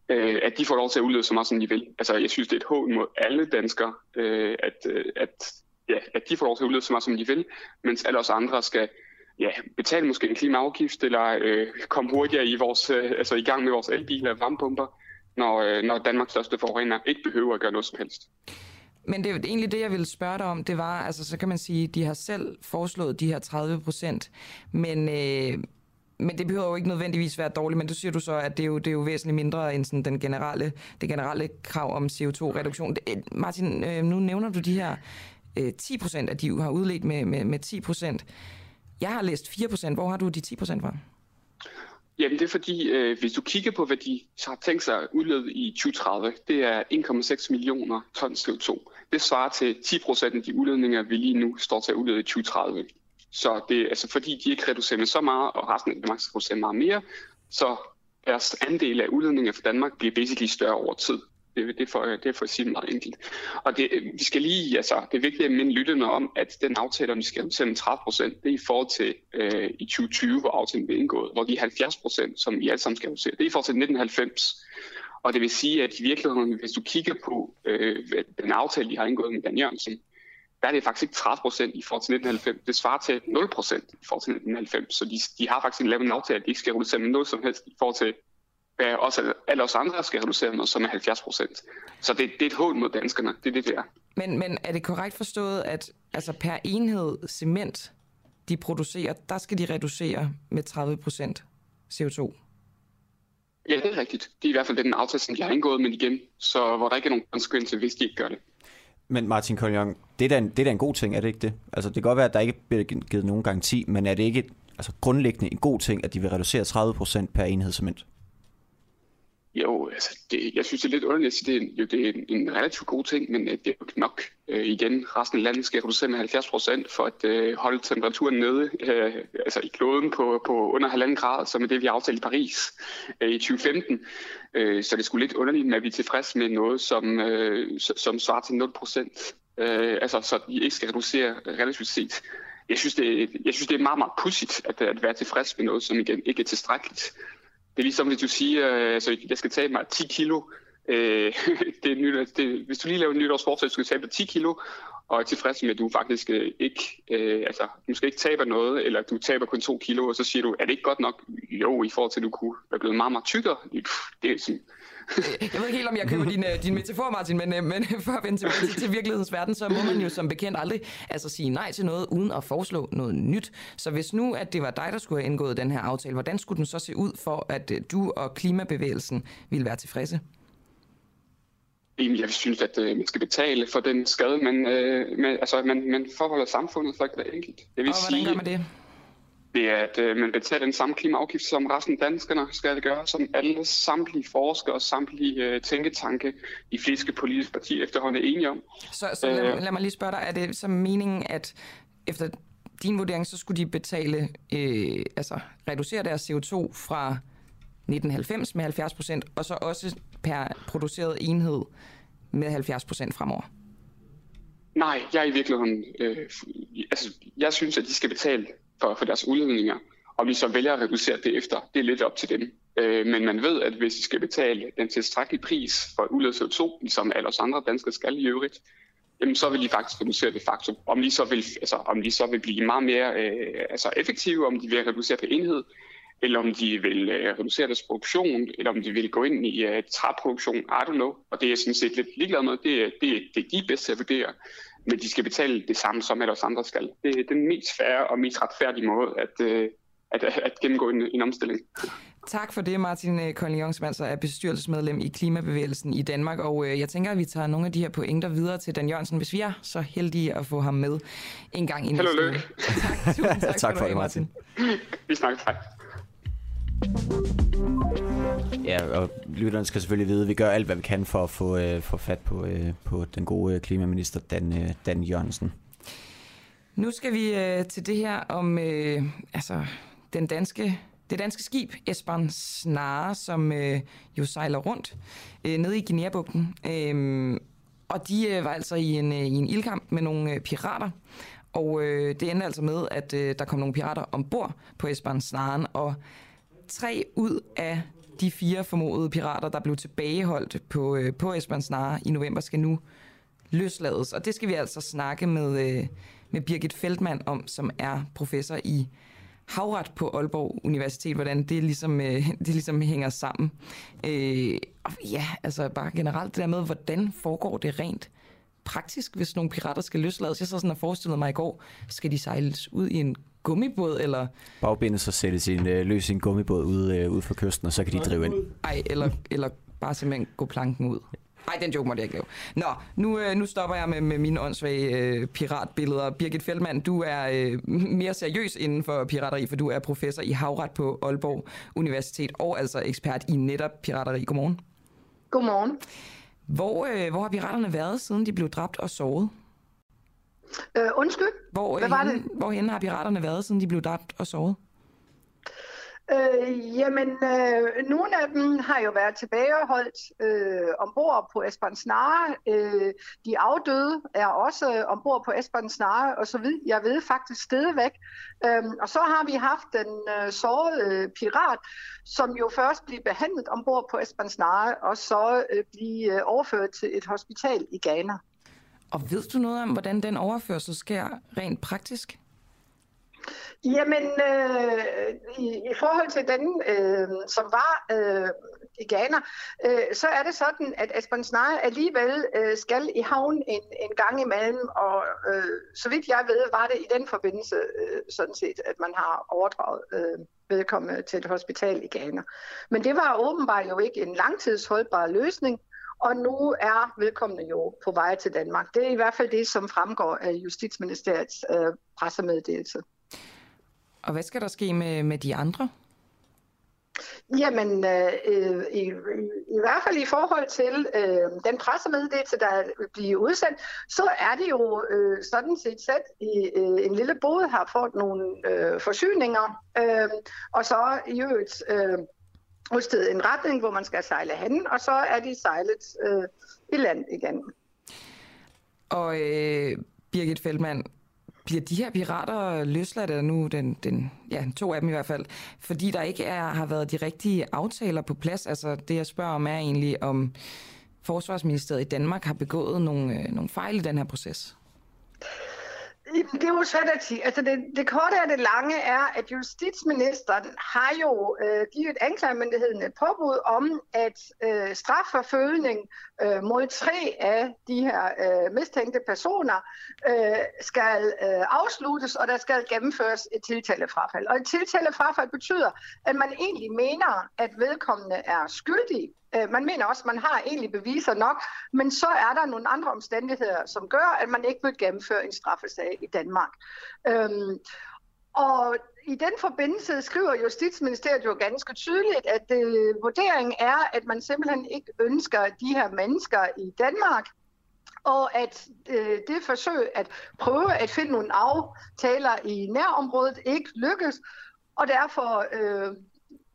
øh, at de får lov til at udlede så meget, som de vil. Altså, jeg synes, det er et hån mod alle danskere, øh, at, øh, at, ja, at de får lov til at udlede så meget, som de vil, mens alle os andre skal ja, betale måske en klimaafgift, eller øh, komme hurtigere i, vores, øh, altså i gang med vores elbiler og varmepumper, når, øh, når Danmarks største forurener ikke behøver at gøre noget som helst. Men det er egentlig det, jeg ville spørge dig om. Det var, altså så kan man sige, de har selv foreslået de her 30 procent, men, øh, men det behøver jo ikke nødvendigvis være dårligt, men du siger du så, at det er jo, det er jo væsentligt mindre end sådan den generelle, det generelle krav om CO2-reduktion. Øh, Martin, øh, nu nævner du de her øh, 10 procent, at de har udledt med, med, med 10 procent. Jeg har læst 4 procent. Hvor har du de 10 procent fra? Jamen det er fordi, øh, hvis du kigger på, hvad de har tænkt sig at udlede i 2030, det er 1,6 millioner ton CO2. Det svarer til 10 procent af de udledninger, vi lige nu står til at udlede i 2030. Så det er altså fordi, de ikke reducerer med så meget, og resten af Danmark skal reducere meget mere, så deres andel af udledninger for Danmark bliver basically større over tid. Det, det, er for, det er for at sige det meget enkelt. Og det, vi skal lige, altså, det er vigtigt at minde lytterne om, at den aftale, om vi skal 30 procent, det er i forhold til øh, i 2020, hvor aftalen blev indgået, hvor de 70 procent, som vi alle sammen skal reducere, det er i forhold til 1990. Og det vil sige, at i virkeligheden, hvis du kigger på øh, den aftale, de har indgået med Dan Jørgensen, der er det faktisk ikke 30 procent i forhold til 1990. Det svarer til 0 procent i forhold til 1990. Så de, de har faktisk lavet en aftale, at de ikke skal reducere med noget som helst i forhold til hvad også alle os andre skal reducere med, som er 70 procent. Så det, det er et hån mod danskerne. Det er det, det er. Men, men er det korrekt forstået, at altså per enhed cement, de producerer, der skal de reducere med 30 procent CO2? Ja, det er rigtigt. Det er i hvert fald den aftale, som de har indgået, men igen, så hvor der ikke er nogen konsekvenser, hvis de ikke gør det. Men Martin Koljon, det er, da en, det er da en god ting, er det ikke det? Altså det kan godt være, at der ikke bliver givet nogen garanti, men er det ikke altså, grundlæggende en god ting, at de vil reducere 30% per enhed cement? Jo, altså det, jeg synes, det er lidt underligt at sige, det er, jo, det er en, en relativt god ting, men øh, det er jo nok. Øh, igen, resten af landet skal reducere med 70 procent for at øh, holde temperaturen nede øh, altså i kloden på, på under halvanden grad, som er det, vi aftalte i Paris øh, i 2015. Øh, så det skulle lidt underligt, at vi er tilfredse med noget, som, øh, som svarer til 0 procent. Øh, altså, så vi ikke skal reducere relativt set. Jeg synes, det, jeg synes, det er meget, meget pudsigt at, at være tilfreds med noget, som igen ikke er tilstrækkeligt. Det er ligesom, hvis du siger, øh, altså, jeg skal tage mig 10 kilo. Øh, det er nyt, det, hvis du lige laver en nytårsforsæt, så skal du tabe 10 kilo, og er tilfreds med, at du faktisk øh, ikke, øh, altså, du skal ikke tabe noget, eller du taber kun 2 kilo, og så siger du, er det ikke godt nok? Jo, i forhold til, at du kunne være blevet meget, meget tykkere. Det er sådan, jeg ved ikke helt, om jeg køber din, øh, din metafor, Martin, men, øh, men for at vende tilbage til, til virkelighedens verden, så må man jo som bekendt aldrig altså, sige nej til noget, uden at foreslå noget nyt. Så hvis nu, at det var dig, der skulle have indgået den her aftale, hvordan skulle den så se ud for, at øh, du og klimabevægelsen ville være tilfredse? Jeg synes, at man skal betale for den skade, man, øh, med, altså, man, man forholder samfundet for hver enkelt. Det vil og hvordan sige, gør man det? Det er, at øh, man betaler den samme klimaafgift, som resten af danskerne skal det gøre, som alle samtlige forskere og samtlige øh, tænketanke i fleste politiske partier efterhånden er enige om. Så, så lad, øh, lad mig lige spørge dig, er det som meningen, at efter din vurdering, så skulle de betale, øh, altså reducere deres CO2 fra 1990 med 70 procent, og så også per produceret enhed med 70 procent fremover? Nej, jeg er i virkeligheden, øh, altså jeg synes, at de skal betale for, for deres udledninger. Og vi så vælger at reducere det efter, det er lidt op til dem. Øh, men man ved, at hvis de skal betale den tilstrækkelige pris for udledet CO2, ligesom alle os andre danskere skal i øvrigt, jamen så vil de faktisk reducere det faktum. Om de så vil, altså, om de så vil blive meget mere øh, altså effektive, om de vil reducere på enhed, eller om de vil øh, reducere deres produktion, eller om de vil gå ind i øh, træproduktion, I don't know. Og det er jeg sådan set lidt ligeglad med. Det, det, det er de bedste at vurdere men de skal betale det samme, som alle os andre skal. Det er den mest færre og mest retfærdige måde at, øh, at, at gennemgå en, en omstilling. Tak for det, Martin Kolding som altså er bestyrelsesmedlem i Klimabevægelsen i Danmark. Og øh, jeg tænker, at vi tager nogle af de her pointer videre til Dan Jørgensen, hvis vi er så heldige at få ham med en gang i Held og lykke. Tak, tusind tak, Tak for, for det, Martin. Vi snakker. Hej. Ja, og lytterne skal selvfølgelig vide, at vi gør alt, hvad vi kan for at få, øh, få fat på, øh, på den gode øh, klimaminister Dan, øh, Dan Jørgensen. Nu skal vi øh, til det her om øh, altså, den danske, det danske skib Esbern Snare, som øh, jo sejler rundt øh, nede i Guinea-bugten. Øh, og de øh, var altså i en, øh, i en ildkamp med nogle øh, pirater. Og øh, det endte altså med, at øh, der kom nogle pirater ombord på Esbern Snaren, og tre ud af de fire formodede pirater, der blev tilbageholdt på, øh, på Esbern Snare i november, skal nu løslades. Og det skal vi altså snakke med, øh, med Birgit Feldmann om, som er professor i havret på Aalborg Universitet, hvordan det ligesom, øh, det ligesom hænger sammen. Øh, og ja, altså bare generelt det der med, hvordan foregår det rent praktisk, hvis nogle pirater skal løslades. Jeg så sådan og forestillede mig i går, skal de sejles ud i en gummibåd, eller... Bagbindes og sætte sin, øh, løs en gummibåd ude, øh, ude for kysten, og så kan de drive ind. Ej, eller, eller bare simpelthen gå planken ud. Ej, den joke måtte jeg ikke lave. Nå, nu, øh, nu stopper jeg med, med mine åndssvage øh, piratbilleder. Birgit Feldmann, du er øh, mere seriøs inden for pirateri, for du er professor i havret på Aalborg Universitet, og altså ekspert i netop pirateri. Godmorgen. Godmorgen. Hvor, øh, hvor har piraterne været, siden de blev dræbt og såret? Øh, undskyld? Hvor, Hvad var det? Hvorhen har piraterne været, siden de blev dræbt og såret? Øh, jamen, øh, nogle af dem har jo været tilbageholdt øh, ombord på Esbern Snare. Øh, de afdøde er også ombord på Esbern Snare, og så vidt jeg ved faktisk stadigvæk. Øh, og så har vi haft den øh, sårede øh, pirat, som jo først blev behandlet ombord på Esbern Snare, og så øh, blive øh, overført til et hospital i Ghana. Og ved du noget om, hvordan den overførsel sker rent praktisk? Jamen, øh, i, i forhold til den, øh, som var øh, i Ghana, øh, så er det sådan, at Aspen Snare alligevel øh, skal i havn en, en gang imellem, og øh, så vidt jeg ved, var det i den forbindelse øh, sådan set, at man har overdraget øh, vedkommende til et hospital i Ghana. Men det var åbenbart jo ikke en langtidsholdbar løsning, og nu er vedkommende jo på vej til Danmark. Det er i hvert fald det, som fremgår af Justitsministeriets øh, pressemeddelelse. Og hvad skal der ske med, med de andre? Jamen, øh, i, i, i hvert fald i forhold til øh, den pressemeddelelse, der vil blive udsendt, så er det jo øh, sådan set sat i øh, en lille båd, har fået nogle øh, forsyninger, øh, og så i øvrigt øh, udstedet en retning, hvor man skal sejle hen, og så er de sejlet øh, i land igen. Og øh, Birgit Feldmann, bliver de her pirater løsladt eller nu, den, den, ja, to af dem i hvert fald, fordi der ikke er, har været de rigtige aftaler på plads? Altså det jeg spørger om er egentlig, om Forsvarsministeriet i Danmark har begået nogle, øh, nogle fejl i den her proces? Det er jo svært at sige. Altså det, det korte af det lange er, at justitsministeren har jo øh, givet anklagemyndigheden et påbud om, at øh, strafforfølgning øh, mod tre af de her øh, mistænkte personer øh, skal øh, afsluttes, og der skal gennemføres et tiltalefrafald. Og et tiltalefrafald betyder, at man egentlig mener, at vedkommende er skyldig Øh, man mener også, at man har egentlig beviser nok, men så er der nogle andre omstændigheder, som gør, at man ikke vil gennemføre en straffesag i Danmark. Øhm, og i den forbindelse skriver Justitsministeriet jo ganske tydeligt, at øh, vurderingen er, at man simpelthen ikke ønsker de her mennesker i Danmark, og at øh, det forsøg at prøve at finde nogle aftaler i nærområdet ikke lykkes, og derfor øh,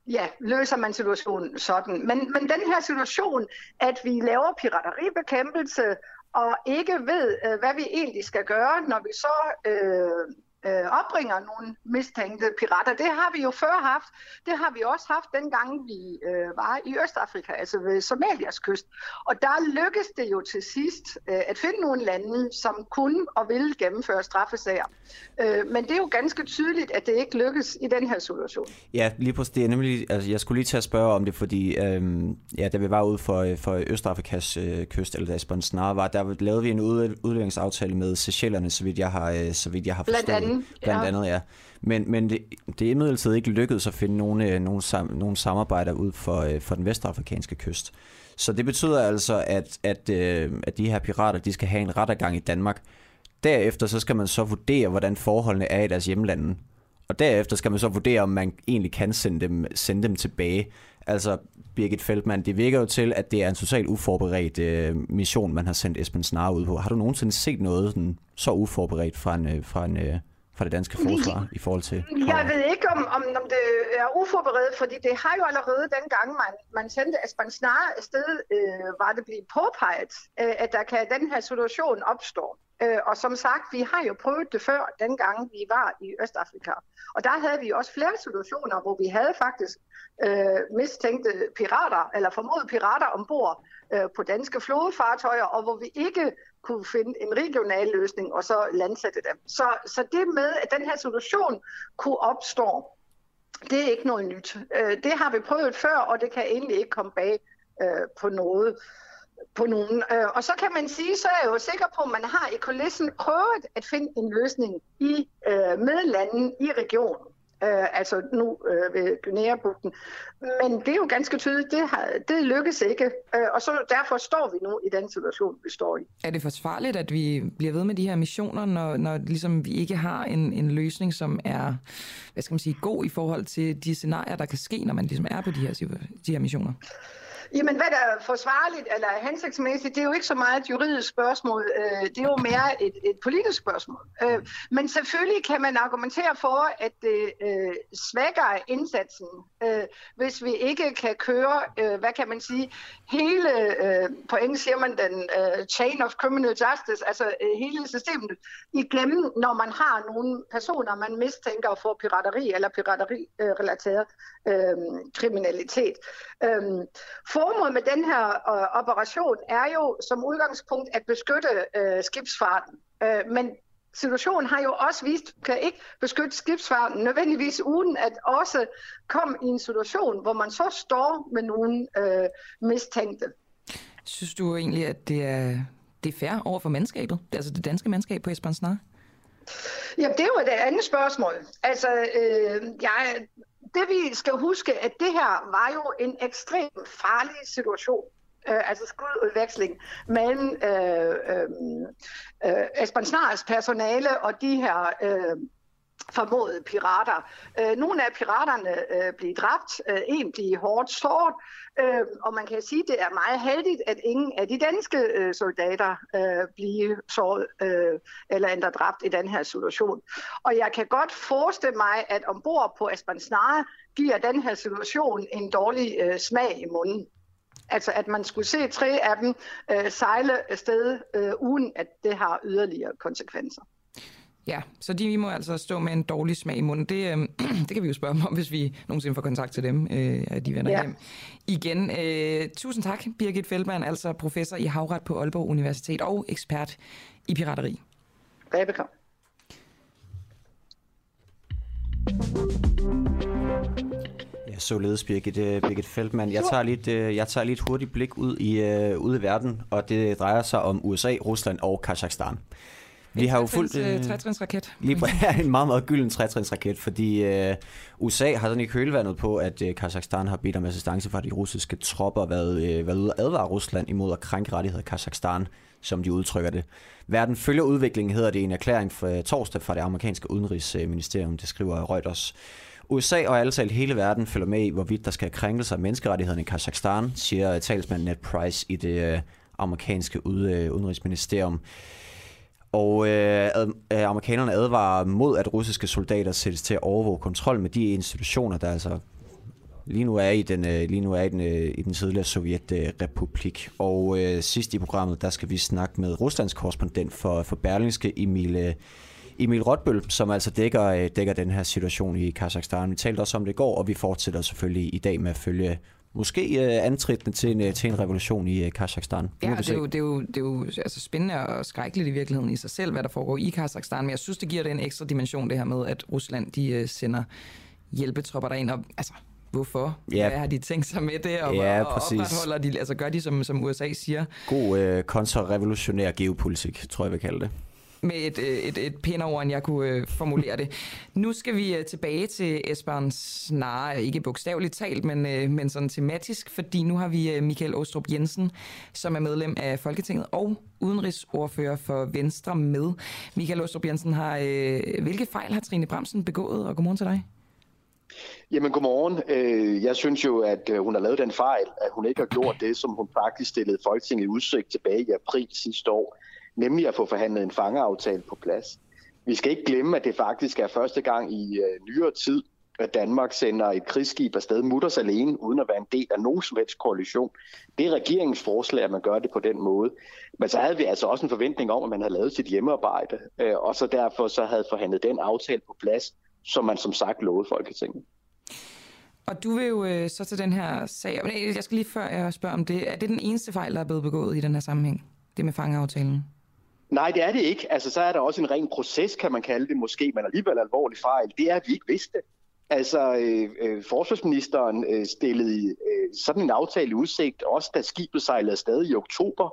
ja, løser man situationen sådan. Men, men den her situation, at vi laver pirateribekæmpelse og ikke ved, øh, hvad vi egentlig skal gøre, når vi så øh, øh, opringer nogle mistænkte pirater. Det har vi jo før haft. Det har vi også haft dengang vi øh, var i Østafrika, altså ved Somalias kyst. Og der lykkedes det jo til sidst øh, at finde nogle lande, som kunne og ville gennemføre straffesager. Øh, men det er jo ganske tydeligt, at det ikke lykkes i den her situation. Ja, lige præcis. Det er nemlig, altså, jeg skulle lige til at spørge om det, fordi øhm, ja, da vi var ude for, for Østafrikas øh, kyst, eller da Snare var, der lavede vi en ud, udleveringsaftale med Seychellerne, så vidt jeg har, øh, så vidt jeg har forstået. Blandt andet. Blandt andet, ja. Men, men det, det er imidlertid ikke lykkedes at finde nogle, nogle, sam, nogle samarbejder ud for, øh, for den vestafrikanske kyst. Så det betyder altså, at, at, øh, at de her pirater, de skal have en rettergang i Danmark. Derefter så skal man så vurdere, hvordan forholdene er i deres hjemlande. Og derefter skal man så vurdere, om man egentlig kan sende dem, sende dem tilbage. Altså, Birgit Feldmann, det virker jo til, at det er en totalt uforberedt øh, mission, man har sendt Esben Snare ud på. Har du nogensinde set noget sådan, så uforberedt fra en, øh, fra en, øh, fra det danske forsvar i forhold til... Jeg ved ikke, om, om, om det er uforberedt, fordi det har jo allerede dengang, man, man sendte Esben Snare afsted, øh, var det blevet påpeget, øh, at der kan den her situation opstå. Øh, og som sagt, vi har jo prøvet det før, dengang vi var i Østafrika. Og der havde vi også flere situationer, hvor vi havde faktisk øh, mistænkte pirater, eller formodede pirater ombord øh, på danske flådefartøjer, og hvor vi ikke kunne finde en regional løsning og så landsætte dem. Så, så det med, at den her situation kunne opstå, det er ikke noget nyt. Øh, det har vi prøvet før, og det kan egentlig ikke komme bag øh, på noget på nogen. Øh, og så kan man sige, så er jeg jo sikker på, at man har i kulissen prøvet at finde en løsning i med landene i regionen. Øh, altså nu øh, ved Guinea-bugten. Men det er jo ganske tydeligt, det, har, det lykkes ikke. Øh, og så derfor står vi nu i den situation, vi står i. Er det forsvarligt, at vi bliver ved med de her missioner, når, når ligesom vi ikke har en, en løsning, som er hvad skal man sige, god i forhold til de scenarier, der kan ske, når man ligesom er på de her, de her missioner? Jamen, hvad der er forsvarligt eller hensigtsmæssigt, det er jo ikke så meget et juridisk spørgsmål. Øh, det er jo mere et, et politisk spørgsmål. Øh, men selvfølgelig kan man argumentere for, at det øh, svækker indsatsen, hvis vi ikke kan køre, hvad kan man sige, hele, på engelsk siger man den chain of criminal justice, altså hele systemet igennem, når man har nogle personer, man mistænker for pirateri eller pirateri-relateret kriminalitet. For formålet med den her øh, operation er jo som udgangspunkt at beskytte øh, skibsfarten. Øh, men situationen har jo også vist, kan ikke beskytte skibsfarten nødvendigvis uden at også komme i en situation, hvor man så står med nogle øh, mistænkte. Synes du egentlig, at det er, det er fair over for mandskabet? Altså det danske mandskab på Esbern Snar? Ja, det er jo et andet spørgsmål. Altså, øh, jeg det vi skal huske, at det her var jo en ekstremt farlig situation. Øh, altså skududveksling mellem øh, øh, øh, Esbern personale og de her øh, formodede pirater. Øh, nogle af piraterne øh, blev dræbt, øh, en blev hårdt såret, øh, og man kan sige, at det er meget heldigt, at ingen af de danske øh, soldater øh, blev såret øh, eller endda dræbt i den her situation. Og jeg kan godt forestille mig, at ombord på Aspansnare giver den her situation en dårlig øh, smag i munden. Altså at man skulle se tre af dem øh, sejle afsted, øh, uden at det har yderligere konsekvenser. Ja, så de må altså stå med en dårlig smag i munden. Det, øh, det kan vi jo spørge dem om, hvis vi nogensinde får kontakt til dem, øh, at de vender ja. hjem. Igen, øh, tusind tak, Birgit Feldmann, altså professor i havret på Aalborg Universitet og ekspert i pirateri. Velbekomme. Ja, således Birgit, uh, Birgit Feldmann. Jeg tager, lidt, uh, jeg tager lidt hurtigt blik ud i, uh, ud i verden, og det drejer sig om USA, Rusland og Kazakhstan. Vi har jo fulgt øh, trætrinsraket. Lige på, en meget, meget gylden trætrinsraket, fordi øh, USA har sådan i kølvandet på, at øh, Kazakhstan har bedt om assistance fra de russiske tropper, været, øh, været ude at advare Rusland imod at krænke rettigheder i Kazakhstan, som de udtrykker det. Verden følger udviklingen, hedder det i en erklæring for øh, torsdag fra det amerikanske udenrigsministerium, det skriver Reuters. USA og altså hele verden følger med i, hvorvidt der skal krænkelser af menneskerettighederne i Kazakhstan, siger talsmand Ned Price i det øh, amerikanske udenrigsministerium. Og øh, ad, øh, amerikanerne advarer mod, at russiske soldater sættes til at overvåge kontrol med de institutioner, der altså lige nu er i den, øh, lige nu er i den, øh, i den tidligere Sovjetrepublik. Og øh, sidst i programmet, der skal vi snakke med Ruslands korrespondent for, for Berlingske, Emil, øh, Emil Rotbøl, som altså dækker, øh, dækker den her situation i Kazakhstan. Vi talte også om det i går, og vi fortsætter selvfølgelig i dag med at følge måske øh, antridende til en, øh, til en revolution i øh, Kazakhstan. Ja, det er, jo, det er jo, det er jo altså spændende og skrækkeligt i virkeligheden i sig selv, hvad der foregår i Kazakhstan, men jeg synes, det giver det en ekstra dimension, det her med, at Rusland de øh, sender hjælpetropper derind, og altså, hvorfor? Ja. Hvad har de tænkt sig med det, og, ja, og opretholder de, altså gør de, som, som USA siger? God øh, kontrarevolutionær geopolitik, tror jeg, vi kalder det med et, øh, et, et pænere ord, end jeg kunne øh, formulere det. Nu skal vi øh, tilbage til Esbern Snare, ikke bogstaveligt talt, men, øh, men sådan tematisk, fordi nu har vi øh, Michael Åstrup Jensen, som er medlem af Folketinget og udenrigsordfører for Venstre med. Michael Åstrup Jensen, har, øh, hvilke fejl har Trine Bremsen begået, og godmorgen til dig? Jamen godmorgen. Øh, jeg synes jo, at øh, hun har lavet den fejl, at hun ikke har gjort det, som hun faktisk stillede Folketinget i udsigt tilbage i april sidste år nemlig at få forhandlet en fangeaftale på plads. Vi skal ikke glemme, at det faktisk er første gang i øh, nyere tid, at Danmark sender et krigsskib afsted mutters alene, uden at være en del af nogen som helst koalition. Det er regeringens forslag, at man gør det på den måde. Men så havde vi altså også en forventning om, at man havde lavet sit hjemmearbejde, øh, og så derfor så havde forhandlet den aftale på plads, som man som sagt lovede Folketinget. Og du vil jo øh, så til den her sag. Jeg skal lige før jeg spørger om det. Er det den eneste fejl, der er blevet begået i den her sammenhæng? Det med fangeaftalen? Nej, det er det ikke. Altså, så er der også en ren proces, kan man kalde det måske, men alligevel alvorlig fejl. Det er, at vi ikke vidste. Altså, øh, øh, forsvarsministeren øh, stillede øh, sådan en aftale i udsigt, også da skibet sejlede afsted i oktober.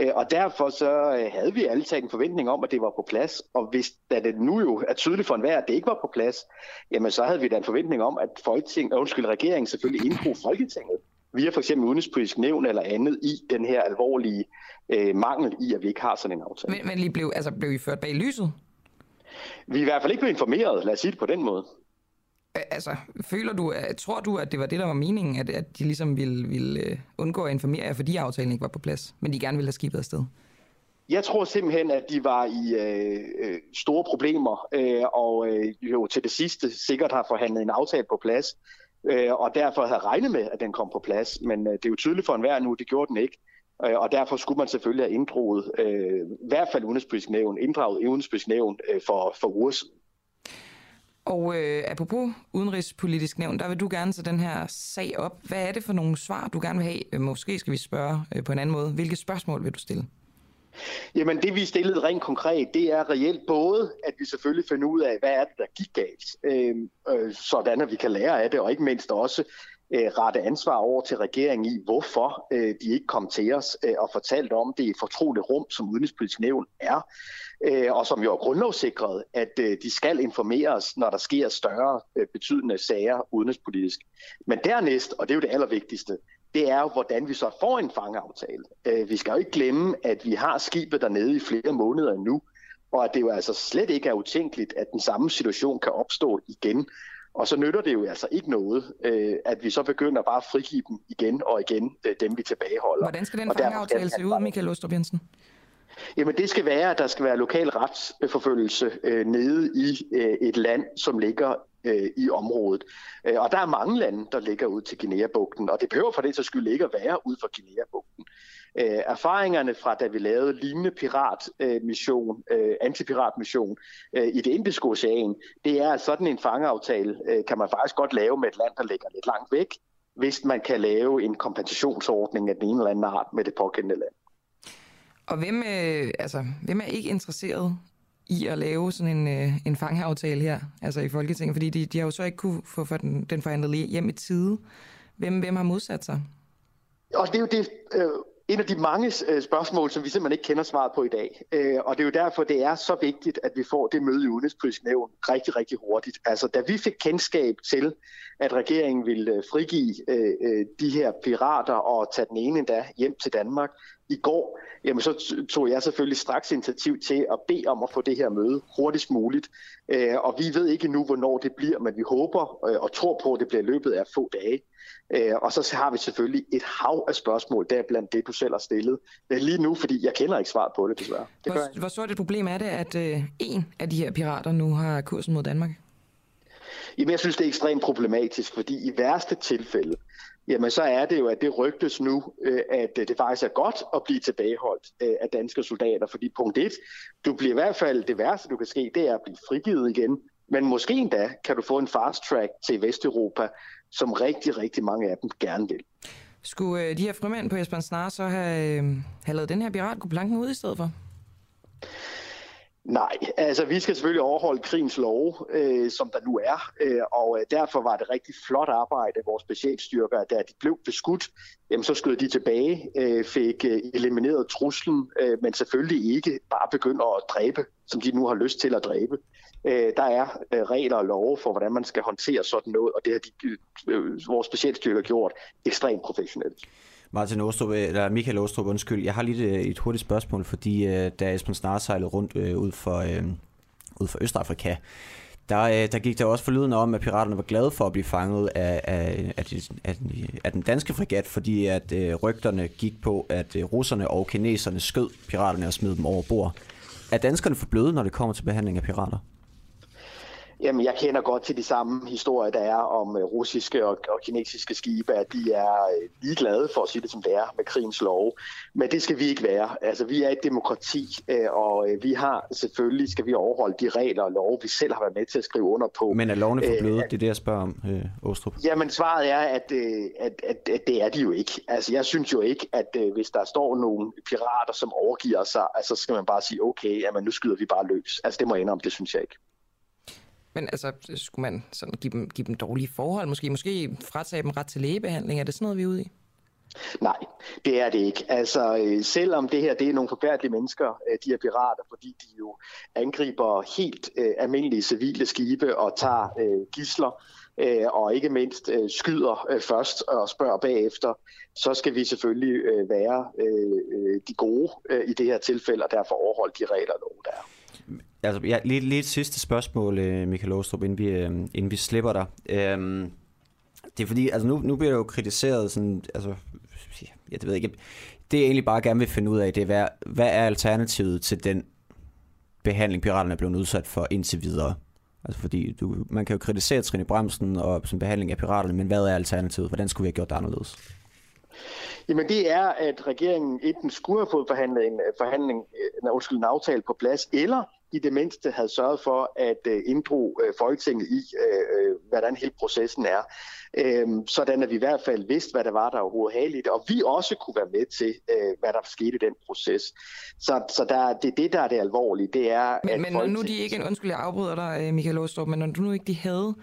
Øh, og derfor så øh, havde vi alle taget en forventning om, at det var på plads. Og hvis da det nu jo er tydeligt for enhver, at det ikke var på plads, jamen så havde vi da en forventning om, at Folketing, undskyld, regeringen selvfølgelig inddrog Folketinget via for eksempel udenrigspolitisk nævn eller andet i den her alvorlige øh, mangel i, at vi ikke har sådan en aftale. Men, men lige blev, altså, blev I ført bag lyset? Vi er i hvert fald ikke blevet informeret, lad os sige det på den måde. Altså, føler du, tror du, at det var det, der var meningen, at, at de ligesom ville, ville øh, undgå at informere jer, fordi aftalen ikke var på plads, men de gerne ville have skibet afsted? Jeg tror simpelthen, at de var i øh, øh, store problemer, øh, og øh, jo til det sidste sikkert har forhandlet en aftale på plads, øh, og derfor havde regnet med, at den kom på plads. Men øh, det er jo tydeligt for enhver nu, det gjorde den ikke. Øh, og derfor skulle man selvfølgelig have inddraget, øh, i hvert fald udenrigspolitisk nævn, inddraget udenrigspolitisk nævn øh, for, for uger siden. Og øh, apropos udenrigspolitisk nævn, der vil du gerne tage den her sag op. Hvad er det for nogle svar, du gerne vil have? Øh, måske skal vi spørge øh, på en anden måde. Hvilke spørgsmål vil du stille? Jamen det vi stillede rent konkret, det er reelt både, at vi selvfølgelig finder ud af, hvad er det, der gik galt, øh, øh, sådan at vi kan lære af det, og ikke mindst også øh, rette ansvar over til regeringen i, hvorfor øh, de ikke kom til os øh, og fortalte om det i et fortroligt rum, som udenrigspolitisk nævn er, øh, og som jo er grundlovssikret, at øh, de skal informeres, når der sker større øh, betydende sager udenrigspolitisk. Men dernæst, og det er jo det allervigtigste, det er jo, hvordan vi så får en fangeaftale. Øh, vi skal jo ikke glemme, at vi har skibet dernede i flere måneder nu, og at det jo altså slet ikke er utænkeligt, at den samme situation kan opstå igen. Og så nytter det jo altså ikke noget, øh, at vi så begynder bare at frigive dem igen og igen, øh, dem vi tilbageholder. Hvordan skal den fangeaftale se ud, Michael Ostrup Jensen? Jamen det skal være, at der skal være lokal retsforfølgelse øh, nede i øh, et land, som ligger øh, i området. Øh, og der er mange lande, der ligger ud til Guinea-bugten, og det behøver for det så skyld ikke at være ud for Guinea-bugten. Øh, erfaringerne fra da vi lavede lignende piratmission, øh, øh antipiratmission øh, i det indiske ocean, det er, at sådan en fangeaftale øh, kan man faktisk godt lave med et land, der ligger lidt langt væk, hvis man kan lave en kompensationsordning af den ene eller anden art med det pågældende land. Og hvem, øh, altså, hvem er ikke interesseret i at lave sådan en, øh, en fangeaftale her, altså i Folketinget? Fordi de, de har jo så ikke kunne få for den, den forhandlet hjem i tide. Hvem, hvem har modsat sig? Og det er jo det, øh, en af de mange øh, spørgsmål, som vi simpelthen ikke kender svaret på i dag. Øh, og det er jo derfor, det er så vigtigt, at vi får det møde i udenrigspolitisk nævn rigtig, rigtig hurtigt. Altså, da vi fik kendskab til, at regeringen ville øh, frigive de her pirater og tage den ene endda hjem til Danmark i går, jamen så tog jeg selvfølgelig straks initiativ til at bede om at få det her møde hurtigst muligt. Og vi ved ikke nu, hvornår det bliver, men vi håber og tror på, at det bliver løbet af få dage. Øh, og så har vi selvfølgelig et hav af spørgsmål, der blandt det, du selv har stillet. Øh, lige nu, fordi jeg kender ikke svaret på det, desværre. Det hvor, hvor stort et problem er det, at øh, en af de her pirater nu har kursen mod Danmark? Jamen, jeg synes, det er ekstremt problematisk, fordi i værste tilfælde, jamen så er det jo, at det rygtes nu, øh, at det faktisk er godt at blive tilbageholdt øh, af danske soldater, fordi punkt 1, du bliver i hvert fald, det værste du kan ske, det er at blive frigivet igen, men måske endda kan du få en fast track til Vesteuropa, som rigtig, rigtig mange af dem gerne vil. Skulle øh, de her frimænd på Esbern Snare så have, øh, have lavet den her piratkupplanken ud i stedet for? Nej, altså vi skal selvfølgelig overholde krigens lov, øh, som der nu er, øh, og øh, derfor var det rigtig flot arbejde af vores specialstyrker, da de blev beskudt, jamen så skød de tilbage, øh, fik øh, elimineret truslen, øh, men selvfølgelig ikke bare begynder at dræbe, som de nu har lyst til at dræbe. Øh, der er øh, regler og love for, hvordan man skal håndtere sådan noget, og det har de, øh, øh vores specialstyrker gjort ekstremt professionelt. Martin Åstrup, øh, eller Michael Åstrup, undskyld. Jeg har lige et, et hurtigt spørgsmål, fordi øh, da Esben Snare sejlede rundt øh, ud, for, øh, ud for Østafrika, der, øh, der gik der også forlyden om, at piraterne var glade for at blive fanget af, af, af, af, af den danske fregat, fordi at øh, rygterne gik på, at øh, russerne og kineserne skød piraterne og smed dem over bord. Er danskerne for bløde, når det kommer til behandling af pirater? Jamen, jeg kender godt til de samme historier, der er om uh, russiske og, og kinesiske skibe, at de er uh, ligeglade, for at sige det som det er, med krigens lov. Men det skal vi ikke være. Altså, vi er et demokrati, uh, og vi har selvfølgelig, skal vi overholde de regler og love, vi selv har været med til at skrive under på. Men er lovene for bløde? Det er det, jeg spørger om, Åstrup. Jamen, svaret er, at, at, at, at det er de jo ikke. Altså, jeg synes jo ikke, at hvis der står nogle pirater, som overgiver sig, altså, så skal man bare sige, okay, jamen, nu skyder vi bare løs. Altså, det må jeg indrømme, det synes jeg ikke. Men altså, skulle man sådan give dem, give dem dårlige forhold? Måske, måske fratage dem ret til lægebehandling? Er det sådan noget, vi er ude i? Nej, det er det ikke. Altså, øh, selvom det her det er nogle forfærdelige mennesker, øh, de er pirater, fordi de jo angriber helt øh, almindelige civile skibe og tager øh, gisler, øh, og ikke mindst øh, skyder øh, først og spørger bagefter, så skal vi selvfølgelig øh, være øh, øh de gode øh, i det her tilfælde, og derfor overholde de regler, der er. Altså, ja, lige, lige et sidste spørgsmål, øh, Michael Åstrup, inden vi, øh, inden vi slipper dig. Øhm, det er fordi, altså nu, nu bliver det jo kritiseret sådan, altså, jeg ved ikke, det jeg egentlig bare gerne vil finde ud af, det er, hvad, hvad er alternativet til den behandling, piraterne er blevet udsat for indtil videre? Altså fordi, du, man kan jo kritisere Trine Bremsen og som behandling af piraterne, men hvad er alternativet? Hvordan skulle vi have gjort det anderledes? Jamen det er, at regeringen enten skulle have fået forhandlet en, forhandling, en, undskyld, en aftale på plads, eller i det mindste havde sørget for at uh, inddro Folketinget i, hvordan hele processen er. Uh, sådan at vi i hvert fald vidste, hvad der var, der overhovedet i det, og vi også kunne være med til, hvad der skete i den proces. Så, så der, det er det, der er det alvorlige. Det er, men at men når nu de ikke, undskyld, jeg afbryder dig, Michael Åstrup, men når du nu ikke de havde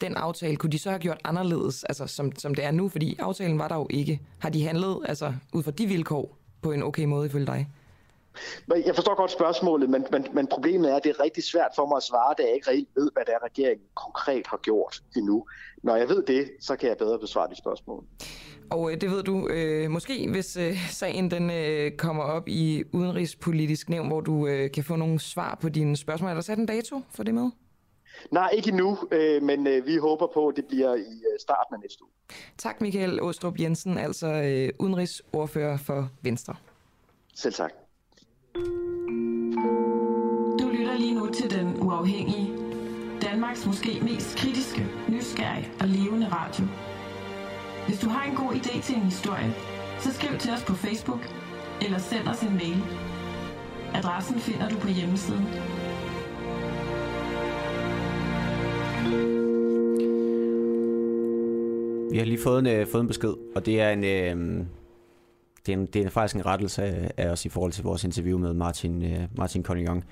den aftale, kunne de så have gjort anderledes, altså som, som det er nu? Fordi aftalen var der jo ikke. Har de handlet altså, ud fra de vilkår på en okay måde ifølge dig? Jeg forstår godt spørgsmålet, men, men, men problemet er, at det er rigtig svært for mig at svare, da jeg ikke reelt ved, hvad det er, regeringen konkret har gjort endnu. Når jeg ved det, så kan jeg bedre besvare de spørgsmål. Og øh, det ved du øh, måske, hvis øh, sagen den øh, kommer op i udenrigspolitisk nævn, hvor du øh, kan få nogle svar på dine spørgsmål. Er der sat en dato for det med? Nej, ikke endnu, øh, men øh, vi håber på, at det bliver i øh, starten af næste uge. Tak Michael Åstrup Jensen, altså øh, udenrigsordfører for Venstre. Selv tak. Du lytter lige nu til Den Uafhængige. Danmarks måske mest kritiske, nysgerrige og levende radio. Hvis du har en god idé til en historie, så skriv til os på Facebook eller send os en mail. Adressen finder du på hjemmesiden. Vi har lige fået en, øh, fået en besked, og det er en... Øh, det er, en, det er faktisk en rettelse af, af os i forhold til vores interview med Martin, øh, Martin Conignon.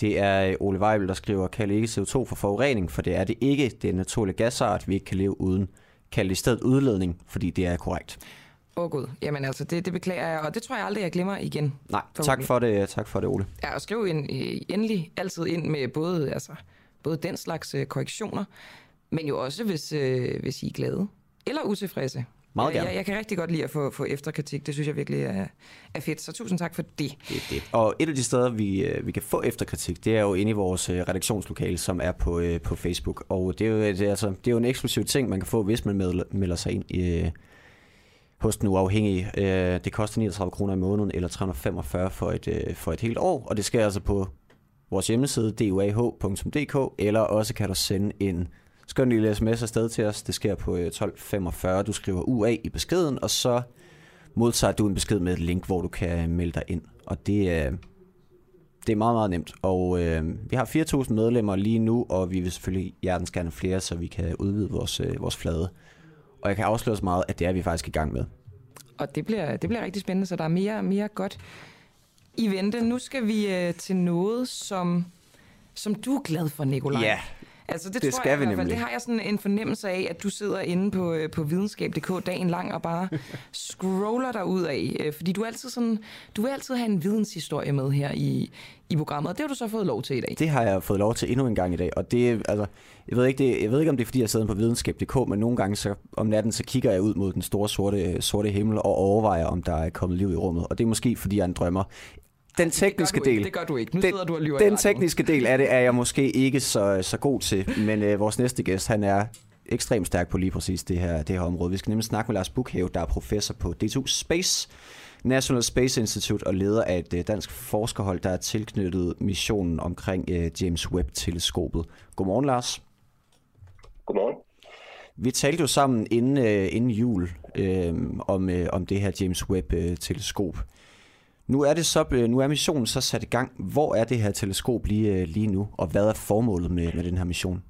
Det er Ole Weibel, der skriver, kald ikke CO2 for forurening, for det er det ikke. Det er en naturlig gasart, vi ikke kan leve uden. Kald i stedet udledning, fordi det er korrekt. Åh oh, gud, jamen altså, det, det beklager jeg, og det tror jeg aldrig, jeg glemmer igen. Nej, tak for det, tak for det, Ole. Ja, og skriv ind, endelig altid ind med både, altså, både den slags øh, korrektioner, men jo også, hvis, øh, hvis I er glade eller utilfredse. Meget gerne. Jeg, jeg kan rigtig godt lide at få, få efterkritik. Det synes jeg virkelig er, er fedt. Så tusind tak for det. det, det. Og et af de steder, vi, øh, vi kan få efterkritik, det er jo inde i vores øh, redaktionslokale, som er på, øh, på Facebook. Og det er, jo, det, er, altså, det er jo en eksklusiv ting, man kan få, hvis man melder sig ind i, hos den uafhængige. Det koster 39 kroner i måneden, eller 345 for et, for et helt år. Og det sker altså på vores hjemmeside, duah.dk, eller også kan du sende en skøn en lille sms afsted til os. Det sker på øh, 1245. Du skriver UA i beskeden, og så modtager du en besked med et link, hvor du kan øh, melde dig ind. Og det øh, det er meget, meget nemt. Og øh, vi har 4.000 medlemmer lige nu, og vi vil selvfølgelig hjertens gerne flere, så vi kan udvide vores, øh, vores flade. Og jeg kan afsløre så meget, at det er vi faktisk i gang med. Og det bliver, det bliver rigtig spændende, så der er mere, mere godt i vente. Nu skal vi øh, til noget, som, som du er glad for, Nikolaj. Ja, Altså, det, Det tror skal jeg, vi nemlig. Det har jeg sådan en fornemmelse af, at du sidder inde på, øh, på videnskab.dk dagen lang og bare scroller dig ud af. øh, Fordi du altid sådan, du vil altid have en videnshistorie med her i, i programmet, og det har du så fået lov til i dag. Det har jeg fået lov til endnu en gang i dag, og det altså, jeg ved ikke, det, jeg ved ikke om det er fordi jeg sidder på videnskab.dk, men nogle gange så, om natten så kigger jeg ud mod den store sorte, sorte himmel og overvejer, om der er kommet liv i rummet, og det er måske fordi jeg er en drømmer. Den tekniske det gør du del, Ikke, det gør du ikke. Nu den, sidder du og lyver den tekniske del af det er jeg måske ikke så, så god til, men øh, vores næste gæst, han er ekstremt stærk på lige præcis det her, det her område. Vi skal nemlig snakke med Lars Bukhave, der er professor på D2 Space, National Space Institute og leder af et øh, dansk forskerhold, der er tilknyttet missionen omkring øh, James Webb-teleskopet. Godmorgen, Lars. Godmorgen. Vi talte jo sammen inden, øh, inden jul øh, om, øh, om det her James Webb-teleskop. Nu er det så, øh, nu er missionen så sat i gang. Hvor er det her teleskop lige, øh, lige nu, og hvad er formålet med, med den her mission?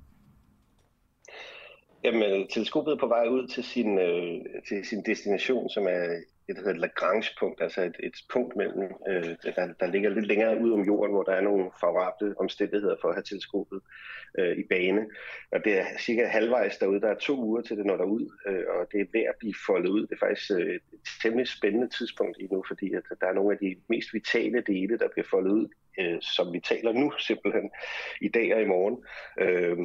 Jamen, teleskopet er på vej ud til sin, øh, til sin destination, som er et, der hedder Lagrange-punkt, altså et, et punkt mellem, øh, der, der ligger lidt længere ud om jorden, hvor der er nogle favorable omstændigheder for at have teleskopet øh, i bane. Og det er cirka halvvejs derude. Der er to uger til det når derud, øh, og det er ved at blive foldet ud. Det er faktisk øh, et temmelig spændende tidspunkt lige nu, fordi at der er nogle af de mest vitale dele, der bliver foldet ud, øh, som vi taler nu simpelthen, i dag og i morgen. Øh,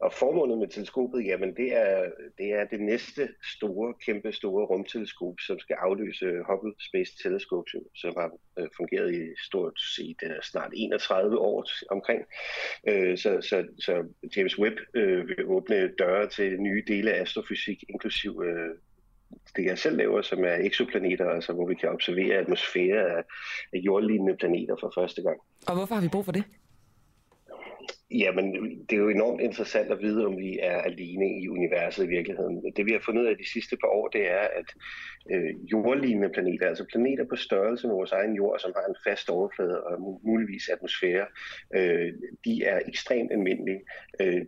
og formålet med teleskopet, jamen det er, det er det næste store, kæmpe store rumteleskop, som skal afløse Hubble Space Telescope, som har øh, fungeret i stort set øh, snart 31 år omkring. Øh, så, så, så James Webb øh, vil åbne døre til nye dele af astrofysik, inklusiv øh, det jeg selv laver, som er eksoplaneter, altså hvor vi kan observere atmosfære af, af jordlignende planeter for første gang. Og hvorfor har vi brug for det? Jamen, det er jo enormt interessant at vide, om vi er alene i universet i virkeligheden. Det vi har fundet ud af de sidste par år, det er, at øh, jordlignende planeter, altså planeter på størrelse med vores egen jord, som har en fast overflade og muligvis atmosfære, øh, de er ekstremt almindelige. Øh,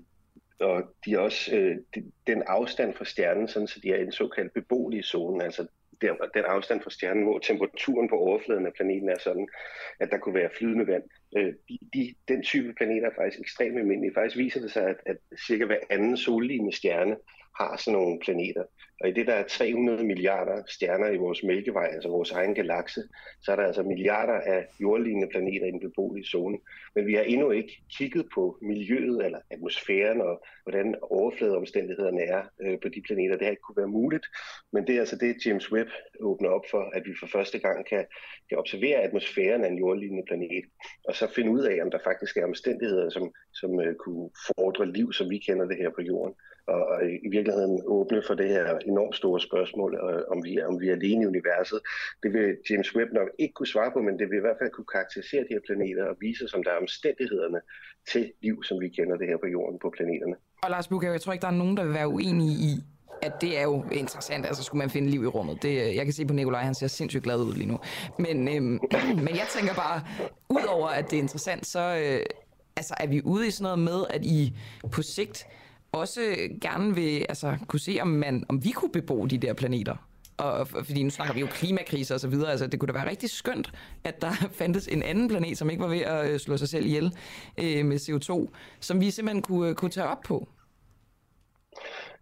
og de er også øh, de- den afstand fra stjernen, sådan så de er i en såkaldt beboelig zone, altså der, den afstand fra stjernen, hvor temperaturen på overfladen af planeten er sådan, at der kunne være flydende vand. Øh, de, de, den type planeter er faktisk ekstremt almindelige. Faktisk viser det sig, at, at cirka hver anden sollignende stjerne har sådan nogle planeter. Og i det, der er 300 milliarder stjerner i vores mælkevej, altså vores egen galakse, så er der altså milliarder af jordlignende planeter i den beboelige zone. Men vi har endnu ikke kigget på miljøet eller atmosfæren og hvordan overfladeomstændighederne er øh, på de planeter. Det har ikke kunne være muligt, men det er altså det, James Webb åbner op for, at vi for første gang kan, kan observere atmosfæren af en jordlignende planet, og så finde ud af, om der faktisk er omstændigheder, som, som øh, kunne fordre liv, som vi kender det her på jorden og, og i virkeligheden åbne for det her enormt store spørgsmål, øh, om vi, er, om vi er alene i universet. Det vil James Webb nok ikke kunne svare på, men det vil i hvert fald kunne karakterisere de her planeter og vise som der er omstændighederne til liv, som vi kender det her på jorden på planeterne. Og Lars Bukhave, jeg tror ikke, der er nogen, der vil være uenige i, at det er jo interessant, altså skulle man finde liv i rummet. Det, øh, jeg kan se på Nikolaj, han ser sindssygt glad ud lige nu. Men, øhm, men jeg tænker bare, udover at det er interessant, så øh, altså, er vi ude i sådan noget med, at I på sigt også gerne vil altså, kunne se, om, man, om vi kunne bebo de der planeter. Og, fordi nu snakker vi jo klimakrise og så videre. Altså, det kunne da være rigtig skønt, at der fandtes en anden planet, som ikke var ved at øh, slå sig selv ihjel øh, med CO2, som vi simpelthen kunne, øh, kunne tage op på.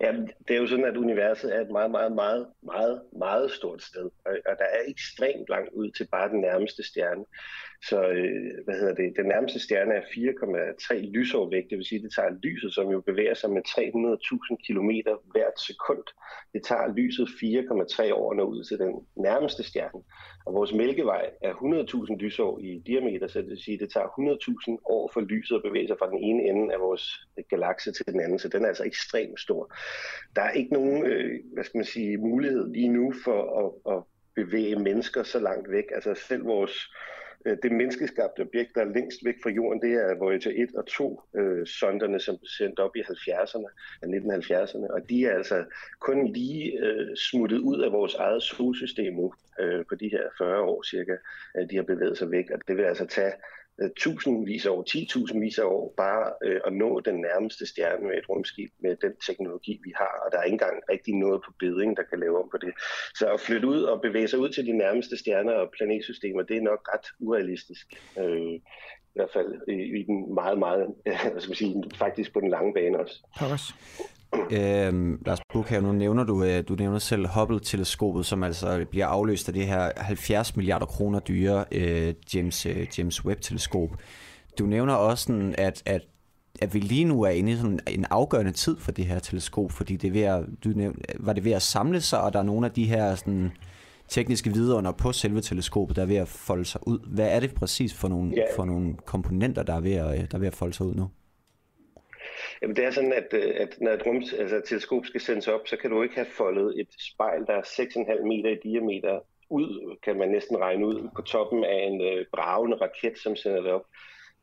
Ja, det er jo sådan, at universet er et meget, meget, meget, meget, meget stort sted, og, og der er ekstremt langt ud til bare den nærmeste stjerne. Så øh, hvad hedder det? Den nærmeste stjerne er 4,3 lysår væk, det vil sige, at det tager lyset, som jo bevæger sig med 300.000 km hvert sekund. Det tager lyset 4,3 år at nå ud til den nærmeste stjerne. Og vores mælkevej er 100.000 lysår i diameter, så det vil sige, at det tager 100.000 år for lyset at bevæge sig fra den ene ende af vores galakse til den anden, så den er altså ekstremt stor. Der er ikke nogen, øh, hvad skal man sige, mulighed lige nu for at, at bevæge mennesker så langt væk. Altså selv vores Øh, det menneskeskabte objekt, der er længst væk fra jorden, det er Voyager 1 og 2 øh, sonderne, som blev sendt op i 70'erne, 1970'erne, og de er altså kun lige øh, smuttet ud af vores eget solsystem nu, øh, på de her 40 år cirka, at de har bevæget sig væk, og det vil altså tage Øh, tusindvis af år, 10.000 vis af år, bare øh, at nå den nærmeste stjerne med et rumskib med den teknologi, vi har. Og der er ikke engang rigtig noget på bedring, der kan lave om på det. Så at flytte ud og bevæge sig ud til de nærmeste stjerner og planetsystemer, det er nok ret urealistisk. Øh, i hvert fald i, i den meget, meget, øh, skal man sige, faktisk på den lange bane også. Paris. Øhm, Lars Bukhav, nu nævner du, øh, du nævner selv Hubble-teleskopet, som altså bliver afløst af det her 70 milliarder kroner dyre øh, James, øh, James Webb-teleskop. Du nævner også, sådan, at, at, at vi lige nu er inde i sådan en afgørende tid for det her teleskop, fordi det er ved at, du nævner, var det ved at samle sig, og der er nogle af de her sådan, tekniske vidunder på selve teleskopet, der er ved at folde sig ud. Hvad er det præcis for nogle, yeah. for nogle komponenter, der er, ved at, der er ved at folde sig ud nu? Jamen, det er sådan, at, øh, at når et rum, altså et teleskop skal sendes op, så kan du ikke have foldet et spejl, der er 6,5 meter i diameter ud, kan man næsten regne ud, på toppen af en øh, bravende raket, som sender det op.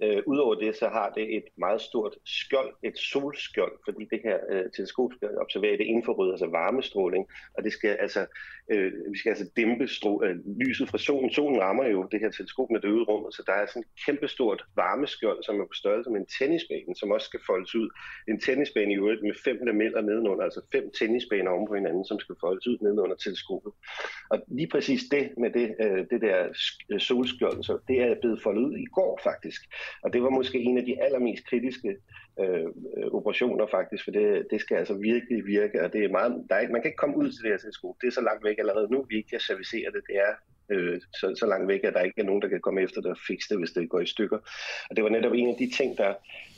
Øh, Udover det, så har det et meget stort skjold, et solskjold, fordi det her øh, teleskop skal observere det infrarøde, altså varmestråling, og det skal altså, øh, vi skal altså dæmpe stro, øh, lyset fra solen. Solen rammer jo det her teleskop med det øde rummet, så der er sådan et kæmpestort varmeskjold, som er på størrelse med en tennisbane, som også skal foldes ud. En tennisbane i øvrigt med fem lameller nedenunder, altså fem tennisbaner oven på hinanden, som skal foldes ud nedenunder teleskopet. Og lige præcis det med det, øh, det der øh, solskjold, så det er blevet foldet ud i går faktisk. Og det var måske en af de allermest kritiske øh, øh operationer faktisk, for det, det skal altså virkelig virke, og det er meget, der er, man kan ikke komme ud til det her teleskop. Det er så langt væk allerede nu, vi ikke kan servicere det. Det er øh, så, så langt væk, at der ikke er nogen, der kan komme efter det og fikse det, hvis det går i stykker. Og det var netop en af de ting, der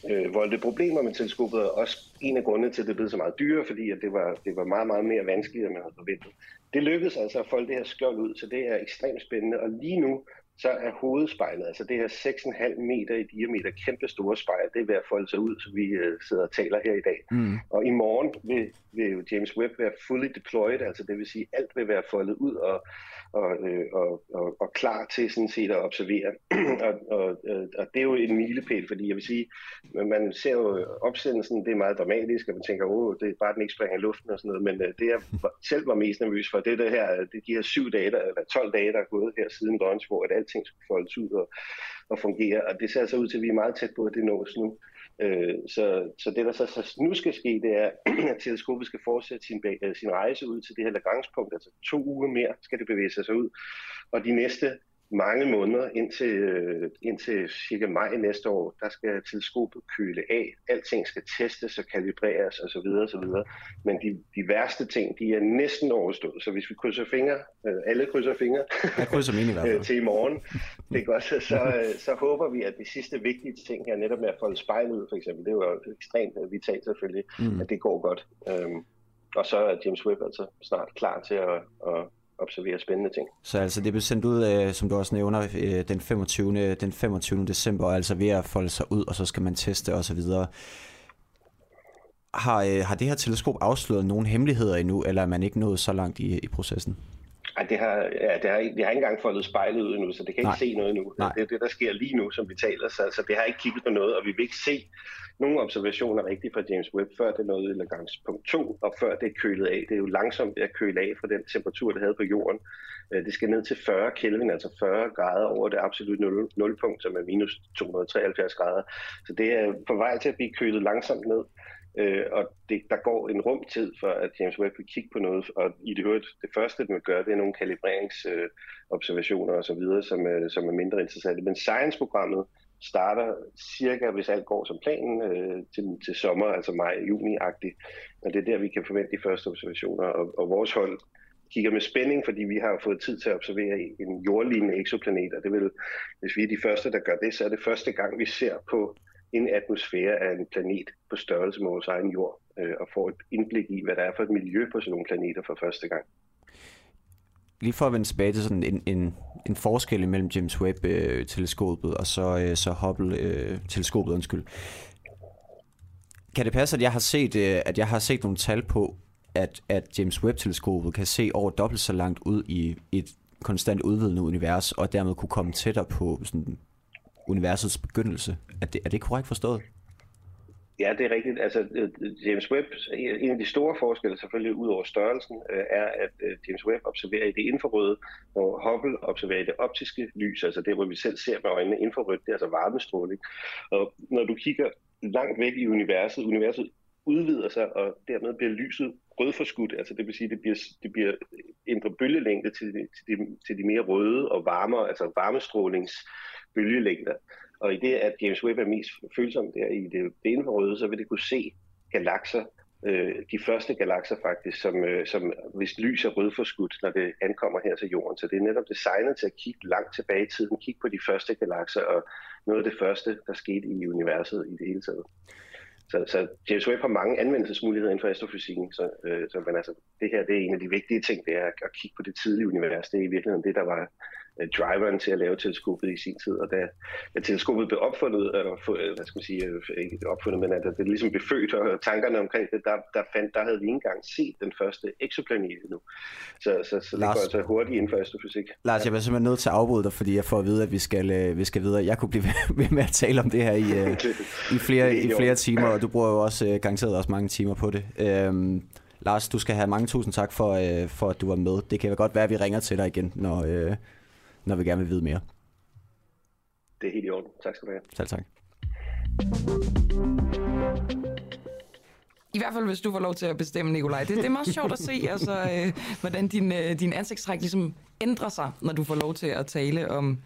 øh, voldte problemer med teleskopet, og også en af grundene til, at det blev så meget dyrere, fordi at det, var, det var meget, meget mere vanskeligt, end man havde forventet. Det lykkedes altså at folde det her skjold ud, så det er ekstremt spændende, og lige nu så er hovedspejlet, altså det her 6,5 meter i diameter, kæmpe store spejl, det er ved at folde sig ud, så vi uh, sidder og taler her i dag. Mm. Og i morgen vil, vil James Webb være fully deployed, altså det vil sige, alt vil være foldet ud og, og, øh, og, og, og klar til sådan set at observere. og, og, øh, og det er jo en milepæl, fordi jeg vil sige, man ser jo opsendelsen, det er meget dramatisk, og man tænker, åh, det er bare, den ikke springer i luften og sådan noget, men øh, det jeg selv var mest nervøs for, det er det her, det de her syv dage, eller 12 dage, der er gået her siden launch, hvor at alting skulle foldes ud og, og fungere, og det ser altså ud til, at vi er meget tæt på, at det nås nu. Øh, så, så det, der så, så nu skal ske, det er, at teleskopet skal fortsætte sin, øh, sin rejse ud til det her Lagrange-punkt, altså to uger mere skal det bevæge sig ud. Og de næste mange måneder indtil, øh, indtil cirka maj næste år, der skal teleskopet køle af. Alting skal testes og kalibreres osv. videre. Men de, de værste ting, de er næsten overstået. Så hvis vi krydser fingre, øh, alle krydser fingre Jeg krydser mine i hvert fald. til i morgen, det er godt, så, så, øh, så håber vi, at de sidste vigtige ting her, netop med at folde spejlet ud for eksempel, det er jo ekstremt vitalt selvfølgelig, mm. at det går godt. Øhm, og så er James Webb altså snart klar til at, at observere spændende ting. Så altså det blev sendt ud, øh, som du også nævner, øh, den, 25. den 25. december, altså ved at folde sig ud, og så skal man teste osv. Har, øh, har det her teleskop afsløret nogle hemmeligheder endnu, eller er man ikke nået så langt i, i processen? Ej, det har, ja, det har, det har ikke engang foldet spejlet ud endnu, så det kan Nej. ikke se noget endnu. Nej. Det er det, der sker lige nu, som vi taler, så altså, det har ikke kigget på noget, og vi vil ikke se nogle observationer rigtigt fra James Webb, før det nåede punkt 2, og før det er kølet af. Det er jo langsomt at køle af fra den temperatur, det havde på jorden. Øh, det skal ned til 40 Kelvin, altså 40 grader over det absolut nul, nulpunkt, som er minus 273 grader. Så det er på vej til at blive kølet langsomt ned. Øh, og det, der går en rumtid for, at James Webb vil kigge på noget, og i det øvrigt, det første, den vil gøre, det er nogle kalibreringsobservationer øh, osv., som, øh, som er mindre interessante. Men Science-programmet starter cirka, hvis alt går som planen, øh, til, til sommer, altså maj-juni-agtigt. Og det er der, vi kan forvente de første observationer. Og, og vores hold kigger med spænding, fordi vi har fået tid til at observere en jordlignende exoplanet, og det vil, hvis vi er de første, der gør det, så er det første gang, vi ser på en atmosfære af en planet på størrelse med vores egen jord, øh, og får et indblik i, hvad der er for et miljø på sådan nogle planeter for første gang. Lige for at vende tilbage til sådan en, en, en forskel mellem James Webb-teleskopet øh, og så, øh, så Hubble-teleskopet, øh, undskyld. Kan det passe, at jeg har set, øh, at jeg har set nogle tal på, at, at James Webb-teleskopet kan se over dobbelt så langt ud i et konstant udvidende univers, og dermed kunne komme tættere på sådan, universets begyndelse. Er det, er det korrekt forstået? Ja, det er rigtigt. Altså, øh, James Webb, en af de store forskelle selvfølgelig ud over størrelsen, øh, er, at øh, James Webb observerer i det infrarøde, og Hubble observerer i det optiske lys, altså det, hvor vi selv ser med øjnene infrarødt, det er altså varmestråling. Og når du kigger langt væk i universet, universet udvider sig, og dermed bliver lyset rødforskudt, altså det vil sige, det bliver, det bliver ændret bølgelængde til, til, de, til de mere røde og varmere, altså varmestrålingsbølgelængder. Og i det, at James Webb er mest følsom der i det, det infrarøde, så vil det kunne se galakser, øh, de første galakser faktisk, som, øh, som hvis lys er rødforskudt, når det ankommer her til jorden. Så det er netop designet til at kigge langt tilbage i tiden, kigge på de første galakser og noget af det første, der skete i universet i det hele taget. Så, så James Webb har mange anvendelsesmuligheder inden for astrofysikken, så, øh, så men altså, det her det er en af de vigtige ting, det er at kigge på det tidlige univers. Det er i virkeligheden det, der var driveren til at lave teleskopet i sin tid. Og da, da teleskopet blev opfundet, eller øh, hvad skal man sige, øh, ikke opfundet, men at det ligesom blev født, og tankerne omkring det, der, der, fandt, der havde vi ikke engang set den første exoplanet endnu. Så, så, så det Lars, går altså hurtigt inden for astrofysik. Lars, jeg var simpelthen nødt til at afbryde dig, fordi jeg får at vide, at vi skal, øh, vi skal videre. Jeg kunne blive ved med at tale om det her i, i, flere, i flere timer, og du bruger jo også garanteret også mange timer på det. Øhm, Lars, du skal have mange tusind tak for, øh, for at du var med. Det kan godt være, at vi ringer til dig igen, når, øh, når vi gerne vil vide mere. Det er helt i orden. Tak skal du have. Selv tak. I hvert fald, hvis du får lov til at bestemme, Nikolaj. Det, det er meget sjovt at se, altså, øh, hvordan din, øh, din ansigtstræk ligesom ændrer sig, når du får lov til at tale om,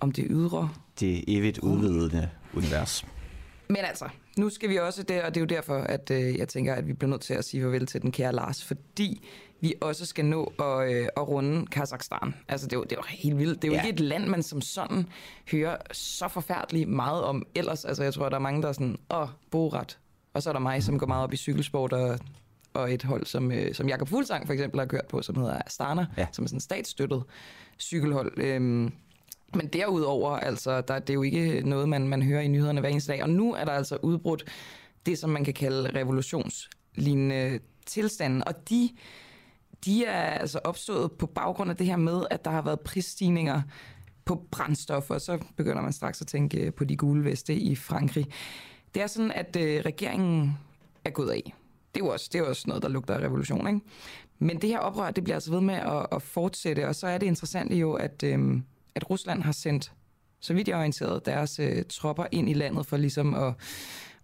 om det ydre. Det evigt udvidende univers. Men altså, nu skal vi også det, og det er jo derfor, at øh, jeg tænker, at vi bliver nødt til at sige farvel til den kære Lars, fordi vi også skal nå at, øh, at runde Kazakhstan. Altså, det er jo, det er jo helt vildt. Det er jo ja. ikke et land, man som sådan hører så forfærdeligt meget om ellers. Altså, jeg tror, der er mange, der er sådan, åh, Borat. Og så er der mig, som går meget op i cykelsport og, og et hold, som, øh, som Jakob Fuglsang for eksempel har kørt på, som hedder Astana, ja. som er sådan et statsstøttet cykelhold. Øhm, men derudover, altså, der, det er jo ikke noget, man, man hører i nyhederne hver eneste dag. Og nu er der altså udbrudt det, som man kan kalde revolutionslignende tilstanden. Og de de er altså opstået på baggrund af det her med, at der har været prisstigninger på brændstoffer, så begynder man straks at tænke øh, på de gule veste i Frankrig. Det er sådan, at øh, regeringen er gået af. Det er, jo også, det er også noget, der lugter af revolution, ikke? Men det her oprør, det bliver altså ved med at, at fortsætte, og så er det interessant jo, at, øh, at Rusland har sendt, så vidt jeg er orienteret, deres øh, tropper ind i landet for ligesom at,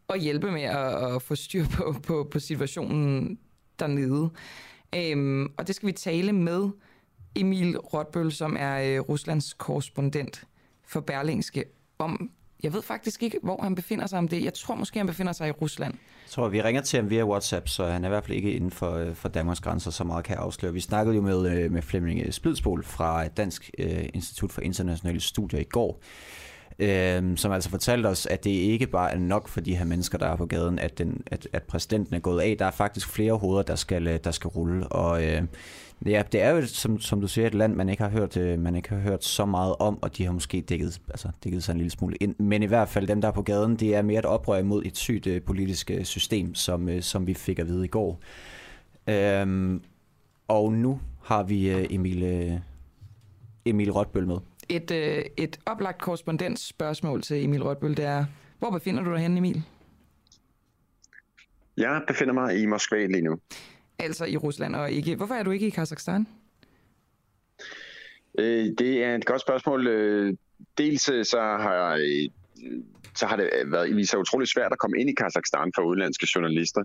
at hjælpe med at, at få styr på, på, på situationen dernede. Øhm, og det skal vi tale med Emil Rotbøl, som er øh, Ruslands korrespondent for Berlingske, om. Jeg ved faktisk ikke, hvor han befinder sig om det. Jeg tror måske, han befinder sig i Rusland. Jeg tror, vi ringer til ham via WhatsApp, så han er i hvert fald ikke inden for, øh, for Danmarks grænser, så meget kan jeg afsløre. Vi snakkede jo med, øh, med Flemming Splidsbol fra Dansk øh, Institut for Internationale Studier i går, øh, som altså fortalte os, at det ikke bare er nok for de her mennesker, der er på gaden, at, den, at, at præsidenten er gået af. Der er faktisk flere hoveder, der skal, øh, der skal rulle. Og øh, ja, det er jo, som, som du siger, et land, man ikke har hørt, øh, man ikke har hørt så meget om, og de har måske dækket, altså, dækket sig en lille smule ind. Men i hvert fald dem, der er på gaden, det er mere et oprør imod et sygt øh, politisk øh, system, som, øh, som vi fik at vide i går. Øh, og nu har vi øh, Emil, øh, Emil Rotbøl med et, øh, et oplagt korrespondensspørgsmål til Emil Rødbøl, det er, hvor befinder du dig henne, Emil? Jeg befinder mig i Moskva lige nu. Altså i Rusland, og ikke... Hvorfor er du ikke i Kazakhstan? Øh, det er et godt spørgsmål. Øh, dels øh, så har jeg så har det været vist sig utroligt svært at komme ind i Kazakhstan for udenlandske journalister.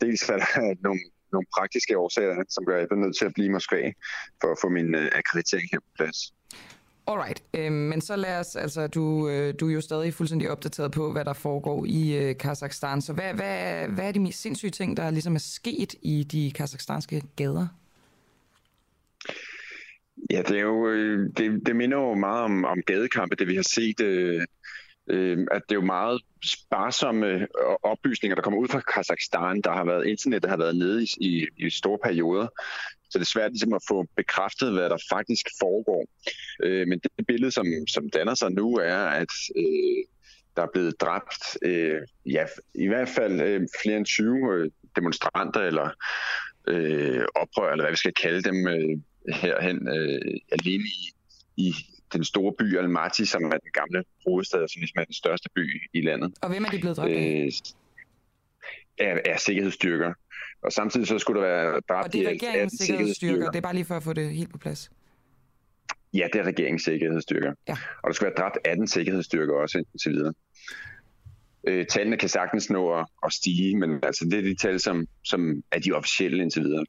Dels er der nogle, nogle praktiske årsager, som gør, at jeg er nødt til at blive i Moskva for at få min akkreditering her på plads. Alright, øh, men så lad os, altså du, øh, du er jo stadig fuldstændig opdateret på, hvad der foregår i øh, Kazakhstan, så hvad, hvad, hvad er de mest sindssyge ting, der ligesom er sket i de kazakhstanske gader? Ja, det er jo, øh, det, det minder jo meget om, om gadekampe, det vi har set, øh, øh, at det er jo meget sparsomme øh, oplysninger, der kommer ud fra Kazakhstan. Der har været internet, der har været nede i, i, i store perioder. Så det er svært ligesom at få bekræftet, hvad der faktisk foregår. Øh, men det billede, som, som danner sig nu, er, at øh, der er blevet dræbt, øh, ja, i hvert fald øh, flere end 20 øh, demonstranter eller øh, oprør, eller hvad vi skal kalde dem, øh, herhen øh, alene i, i den store by Almaty, som er den gamle hovedstad, som ligesom er den største by i landet. Og hvem er de blevet dræbt af? Øh, er, er sikkerhedsstyrker. Og samtidig så skulle der være dræbt Og det er regeringens 18 sikkerhedsstyrker. Det er bare lige for at få det helt på plads. Ja, det er regeringens sikkerhedsstyrker. Ja. Og der skal være dræbt 18 sikkerhedsstyrker også indtil videre. Øh, tallene kan sagtens nå at, at stige, men altså det er de tal, som, som er de officielle indtil videre.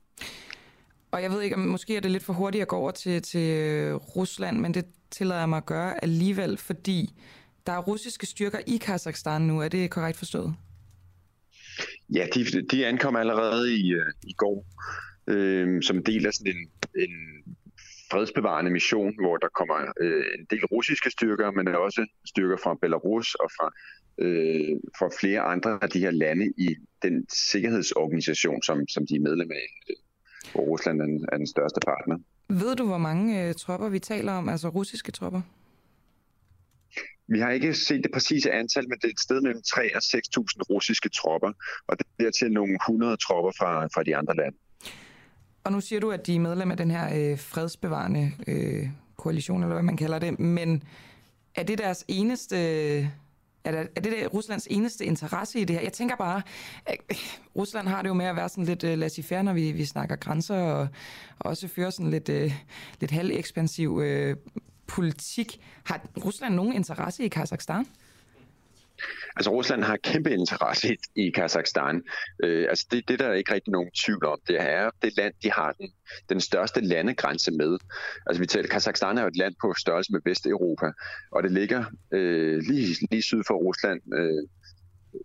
Og jeg ved ikke, om måske er det lidt for hurtigt at gå over til, til øh, Rusland, men det tillader jeg mig at gøre alligevel, fordi der er russiske styrker i Kazakhstan nu. Er det korrekt forstået? Ja, de, de ankom allerede i, øh, i går øh, som del af sådan en, en fredsbevarende mission, hvor der kommer øh, en del russiske styrker, men også styrker fra Belarus og fra, øh, fra flere andre af de her lande i den sikkerhedsorganisation, som, som de er medlem af, øh, hvor Rusland er den, er den største partner. Ved du, hvor mange øh, tropper vi taler om, altså russiske tropper? Vi har ikke set det præcise antal, men det er et sted mellem 3 og 6.000 russiske tropper, og det er til nogle 100 tropper fra, fra de andre lande. Og nu siger du, at de er medlem af den her øh, fredsbevarende øh, koalition, eller hvad man kalder det, men er det deres eneste... Er det, er det der Ruslands eneste interesse i det her? Jeg tænker bare, at øh, Rusland har det jo med at være sådan lidt uh, laissez-faire, når vi, vi snakker grænser, og, og også føre sådan lidt, uh, lidt halvekspansiv uh, politik. Har Rusland nogen interesse i Kazakhstan? Altså Rusland har kæmpe interesse i, Kazakhstan. Øh, altså det, det der er ikke rigtig nogen tvivl om. Det er det land, de har den, den største landegrænse med. Altså vi taler, Kazakhstan er jo et land på størrelse med Vesteuropa, og det ligger øh, lige, lige syd for Rusland. Øh,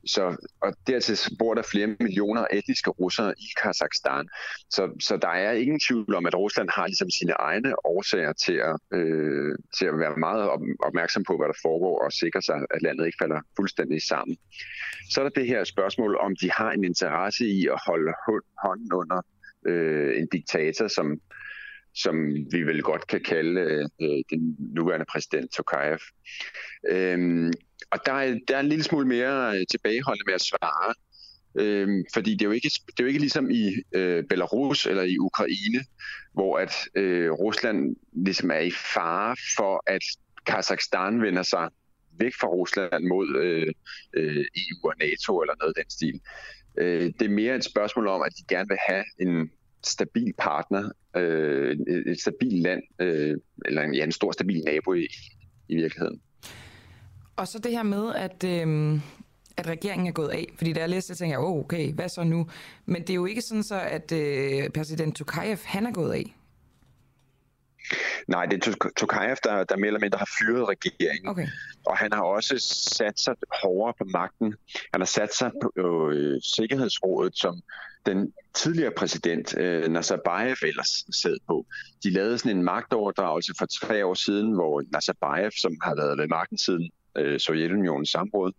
så, og dertil bor der flere millioner etniske russere i Kazakhstan. Så, så der er ingen tvivl om, at Rusland har ligesom sine egne årsager til at, øh, til at være meget opmærksom på, hvad der foregår, og sikre sig, at landet ikke falder fuldstændig sammen. Så er der det her spørgsmål, om de har en interesse i at holde hånden under øh, en diktator, som, som vi vel godt kan kalde øh, den nuværende præsident Tokayev. Øhm, og der er, der er en lille smule mere øh, tilbageholdende med at svare, øhm, fordi det er, jo ikke, det er jo ikke ligesom i øh, Belarus eller i Ukraine, hvor at øh, Rusland ligesom er i fare for, at Kazakhstan vender sig væk fra Rusland mod øh, øh, EU og NATO eller noget af den stil. Øh, det er mere et spørgsmål om, at de gerne vil have en stabil partner, øh, et, stabilt land, øh, eller en, ja, en stor stabil nabo i, i virkeligheden. Og så det her med, at, øh, at regeringen er gået af. Fordi da jeg læste, så tænkte jeg, oh, okay, hvad så nu? Men det er jo ikke sådan så, at øh, præsident Tokayev, han er gået af. Nej, det er Tokayev, der, der mere eller mindre har fyret regeringen. Okay. Og han har også sat sig hårdere på magten. Han har sat sig på øh, Sikkerhedsrådet, som den tidligere præsident øh, Nazarbayev ellers sad på. De lavede sådan en magtoverdragelse for tre år siden, hvor Nazarbayev, som har været ved magten siden øh, Sovjetunionens samråd,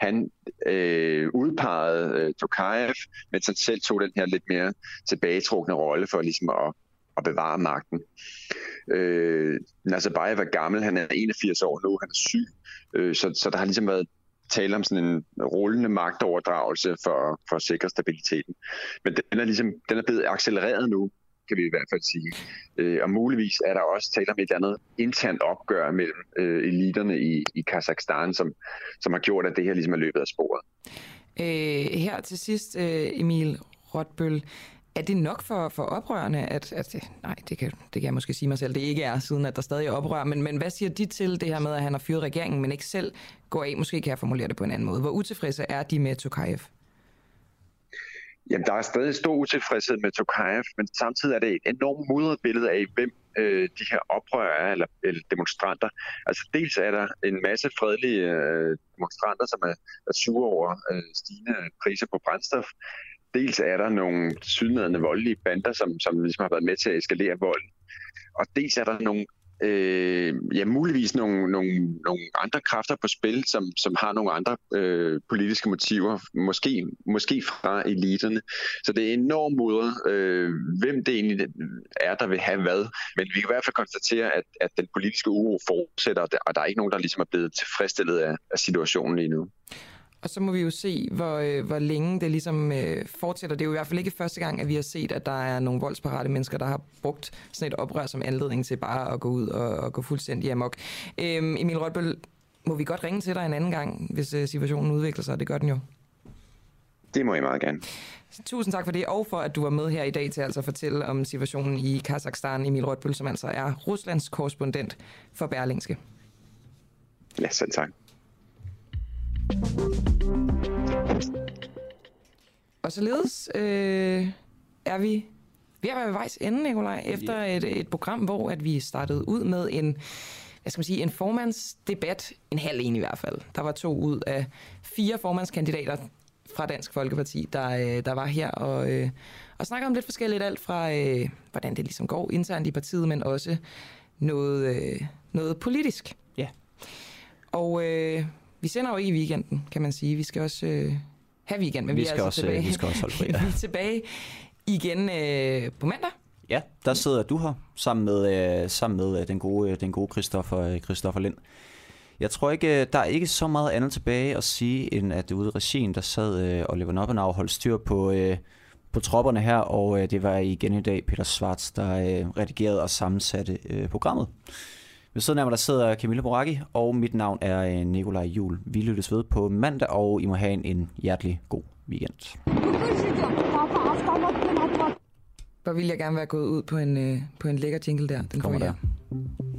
han øh, udpegede øh, Tokayev, mens han selv tog den her lidt mere tilbagetrukne rolle for ligesom at, at bevare magten. Øh, Nazarbayev er gammel, han er 81 år nu, han er syg, øh, så, så der har ligesom været tale om sådan en rullende magtoverdragelse for, for at sikre stabiliteten. Men den er ligesom den er blevet accelereret nu, kan vi i hvert fald sige. Øh, og muligvis er der også tale om et eller andet internt opgør mellem øh, eliterne i, i Kazakhstan, som, som har gjort, at det her ligesom er løbet af sporet. Øh, her til sidst, øh, Emil Rotbøl, er det nok for, for oprørende, at, at nej, det kan, det kan jeg måske sige mig selv, det ikke er, siden at der stadig er oprør, men, men hvad siger de til det her med, at han har fyret regeringen, men ikke selv går af? Måske kan jeg formulere det på en anden måde. Hvor utilfredse er de med Tokayev? Jamen, der er stadig stor utilfredshed med Tokayev, men samtidig er det et enormt mudret billede af, hvem øh, de her oprørere er, eller, eller demonstranter. Altså, dels er der en masse fredelige øh, demonstranter, som er, er sure over øh, stigende priser på brændstof. Dels er der nogle sydnedende voldelige bander, som, som ligesom har været med til at eskalere vold. Og dels er der nogle øh, ja, muligvis nogle, nogle, nogle andre kræfter på spil, som, som har nogle andre øh, politiske motiver, måske, måske fra eliterne. Så det er enormt modret, øh, hvem det egentlig er, der vil have hvad. Men vi kan i hvert fald konstatere, at, at den politiske uro fortsætter, og der er ikke nogen, der ligesom er blevet tilfredsstillet af, af situationen lige nu. Og så må vi jo se, hvor, øh, hvor længe det ligesom øh, fortsætter. Det er jo i hvert fald ikke første gang, at vi har set, at der er nogle voldsparate mennesker, der har brugt sådan et oprør som anledning til bare at gå ud og, og gå fuldstændig amok. Øhm, Emil Rotbøl, må vi godt ringe til dig en anden gang, hvis øh, situationen udvikler sig? Det gør den jo. Det må I meget gerne. Tusind tak for det, og for at du var med her i dag til altså at fortælle om situationen i Kazakhstan. Emil Rotbøl, som altså er Ruslands korrespondent for Berlingske. Ja, selv tak. Og således øh, er vi ved at være ved vejs ende, Nikolaj, efter et, et program, hvor at vi startede ud med en, hvad skal man sige, en formandsdebat, en halv en i hvert fald. Der var to ud af fire formandskandidater fra Dansk Folkeparti, der, øh, der var her og, øh, og snakker om lidt forskelligt alt fra, øh, hvordan det ligesom går internt i partiet, men også noget, øh, noget politisk. Ja. Og øh, vi sender jo ikke i weekenden, kan man sige. Vi skal også øh, have weekend, men Vi vi, skal er altså også, tilbage. vi skal også holde fri, ja. vi er tilbage igen øh, på mandag. Ja, der sidder du her sammen med, øh, sammen med øh, den gode, øh, den gode Christoffer, øh, Christoffer Lind. Jeg tror ikke, øh, der er ikke så meget andet tilbage at sige, end at ude i regien, der sad øh, Oliver Noppenau og holdt styr på, øh, på tropperne her, og øh, det var igen i dag Peter Svarts, der øh, redigerede og sammensatte øh, programmet. Ved siden af mig, der sidder Camilla Boraki, og mit navn er øh, Nikolaj Jul. Vi lyttes ved på mandag, og I må have en, en hjertelig god weekend. Hvor ville jeg gerne være gået ud på en, øh, på en lækker jingle der. Den Kommer får jeg. Thank